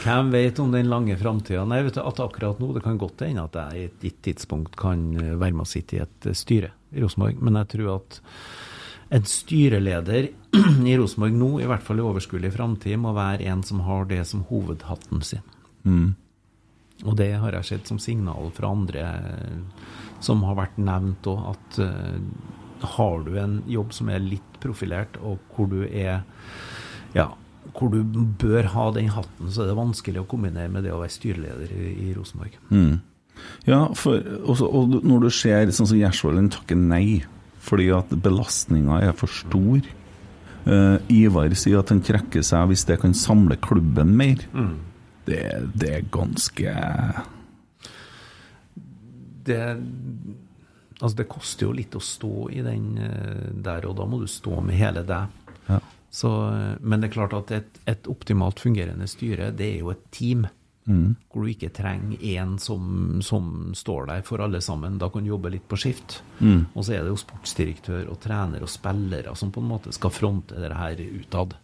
S4: Hvem vet om den lange framtida? Nei, vet du, at akkurat nå, det kan godt hende at jeg i et gitt tidspunkt kan eh, være med å sitte i et eh, styre i Rosenborg, men jeg tror at en styreleder i Rosenborg nå, i hvert fall i overskuelig framtid, må være en som har det som hovedhatten sin. Og det har jeg sett som signal fra andre eh, som har vært nevnt òg, at har du en jobb som er litt profilert, og hvor du er ja, hvor du bør ha den hatten, så er det vanskelig å kombinere med det å være styreleder i, i Rosenborg.
S5: Ja, for, også, og når du ser sånn som Gjersvold, takker nei fordi at belastninga er for stor. Uh, Ivar sier at han trekker seg hvis det kan samle klubben mer. Det, det er ganske
S4: Det, altså det koster jo litt å stå i den eh, der, og da må du stå med hele deg.
S5: Ja.
S4: Så, eh, men det er klart at et, et optimalt fungerende styre, det er jo et team. Hvor du ikke trenger én som, som står der for alle sammen. Da kan du jobbe litt på skift. Og så er det jo sportsdirektør og trener og spillere som på en måte skal fronte det her utad.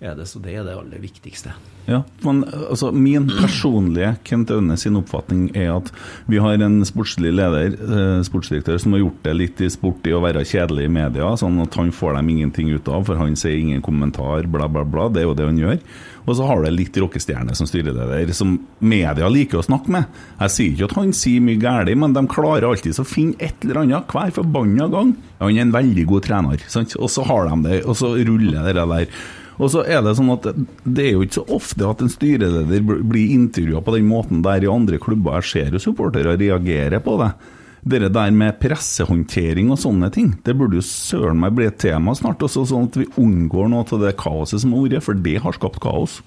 S4: Er det, så det er det aller viktigste.
S5: Ja, men altså, Min personlige Kent Aune sin oppfatning er at vi har en sportslig leder, eh, sportsdirektør, som har gjort det litt i sport i å være kjedelig i media, sånn at han får dem ingenting ut av, for han sier ingen kommentar, bla, bla, bla. Det er jo det han gjør. Og så har du litt rockestjerne som styreleder, som media liker å snakke med. Jeg sier ikke at han sier mye galt, men de klarer alltid å finne et eller annet hver forbanna gang. Han er en veldig god trener, sant? og så har de det, og så ruller det der. Og så er Det sånn at det er jo ikke så ofte at en styreleder blir intervjua på den måten der i andre klubber. Jeg ser jo supportere reagere på det. Det der med pressehåndtering og sånne ting, det burde jo søren meg bli et tema snart. Også sånn at vi unngår noe av det kaoset som har vært, for det har skapt kaos.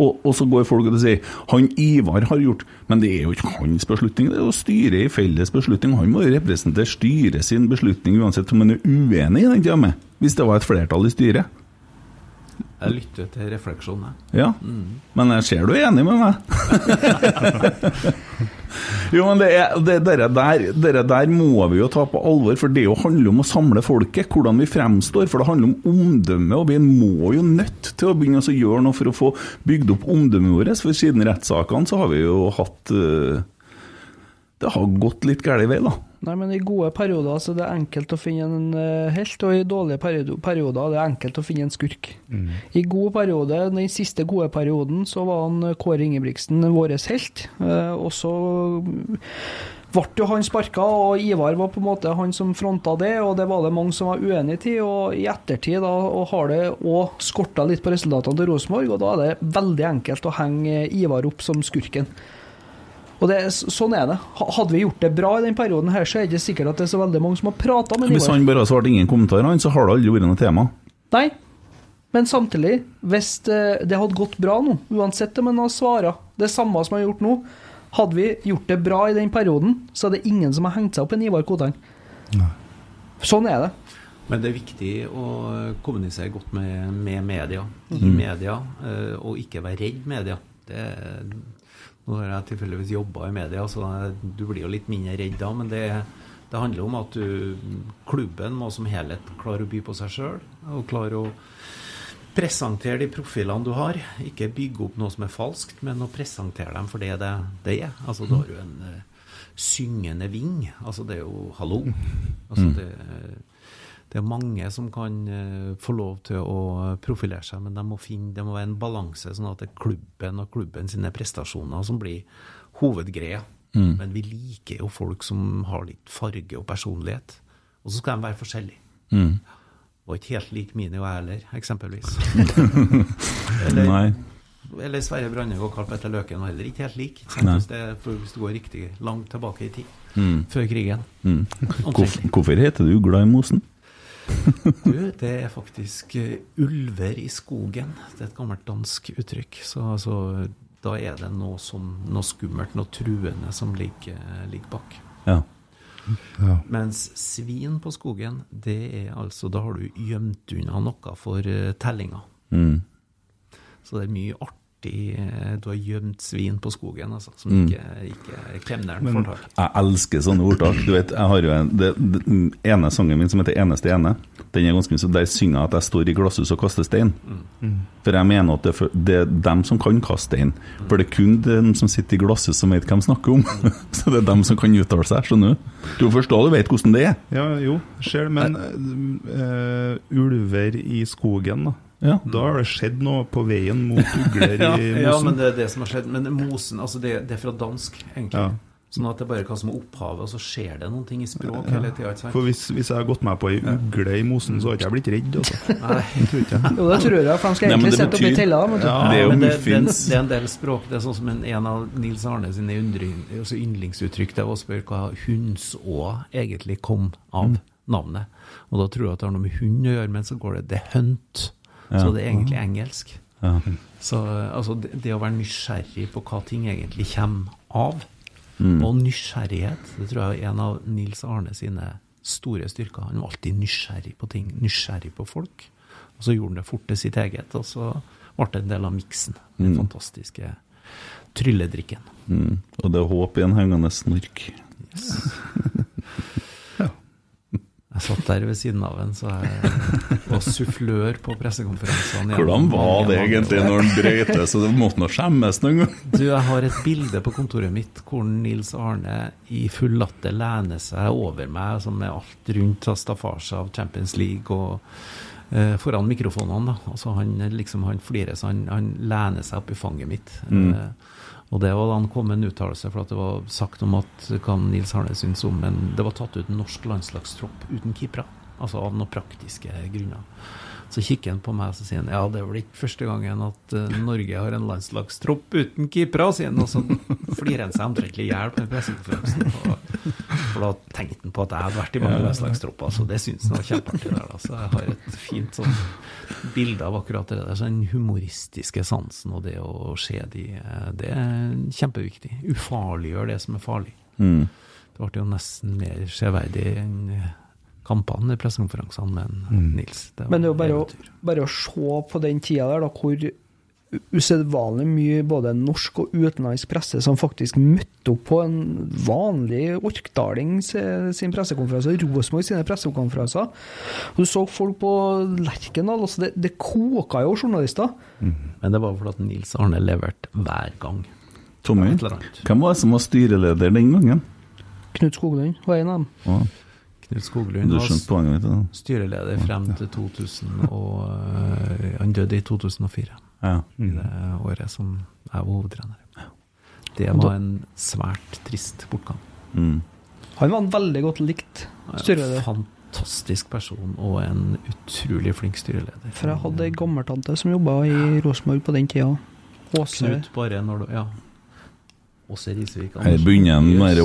S5: Og, og så går folk og sier han Ivar har gjort Men det er jo ikke hans beslutning, det er jo styret i felles beslutning. Han må jo representere styret sin beslutning uansett om han er uenig i den tida. Hvis det var et flertall i styret.
S4: Jeg lytter til refleksjonen.
S5: Ja, men jeg ser du er enig med meg. jo, men det, er, det dere der, dere der må vi jo ta på alvor, for det jo handler om å samle folket. Hvordan vi fremstår. For det handler om omdømme, og vi må jo nødt til å begynne å gjøre noe for å få bygd opp omdømmet vårt. For siden rettssakene så har vi jo hatt eh, Det har gått litt galt vei, da.
S3: Nei, men i gode perioder så det er enkelt å finne en eh, helt, og i dårlige perioder, det er enkelt å finne en skurk. I god periode, den siste gode perioden, så var han eh, Kåre Ingebrigtsen vår helt. Eh, og så ble jo han sparka, og Ivar var på en måte han som fronta det, og det var det mange som var uenig i. Og i ettertid da, og har det òg skorta litt på resultatene til Rosenborg, og da er det veldig enkelt å henge Ivar opp som skurken. Og det, sånn er det. Hadde vi gjort det bra i den perioden, her, så er det ikke sikkert at det er så veldig mange som har prata med
S5: Hvis han bare har svart ingen kommentarer, så har det aldri vært noe tema.
S3: Nei, men samtidig, hvis eh, det hadde gått bra nå, uansett om han har svara det samme som han har gjort nå, hadde vi gjort det bra i den perioden, så er det ingen som har hengt seg opp i Ivar Koteng. Sånn er det.
S4: Men det er viktig å kommunisere godt med, med media, i
S5: Mm.
S4: media, eh, og ikke være redd media. Det, nå har jeg tilfeldigvis jobba i media, så du blir jo litt mindre redd da, men det, det handler om at du, klubben må som helhet klare å by på seg sjøl, og klare å presentere de profilene du har. Ikke bygge opp noe som er falskt, men å presentere dem for det det, det er. Altså, da har du en uh, syngende ving. Altså, det er jo hallo. Altså, det, det er mange som kan eh, få lov til å profilere seg, men de må finne, det må være en balanse, sånn at det er klubben og klubben sine prestasjoner som blir hovedgreia. Men vi liker jo folk som har litt farge og personlighet. Og så skal de være forskjellige. Og ikke helt lik mine og jeg heller, eksempelvis. eller,
S5: Nei.
S4: eller Sverre Brandhaug og Karl Petter Løken var heller ikke helt lik. ikke sant?
S5: Nei.
S4: Hvis, det, hvis du går riktig langt tilbake i tid, før krigen.
S5: Mm. Hvorfor heter du Glad i mosen?
S4: Du, det er faktisk eh, ulver i skogen. Det er et gammelt dansk uttrykk. Så altså, da er det noe, som, noe skummelt, noe truende, som ligger, ligger bak.
S5: Ja.
S4: Mens svin på skogen, det er altså Da har du gjemt unna noe for eh, tellinga.
S5: Mm.
S4: Så det er mye artig eh, Du har gjemt svin på skogen, altså, som
S5: Mm.
S4: ikke, ikke kemneren får tak i.
S5: Jeg elsker sånne ordtak. Du vet, jeg har jo en, det, det, den ene sangen min som heter 'Eneste ene', den er ganske mye, så der synger jeg at jeg står i glasshus og kaster stein. For jeg mener at det er, for, det er dem som kan kaste stein. For det er kun dem som sitter i glasshus som vet hva de snakker om. så det er dem som kan uttale seg, skjønner du? Du forstår, du vet hvordan det er.
S6: Ja, jo, ser det, men uh, ulver i skogen, da.
S5: Ja.
S6: Da har det skjedd noe på veien mot ugler i mosen.
S4: ja, men det er det som har skjedd. Men mosen, altså det, det er fra dansk, egentlig.
S6: Ja.
S4: Sånn at det er bare hva som er opphavet, og så skjer det noen ting i språk
S6: Ja.
S4: hele tida.
S6: For hvis, hvis jeg har gått med på ei ugle i mosen, så har ikke jeg blitt redd. Altså.
S4: Nei.
S6: Tror ikke jeg.
S3: Jo, det tror jeg, for de skal egentlig
S5: sette
S3: opp i
S5: betyr-. Ja, det er jo
S4: muffins. det, det, er en- det er en del språk. Det er sånn som en, en av Nils Arne sine altså yndlingsuttrykk. Det er å spørre hva hundså egentlig kom av
S5: Mm.
S4: navnet. Og da tror jeg at det har noe med hund å gjøre, men så går det det hunt. Så det er egentlig engelsk. Så altså, det, det å være nysgjerrig på hva ting egentlig kommer av,
S5: Mm.
S4: og nysgjerrighet, det tror jeg er en av Nils Arne sine store styrker. Han var alltid nysgjerrig på ting, nysgjerrig på folk. Og så gjorde han det fort til sitt eget, og så ble det en del av miksen. Den fantastiske trylledrikken.
S5: Mm. Og det er håp i en hengende snork.
S4: Jeg satt der ved siden av en, så jeg var sufflør på pressekonferansene.
S5: Hvordan var det egentlig når han brøyte, så det måtte nå skjemmes noen gang?
S4: Du, jeg har et bilde på kontoret mitt hvor Nils Arne i full latter lener seg over meg, som er alt rundt av staffasje av Champions League og eh, foran mikrofonene. da. Altså han liksom, han flirer, så han, han lener seg opp i fanget mitt. Eh, og det var da han kom med en uttalelse, for det var sagt om at hva Nils Arne synes om men Det var tatt ut en norsk landslagstropp uten keepere, altså av noen praktiske grunner. Så kikker han på meg og sier han, ja, det er vel ikke første gangen at uh, Norge har en landslagstropp uten keepere, sier han, og så flirer han seg omtrentlig i hjel på den pressekonferansen. For da tenkte han på at jeg hadde vært i mange landslagstropper, så det syns han var kjempeartig der. Da. Så jeg har et fint sånn bilde av akkurat det der. Så den humoristiske sansen og det å se de, eh, det er kjempeviktig. Ufarliggjør det som er farlig.
S5: Mm.
S4: Det ble jo nesten mer severdig enn kampene i pressekonferansene med mm. Nils. Det var
S3: Men det er jo bare å, bare å se på den tida der, da, hvor usedvanlig mye både norsk og utenlandsk presse som faktisk møtte opp på en vanlig Orkdaling sin pressekonferanse, Rosenborg sine pressekonferanser. Du så folk på Lerkendal. Altså det, det koka jo journalister.
S4: Men det var fordi at Nils Arne leverte hver gang.
S5: Tommy, hvem var det som var styreleder den gangen?
S3: Knut Skoglund var en av dem.
S5: Å,
S4: Knut Skoglund var
S5: poenget
S4: styreleder frem til 2000, og øh, han døde i 2004.
S5: Ja.
S4: I det året som jeg var hovedtrener. Det var en svært trist bortgang.
S5: Mm.
S3: Han var en veldig godt likt styreleder.
S4: Fantastisk person og en utrolig flink styreleder.
S3: For jeg hadde ei gammeltante som jobba i Rosenborg på den tida. Åse.
S4: Knut bare når du Ja. Åse Risvik
S5: Her begynner en med det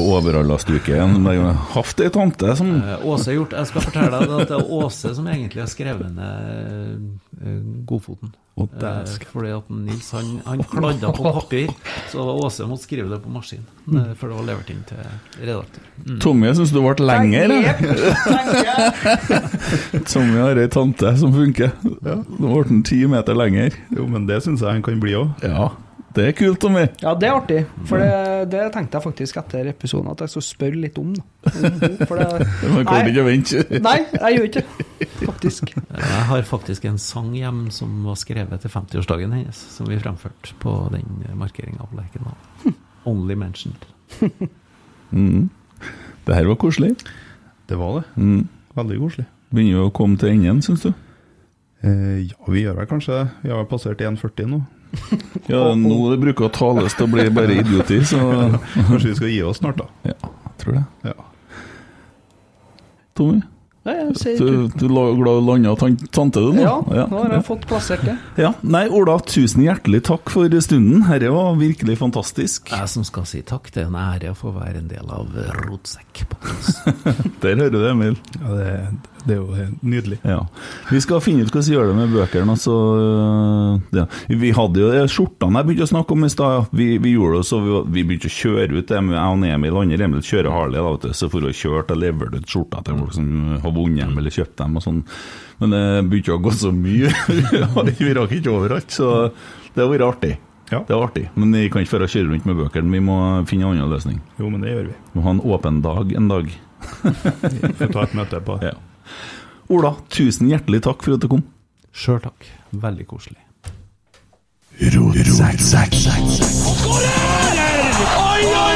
S5: Haft ei tante som
S4: Eh, Åse har gjort Jeg skal fortelle deg at det er Åse som egentlig har skrevet ned eh, Godfoten.
S5: Å,
S4: Eh, fordi at Nils han, han kladda på papir, så Åse måtte skrive det på maskin. Mm. For det var levert inn til redaktør. Mm.
S5: Tommy, jeg syns du ble lenger. Tommy har ei tante som funker. Nå ble han ti meter lenger.
S6: Jo, men det syns jeg han kan bli òg.
S5: Ja, det er kult, Tommy.
S3: Ja, det er artig. For det, det tenkte jeg faktisk etter episoden at jeg skulle spørre litt om. Da. For det,
S5: Man kan ikke vente.
S3: nei, jeg gjør ikke faktisk.
S4: Jeg har faktisk en sang hjem som var skrevet til 50-årsdagen hennes, som vi fremførte på den markeringa på Lerkendal. Only mentioned.
S5: Mm. Det her var koselig.
S6: Det var det.
S5: Mm.
S6: Veldig koselig.
S5: Begynner jo å komme til enden, syns du?
S6: Eh, ja, vi gjør vel kanskje det. Vi har passert 1,40 nå.
S5: Ja, nå det bruker å tales til å bli bare idioti, så
S6: Kanskje vi skal gi oss snart, da.
S5: Ja, jeg tror det.
S6: Ja.
S5: Tommy,
S3: Nei,
S5: du, du la glad du landa tante du nå?
S3: Ja, nå har jeg fått plassert det.
S5: Ja, nei, Ola, tusen hjertelig takk for stunden. Dette var virkelig fantastisk.
S4: Jeg som skal si takk, det er en ære å få være en del av Rotsekk-podkast.
S5: Der hører du, Emil.
S6: Ja, det, det er jo nydelig.
S5: Ja. Vi skal finne ut hvordan vi gjør det med bøkene. Altså, ja. Vi hadde jo skjortene jeg begynte å snakke om i stad. Vi, vi gjorde det så vi, vi begynte å kjøre ut jeg og Emil. Andre Emil kjører Harley, da, vet du. så for å kjøre til leverte ut skjorter til folk som har vunnet dem eller kjøpt dem og sånn. Men det begynte å gå så mye. vi rakk ikke overalt, så det har vært artig.
S6: Ja.
S5: Det er artig, men vi kan ikke få kjøre rundt med bøkene. Vi må finne en annen løsning.
S6: Jo, men det gjør vi.
S5: Vi må ha en åpen dag en dag.
S6: Vi får ta et møte på det.
S5: Ja. Ola, tusen hjertelig takk for at du kom.
S4: Sjøl takk. Veldig koselig.
S2: Skårer! Oi, oi,